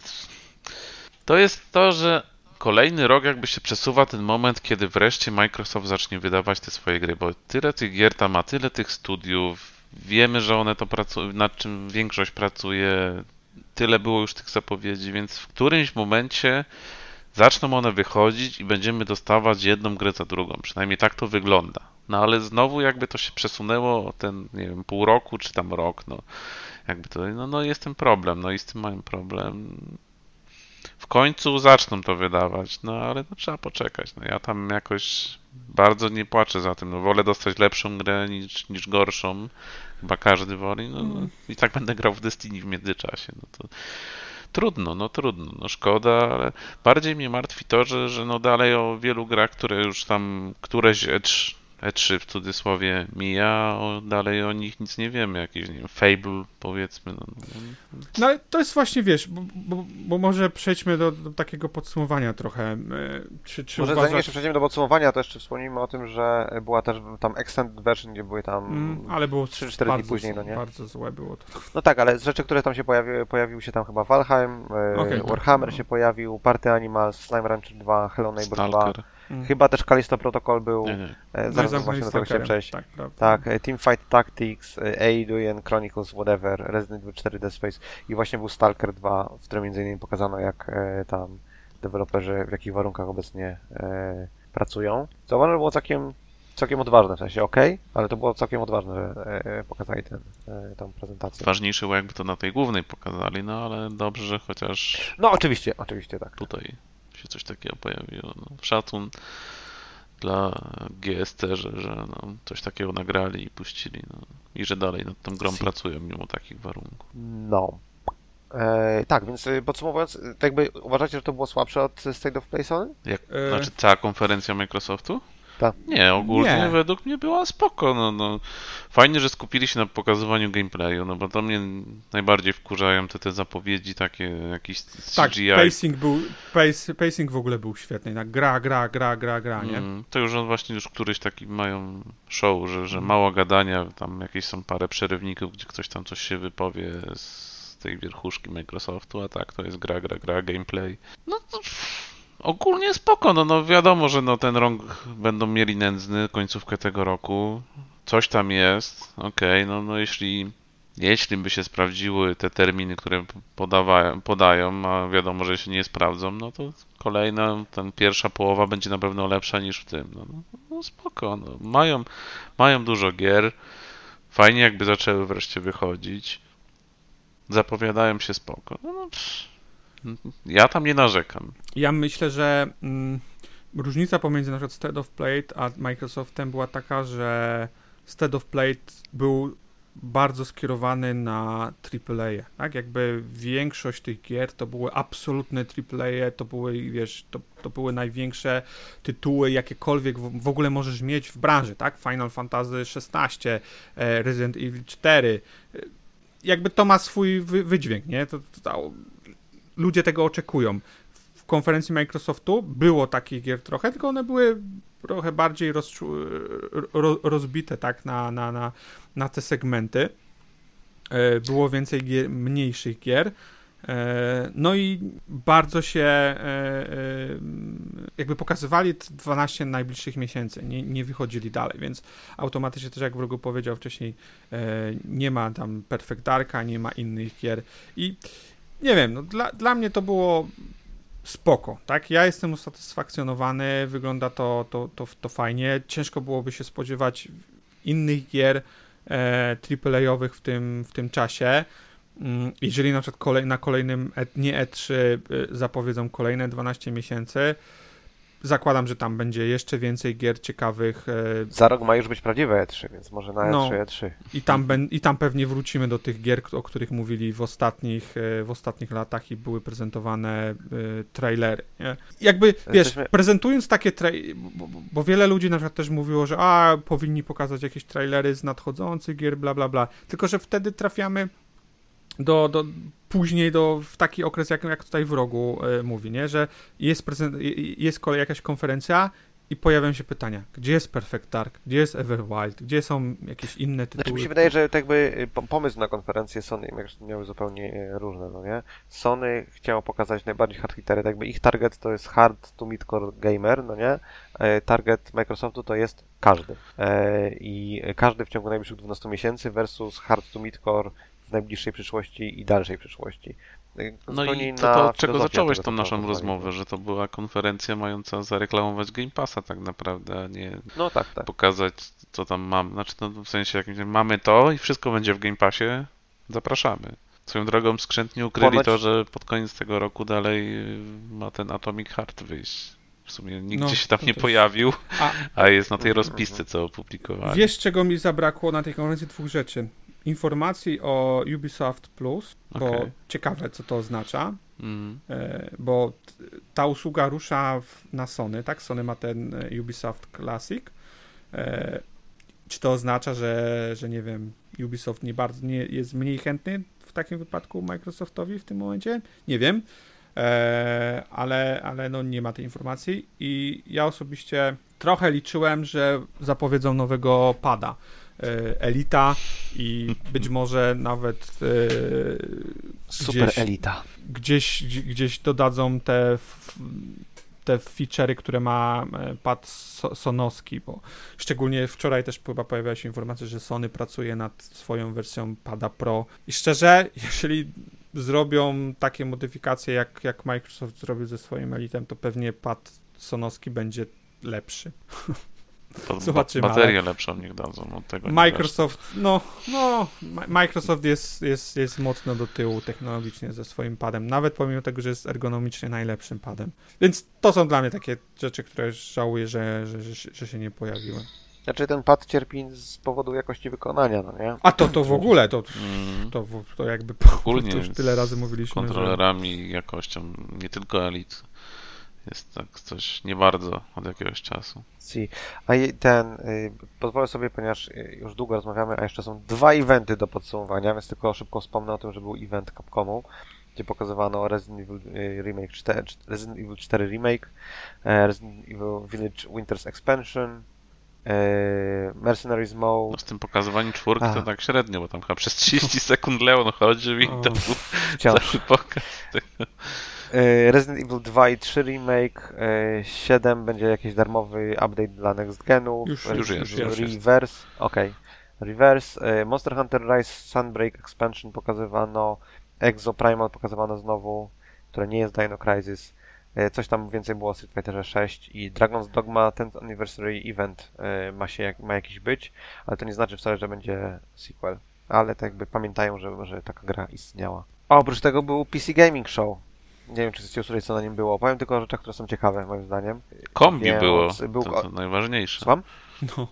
to jest to, że kolejny rok jakby się przesuwa ten moment, kiedy wreszcie Microsoft zacznie wydawać te swoje gry, bo tyle tych gier tam ma, tyle tych studiów, wiemy, że one to pracują, nad czym większość pracuje, tyle było już tych zapowiedzi, więc w którymś momencie zaczną one wychodzić i będziemy dostawać jedną grę za drugą, przynajmniej tak to wygląda. No ale znowu jakby to się przesunęło ten, nie wiem, pół roku czy tam rok, no jakby to, no, no jest ten problem, no i z tym mają problem. W końcu zaczną to wydawać, no ale trzeba poczekać. No, ja tam jakoś bardzo nie płaczę za tym. No, wolę dostać lepszą grę niż, niż gorszą. Chyba każdy woli. No, no, I tak będę grał w Destiny w międzyczasie. No to trudno, no trudno, no szkoda, ale bardziej mnie martwi to, że, że no dalej o wielu grach, które już tam któreś E3, E3 w cudzysłowie mija, o, dalej o nich nic nie wiemy, jakiś, nie wiem, Fable powiedzmy. No, no, No ale to jest właśnie, wiesz, bo, bo, bo może przejdźmy do, do takiego podsumowania trochę. E, Czy, czy Może zanim uważasz... jeszcze przejdziemy do podsumowania, to jeszcze wspomnimy o tym, że była też tam extended version, gdzie były tam... Mm, ale było 3-4 dni później, no nie? Bardzo złe było to. No tak, ale z rzeczy, które tam się pojawiły, pojawił się tam chyba Valheim, e, Okej, tak. Warhammer się pojawił, Party Animals, Slime Rancher 2, Hello Neighbor 2. Mm. Chyba też Callisto Protocol był. Nie, nie. E, No zaraz zamknęli właśnie do tego Stalkerem. przejść. Tak, prawda. Tak, e, Teamfight Tactics, e, Alien, Chronicles, whatever, Resident Evil 4 Dead Space i właśnie był Stalker 2, w którym między innymi pokazano jak e, tam deweloperzy w jakich warunkach obecnie e, pracują. Co uważam, że było całkiem, całkiem odważne, w sensie ok, ale to było całkiem odważne, że e, pokazali ten, e, tą prezentację. Ważniejsze było jakby to na tej głównej pokazali, no ale dobrze, że chociaż No oczywiście, oczywiście tak. tutaj się coś takiego pojawiło. No, szacun dla GST, że, że no, coś takiego nagrali i puścili. No, I że dalej nad tą grą Si. pracują mimo takich warunków. No. E, tak, więc e, podsumowując, tak jakby uważacie, że to było słabsze od State of Play Sony? Jak, E. Znaczy cała konferencja Microsoftu? Tak. Nie, ogólnie Nie. według mnie była spoko. No, no. Fajnie, że skupili się na pokazywaniu gameplayu, no bo to mnie najbardziej wkurzają te, te zapowiedzi takie, jakiś Tak, CGI. pacing był, pace, pacing w ogóle był świetny. Tak, gra, gra, gra, gra, gra, nie? Mm, to już on właśnie już któryś taki mają show, że, że mało gadania, tam jakieś są parę przerywników, gdzie ktoś tam coś się wypowie z tej wierchuszki Microsoftu, a tak to jest gra, gra, gra, gameplay. No to ogólnie spoko, no, no wiadomo, że no ten rok będą mieli nędzny, końcówkę tego roku. Coś tam jest, okej, no, no jeśli jeśli by się sprawdziły te terminy, które podawają, podają, a wiadomo, że się nie sprawdzą, no to kolejna, ten pierwsza połowa będzie na pewno lepsza niż w tym. No, no, no spoko, no. Mają, mają dużo gier. Fajnie jakby zaczęły wreszcie wychodzić. Zapowiadają się spoko. No, no. Ja tam nie narzekam. Ja myślę, że mm, różnica pomiędzy przykład State of Play a Microsoftem była taka, że State of Play był bardzo skierowany na AAA, tak? Jakby większość tych gier to były absolutne AAA, to były, wiesz, to, to były największe tytuły, jakiekolwiek w, w ogóle możesz mieć w branży, tak? Final Fantasy XVI, e, Resident Evil 4, e, jakby to ma swój wy, wydźwięk, nie? To, to, to, ludzie tego oczekują. W konferencji Microsoftu było takich gier trochę, tylko one były trochę bardziej rozczu- ro, rozbite tak na, na, na, na te segmenty. E, Było więcej gier, mniejszych gier. E, No i bardzo się e, jakby pokazywali te 12 najbliższych miesięcy, nie, nie wychodzili dalej, więc automatycznie też jak wrogu powiedział wcześniej, nie ma tam Perfect Darka, nie ma innych gier i nie wiem, no dla, dla mnie to było spoko, tak? Ja jestem usatysfakcjonowany, wygląda to, to, to, to fajnie. Ciężko byłoby się spodziewać innych gier e, AAA-owych w tym, w tym czasie. Mm, Jeżeli na przykład kolej, na kolejnym, E- nie E3 y, zapowiedzą kolejne 12 miesięcy, zakładam, że tam będzie jeszcze więcej gier ciekawych e, Za rok ma już być prawdziwe E3, więc może na E No. E3, E3. i tam, I tam pewnie wrócimy do tych gier, o których mówili w ostatnich, e, w ostatnich latach i były prezentowane e, trailery. Nie? Jakby, wiesz, Jesteśmy- prezentując takie trailery, bo, bo, bo wiele ludzi na przykład też mówiło, że a, powinni pokazać jakieś trailery z nadchodzących gier, bla, bla, bla. Tylko, że wtedy trafiamy do, do później do, w taki okres, jak, jak tutaj w rogu e, mówi, nie? że jest, prezent, jest kolej jakaś konferencja i pojawiają się pytania, gdzie jest Perfect Dark, gdzie jest Everwild, gdzie są jakieś inne tytuły. Znaczy mi się wydaje, że tak jakby y, po- pomysł na konferencję Sony miały zupełnie y, różne, no nie? Sony chciało pokazać najbardziej hard hitery, tak jakby ich target to jest hard to midcore gamer, no nie? E, Target Microsoftu to jest każdy. E, I każdy w ciągu najbliższych 12 miesięcy versus hard to midcore w najbliższej przyszłości i dalszej przyszłości. E, No i to, to od czego zacząłeś tą naszą rozmowę, że to była konferencja mająca zareklamować Game Passa tak naprawdę, a nie No tak, tak. pokazać co tam mam. Znaczy no, w sensie jakimś mamy to i wszystko będzie w Game Passie, zapraszamy. Swoją drogą skrzętnie ukryli Ponoć- to, że pod koniec tego roku dalej y, ma ten Atomic Heart wyjść. W sumie nigdzie No, się tam nie też. pojawił, A a jest na tej Mhm, rozpisce, co opublikowali. wiesz, czego mi zabrakło na tej konferencji? Dwóch rzeczy. Informacji o Ubisoft Plus, bo Okej. ciekawe, co to oznacza. Mm. Bo ta usługa rusza w, na Sony, tak? Sony ma ten e, Ubisoft Classic. E, czy to oznacza, że, że nie wiem, Ubisoft nie bardzo nie jest mniej chętny w takim wypadku Microsoftowi w tym momencie? Nie wiem. Ale, ale no nie ma tej informacji i ja osobiście trochę liczyłem, że zapowiedzą nowego pada Elita i być może nawet e, Super gdzieś, elita. gdzieś, gdzie- gdzieś dodadzą te, te feature'y, które ma e, pad so, sonowski, bo szczególnie wczoraj też chyba pojawiła się informacja, że Sony pracuje nad swoją wersją pada Pro i szczerze, jeżeli zrobią takie modyfikacje, jak, jak Microsoft zrobił ze swoim Elitem, to pewnie pad sonowski będzie lepszy. [LAUGHS] To Zobaczymy, Baterię lepszą niech dadzą od tego. Microsoft, no, no, Microsoft jest, jest, jest mocno do tyłu technologicznie ze swoim padem, nawet pomimo tego, że jest ergonomicznie najlepszym padem. Więc to są dla mnie takie rzeczy, które żałuję, że, że, że, się- że się nie pojawiły. Znaczy ten pad cierpi z powodu jakości wykonania, no nie? A to, to w ogóle, to, Mm. to, to jakby Ogólnie to już tyle razy mówiliśmy, że... kontrolerami i jakością, nie tylko Elite. Jest tak coś nie bardzo od jakiegoś czasu. Si. A i ten, y, pozwolę sobie, ponieważ y, już długo rozmawiamy, a jeszcze są dwa eventy do podsumowania, więc tylko szybko wspomnę o tym, że był event Capcomu, gdzie pokazywano Resident Evil y, Remake 4, Resident Evil 4 Remake, e, Resident Evil Village Winter's Expansion, e, Mercenaries Mode, No z tym pokazywaniem czwórki A. to tak średnio, bo tam chyba przez 30 sekund Leon chodził i to był cały pokaz. E, Resident Evil 2 i 3 Remake, e, 7 będzie jakiś darmowy update dla next genów. Już- e, już jest, już jest. Reverse, okej. Reverse, e, Monster Hunter Rise Sunbreak Expansion pokazywano, Exo Primal pokazywano znowu, które nie jest Dino Crisis. E, Coś tam więcej było o Street Fighterze 6 i Dragon's Dogma 10th Anniversary Event e, ma, się, ma jakiś być, ale to nie znaczy wcale, że będzie sequel. Ale tak jakby pamiętają, że, że taka gra istniała. A oprócz tego był PC Gaming Show. Nie wiem, czy chcecie usłyszeć, co na nim było. Powiem tylko o rzeczach, które są ciekawe, moim zdaniem. Kombi Więc było, był- to, to najważniejsze. Słucham? No.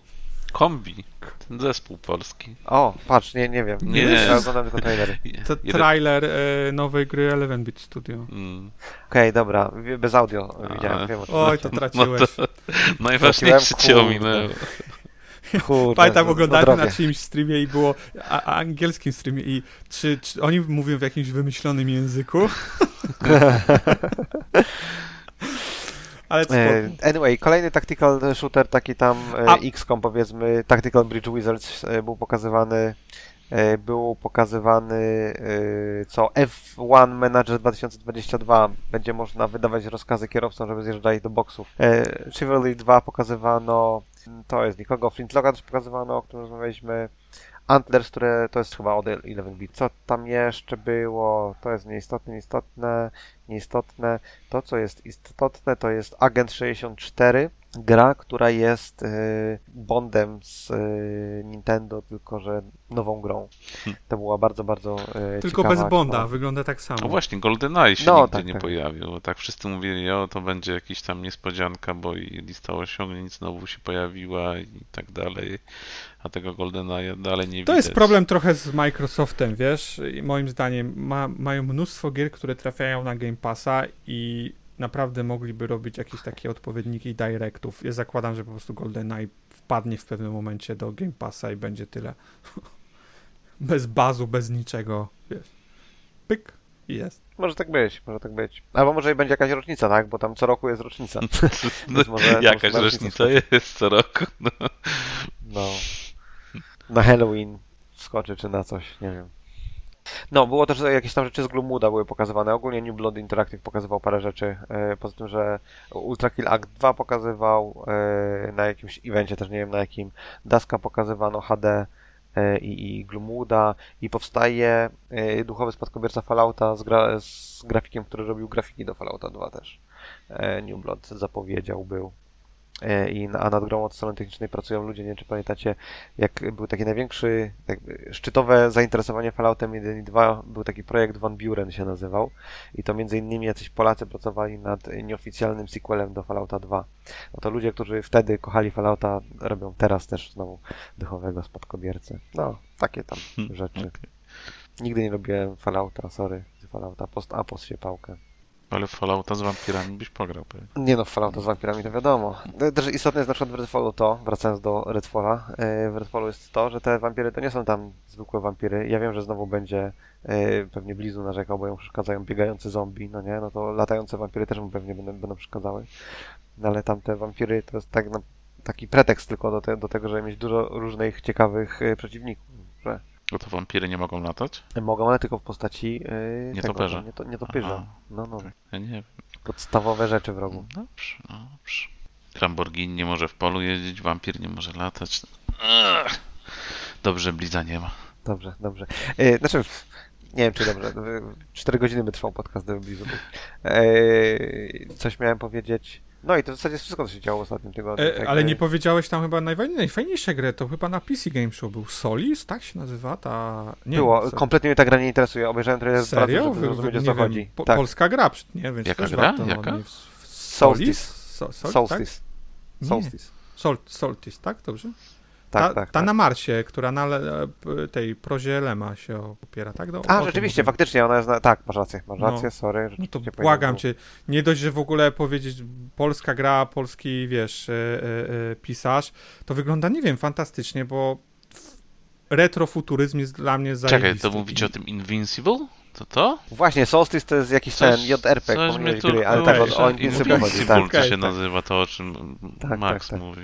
Kombi, ten zespół polski. O, patrz, nie, nie wiem. Nie. Ja oglądam tylko trailery. [LAUGHS] To trailer e, nowej gry 11-bit Studio. Mm. Okej, dobra, wi- bez audio A. widziałem. Wiem, Oj, to No traciłeś. to [LAUGHS] najważniejsze cię ominęło. Kurde, Pamiętam, nadrobię. na czyimś streamie i było, a, a angielskim streamie i czy, czy oni mówią w jakimś wymyślonym języku? [LAUGHS] Ale. E, Anyway, kolejny tactical shooter, taki tam e, A- XCOM powiedzmy, Tactical Bridge Wizards e, był pokazywany, był pokazywany co F1 Manager 2022 będzie można wydawać rozkazy kierowcom, żeby zjeżdżali do boksów. Chivalry 2 pokazywano, to jest nikogo, Flintlocka też pokazywano, o którym rozmawialiśmy. Antlers, które to jest chyba od 11-bit. Co tam jeszcze było? To jest nieistotne, nieistotne, nieistotne. To, co jest istotne, to jest Agent 64, gra, która jest y, Bondem z y, Nintendo, tylko że nową grą. To była bardzo, bardzo y, Tylko bez Bonda, gra. wygląda tak samo. No właśnie, GoldenEye się No, nigdzie tak, nie tak. pojawił. bo Tak wszyscy mówili, o to będzie jakiś tam niespodzianka, bo i lista osiągnięć znowu się pojawiła i tak dalej. A tego GoldenEye dalej nie To widać. jest problem trochę z Microsoftem, wiesz? I moim zdaniem ma, mają mnóstwo gier, które trafiają na Game Passa i naprawdę mogliby robić jakieś takie odpowiedniki directów. Ja zakładam, że po prostu GoldenEye wpadnie w pewnym momencie do Game Passa i będzie tyle. [LAUGHS] bez bazu, bez niczego, wiesz. Pyk i jest. Może tak być, może tak być. Albo może i będzie jakaś rocznica, tak? Bo tam co roku jest rocznica. [LAUGHS] No, Więc może- Jakaś rocznica jest co roku. No. No. Na Halloween wskoczy, czy na coś, nie wiem. No, było też jakieś tam rzeczy z Gloomuda były pokazywane. Ogólnie New Blood Interactive pokazywał parę rzeczy. E, poza tym, że Ultra Kill Act 2 pokazywał e, na jakimś evencie, też nie wiem na jakim. Daska pokazywano HD e, i, i Gloomuda i powstaje duchowy spadkobierca Fallouta z, gra, z grafikiem, który robił grafiki do Fallouta 2 też. New Blood zapowiedział był. E, I, a nad grą od strony technicznej pracują ludzie, nie wiem czy pamiętacie, jak był taki największy, jakby szczytowe zainteresowanie Falloutem 1 i 2, był taki projekt Van Buren się nazywał i to między innymi jacyś Polacy pracowali nad nieoficjalnym sequelem do Fallouta 2. No to ludzie, którzy wtedy kochali Fallouta, robią teraz też znowu duchowego spadkobiercę. No, takie tam [LAUGHS] rzeczy. Okej. Nigdy nie lubiłem Fallouta, sorry, Fallouta, post apos się pałkę. Ale w Fallouta z wampirami byś pograł pewnie. Nie no, w Fallouta z wampirami to wiadomo. Też istotne jest na przykład w Redfallu to, wracając do Redfalla, yy, w Redfallu jest to, że te wampiry to nie są tam zwykłe wampiry. Ja wiem, że znowu będzie yy, pewnie Blizu narzekał, bo ją przeszkadzają biegające zombie, no nie? No to latające wampiry też mu pewnie będą, będą przeszkadzały. No ale tam te wampiry to jest tak, no, taki pretekst tylko do, te, do tego, żeby mieć dużo różnych ciekawych yy, przeciwników. Że Bo to wampiry nie mogą latać? mogą, ale tylko w postaci yy, Nietoperza. tego, nie, to, nietopierza. Aha. No, no, Ja nie wiem. podstawowe rzeczy w rogu. Dobrze, dobrze. Lamborghini nie może w polu jeździć, wampir nie może latać. Ugh. Dobrze, Bliza nie ma. Dobrze, dobrze. E, znaczy, nie wiem czy dobrze. Cztery godziny by trwał podcast do Blizu. E, coś miałem powiedzieć. No i to w zasadzie wszystko, co się działo w ostatnim tygodniu. E, tak, ale nie powiedziałeś tam chyba najfaj- najfajniejsze gry, to chyba na PC Game Show był Solis, tak się nazywa ta... Nie Było, wiem, co- kompletnie mnie ta gra nie interesuje. Obejrzałem trochę z Serio? żeby zrozumieć o nie co chodzi. Po, tak, Polska gra, nie wiem, Jaka też gra? warto, no, Jaka? nie- Solstice. So, sol, Solstice. Tak? Solstice. Sol, Solstice, tak? Dobrze? Tak, ta, tak, ta tak. na Marsie, która na le, p- tej prozie Lema się opiera, tak? No, A, rzeczywiście, mówię. faktycznie, ona jest na... Tak, masz rację, masz No. rację, sorry. No to błagam cię, nie dość, że w ogóle powiedzieć polska gra, polski, wiesz, e, e, e, pisarz, to wygląda, nie wiem, fantastycznie, bo retrofuturyzm jest dla mnie Czekaj, zajebisty. to mówicie o tym Invincible? To to? Właśnie, Solstice to jest jakiś Coś- ten JRPG, gry, ale tak, o Invincible chodzi, Invincible tak. to się tak. nazywa, to o czym Tak, Max tak, tak. mówi.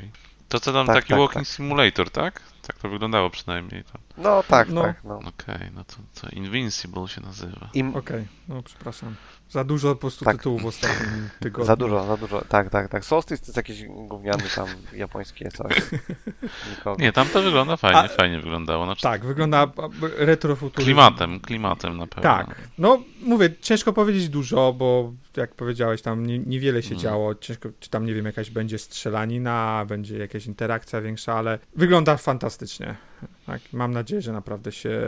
To co tam Tak, taki tak, walking tak. simulator, tak? Tak to wyglądało przynajmniej. To. No tak, No. tak, no. Okej, no to, to Invincible się nazywa. Im, Okej, no przepraszam. Za dużo po prostu Tak. tytułów w ostatnim [LAUGHS] tygodniu. Za dużo, za dużo. Tak, tak, tak. Solstice to jest jakiś gówniany tam japońskie coś. [LAUGHS] Nikogo. Nie, tam to wygląda fajnie, A- fajnie wyglądało. Znaczy, Tak, wygląda retrofuturyzm. Klimatem, klimatem na pewno. Tak. No, mówię, ciężko powiedzieć dużo, bo jak powiedziałeś, tam nie, niewiele się Mm. działo. Ciężko, czy tam, nie wiem, jakaś będzie strzelanina, będzie jakaś interakcja większa, ale wygląda fantastycznie. Tak, mam nadzieję, że naprawdę się,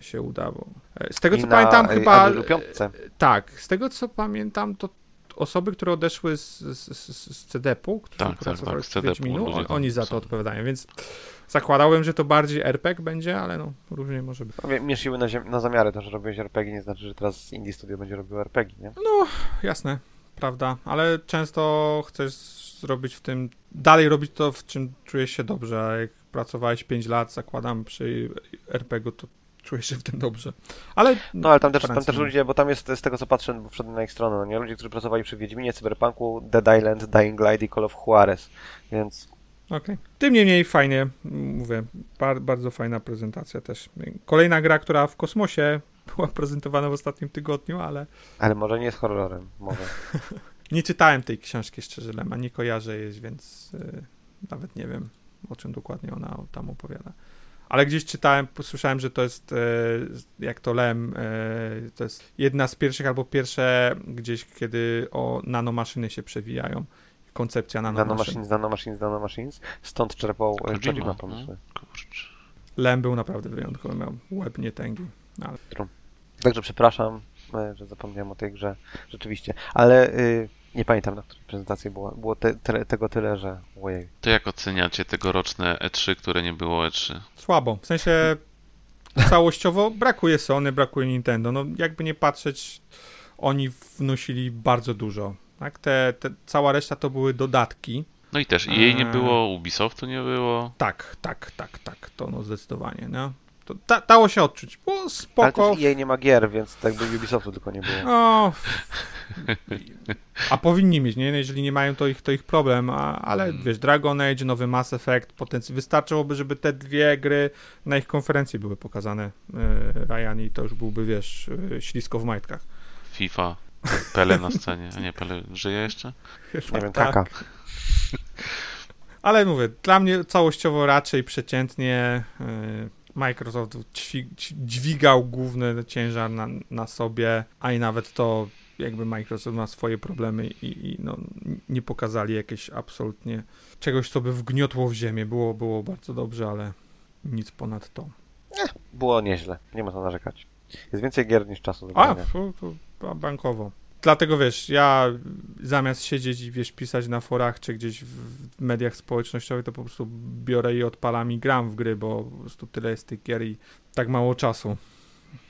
się uda, bo e, z tego I co na, pamiętam e, chyba... Piątce. Tak, z tego co pamiętam, to osoby, które odeszły z, z, z, z CDP-u, którzy Tak, tak, pracowali tak, z Wiedźminu, on- oni za to są. odpowiadają, więc zakładałem, że to bardziej RPG będzie, ale no, różnie może być. No, Miesz siły na, na zamiary, to, że robiłeś RPG nie znaczy, że teraz Indie Studio będzie robił RPG, nie? Jasne, prawda, ale często chcesz zrobić w tym, dalej robić to, w czym czujesz się dobrze, a jak pracowałeś 5 lat, zakładam, przy RPG, to czujesz się w tym dobrze. Ale No ale tam też, tam też ludzie, bo tam jest z tego co patrzę, bo wszedłem na ich stronę, no nie? Ludzie, którzy pracowali przy Wiedźminie, Cyberpunku, Dead Island, Dying Light i Call of Juarez, więc Okej. Tym niemniej fajnie, mówię, bar, bardzo fajna prezentacja też. Kolejna gra, która w kosmosie była prezentowana w ostatnim tygodniu, ale ale może nie jest horrorem, może. [LAUGHS] nie czytałem tej książki szczerze, Lema, nie kojarzę jej, więc y, nawet nie wiem, o czym dokładnie ona tam opowiada. Ale gdzieś czytałem, posłyszałem, że to jest, e, jak to Lem, e, to jest jedna z pierwszych albo pierwsze gdzieś, kiedy o nanomaszyny się przewijają. Koncepcja nanomaszyn. Nanomachines, nanomachines, nanomachines. Stąd czerpał e, Kojima, no. pomysły. Lem był naprawdę wyjątkowy, miał łeb nie tęgi. Ale Także przepraszam, że zapomniałem o tej grze, rzeczywiście. Ale y, nie pamiętam, na której prezentacji było, było te, te, tego tyle, że ojej. To jak oceniacie tegoroczne E3, które nie było E E3? słabo. W sensie całościowo brakuje Sony, brakuje Nintendo. No jakby nie patrzeć, oni wnosili bardzo dużo. Tak? Te, te, cała reszta to były dodatki. No i też jej nie Eee. było, Ubisoftu nie było. Tak, tak, tak, tak, to no zdecydowanie, no. To da, dało się odczuć, było Ale spoko. też jej nie ma gier, więc tak by Ubisoftu tylko nie było. No, a powinni mieć, nie? Jeżeli nie mają, to ich, to ich problem, a, ale Mm. wiesz, Dragon Age, nowy Mass Effect, potencjał, wystarczyłoby, żeby te dwie gry na ich konferencji były pokazane, yy, Ryan, i to już byłby, wiesz, yy, ślisko w majtkach. FIFA, Pele na scenie. A nie, Pele żyje jeszcze? Nie wiem, Tak. kaka. Ale mówię, dla mnie całościowo raczej przeciętnie yy, Microsoft dźwig, dźwigał główny ciężar na, na sobie, a i nawet to jakby Microsoft ma swoje problemy i, i no, nie pokazali jakieś absolutnie czegoś, co by wgniotło w ziemię. Było, było bardzo dobrze, ale nic ponad to. Było nieźle, nie ma co narzekać. Jest więcej gier niż czasu do A, to, to ba- bankowo. Dlatego wiesz, ja zamiast siedzieć i wiesz, pisać na forach czy gdzieś w mediach społecznościowych, to po prostu biorę i odpalam i gram w gry, bo po prostu tyle jest tych gier i tak mało czasu.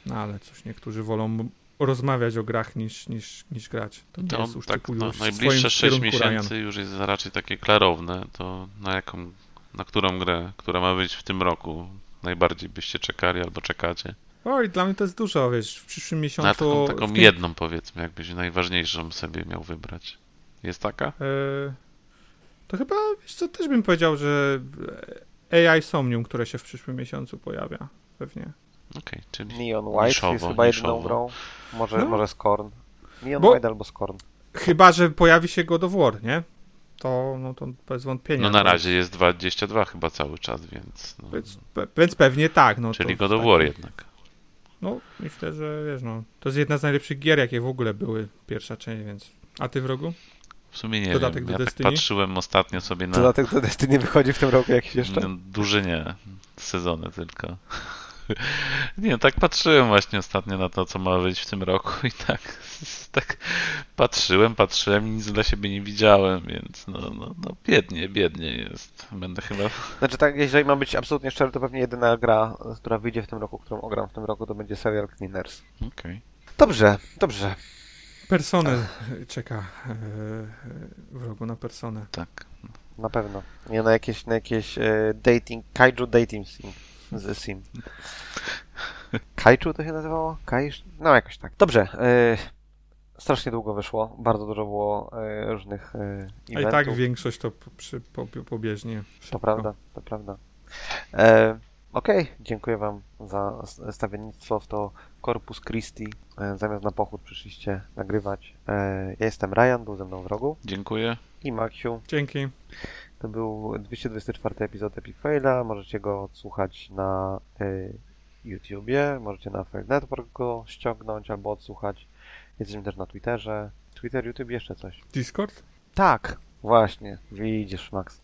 No ale cóż, niektórzy wolą rozmawiać o grach niż, niż, niż grać. To To jest już tak, typu no, najbliższe swoim 6 kierunku, Ryan. miesięcy już jest raczej takie klarowne. To na jaką, na którą grę, która ma być w tym roku, najbardziej byście czekali albo czekacie? Oj, dla mnie to jest dużo, wiesz, w przyszłym miesiącu... Na taką, taką tym- jedną powiedzmy, jakbyś najważniejszą sobie miał wybrać. Jest taka? E, to chyba, wiesz co, też bym powiedział, że AI Somnium, które się w przyszłym miesiącu pojawia, pewnie. Okej, czyli Neon White niszowo, jest chyba niszowo. grą. Może, No. może Scorn. Neon Bo- White albo Scorn. Chyba, że pojawi się God of War, nie? To, no to bez wątpienia. No na To- razie jest 22 chyba cały czas, więc... No, Więc, pe, więc pewnie tak, no czyli to God of tak. War jednak. No, myślę, że wiesz, no, to jest jedna z najlepszych gier, jakie w ogóle były, pierwsza część, więc... A ty wrogu? W sumie nie Dodatek wiem, do ja tak Destiny? patrzyłem ostatnio sobie na... Dodatek do Destiny wychodzi w tym roku jakiś jeszcze? No, duży nie, sezony tylko. [LAUGHS] Nie, tak patrzyłem właśnie ostatnio na to, co ma wyjść w tym roku i tak, [LAUGHS] tak patrzyłem, patrzyłem i nic dla siebie nie widziałem, więc no, no, no biednie, biednie jest. Będę chyba... Znaczy tak, jeżeli mam być absolutnie szczery, to pewnie jedyna gra, która wyjdzie w tym roku, którą ogram w tym roku, to będzie serial Cleaners. Okej. Dobrze, dobrze. Personę czeka e, wrogu na personę. Tak. Na pewno. Nie na jakieś, na jakieś e, dating, kaiju dating sim. Z sim. Kaiju to się nazywało? Kaiż? No jakoś tak. Dobrze. E, strasznie długo wyszło. Bardzo dużo było e, różnych e, A i eventów. tak większość to przy, po, pobieżnie. To szybko. prawda, to prawda. E, Okej, dziękuję Wam za stawiennictwo w to Corpus Christi. E, zamiast na pochód przyszliście nagrywać. E, ja jestem Ryan, był ze mną w rogu. Dziękuję. I Maksiu. Dzięki. To był 224 epizod Epic Faila. Możecie go odsłuchać na y, YouTubie, możecie na Fail Network go ściągnąć albo odsłuchać. Jesteśmy też na Twitterze. Twitter, YouTube, jeszcze coś. Discord? Tak, właśnie. Widzisz, Max.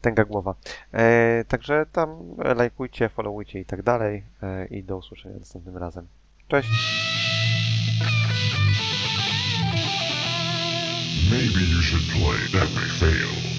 Tęga głowa. E, także tam lajkujcie, followujcie i tak dalej. E, I do usłyszenia następnym razem. Cześć! Maybe you should play Epic Fail.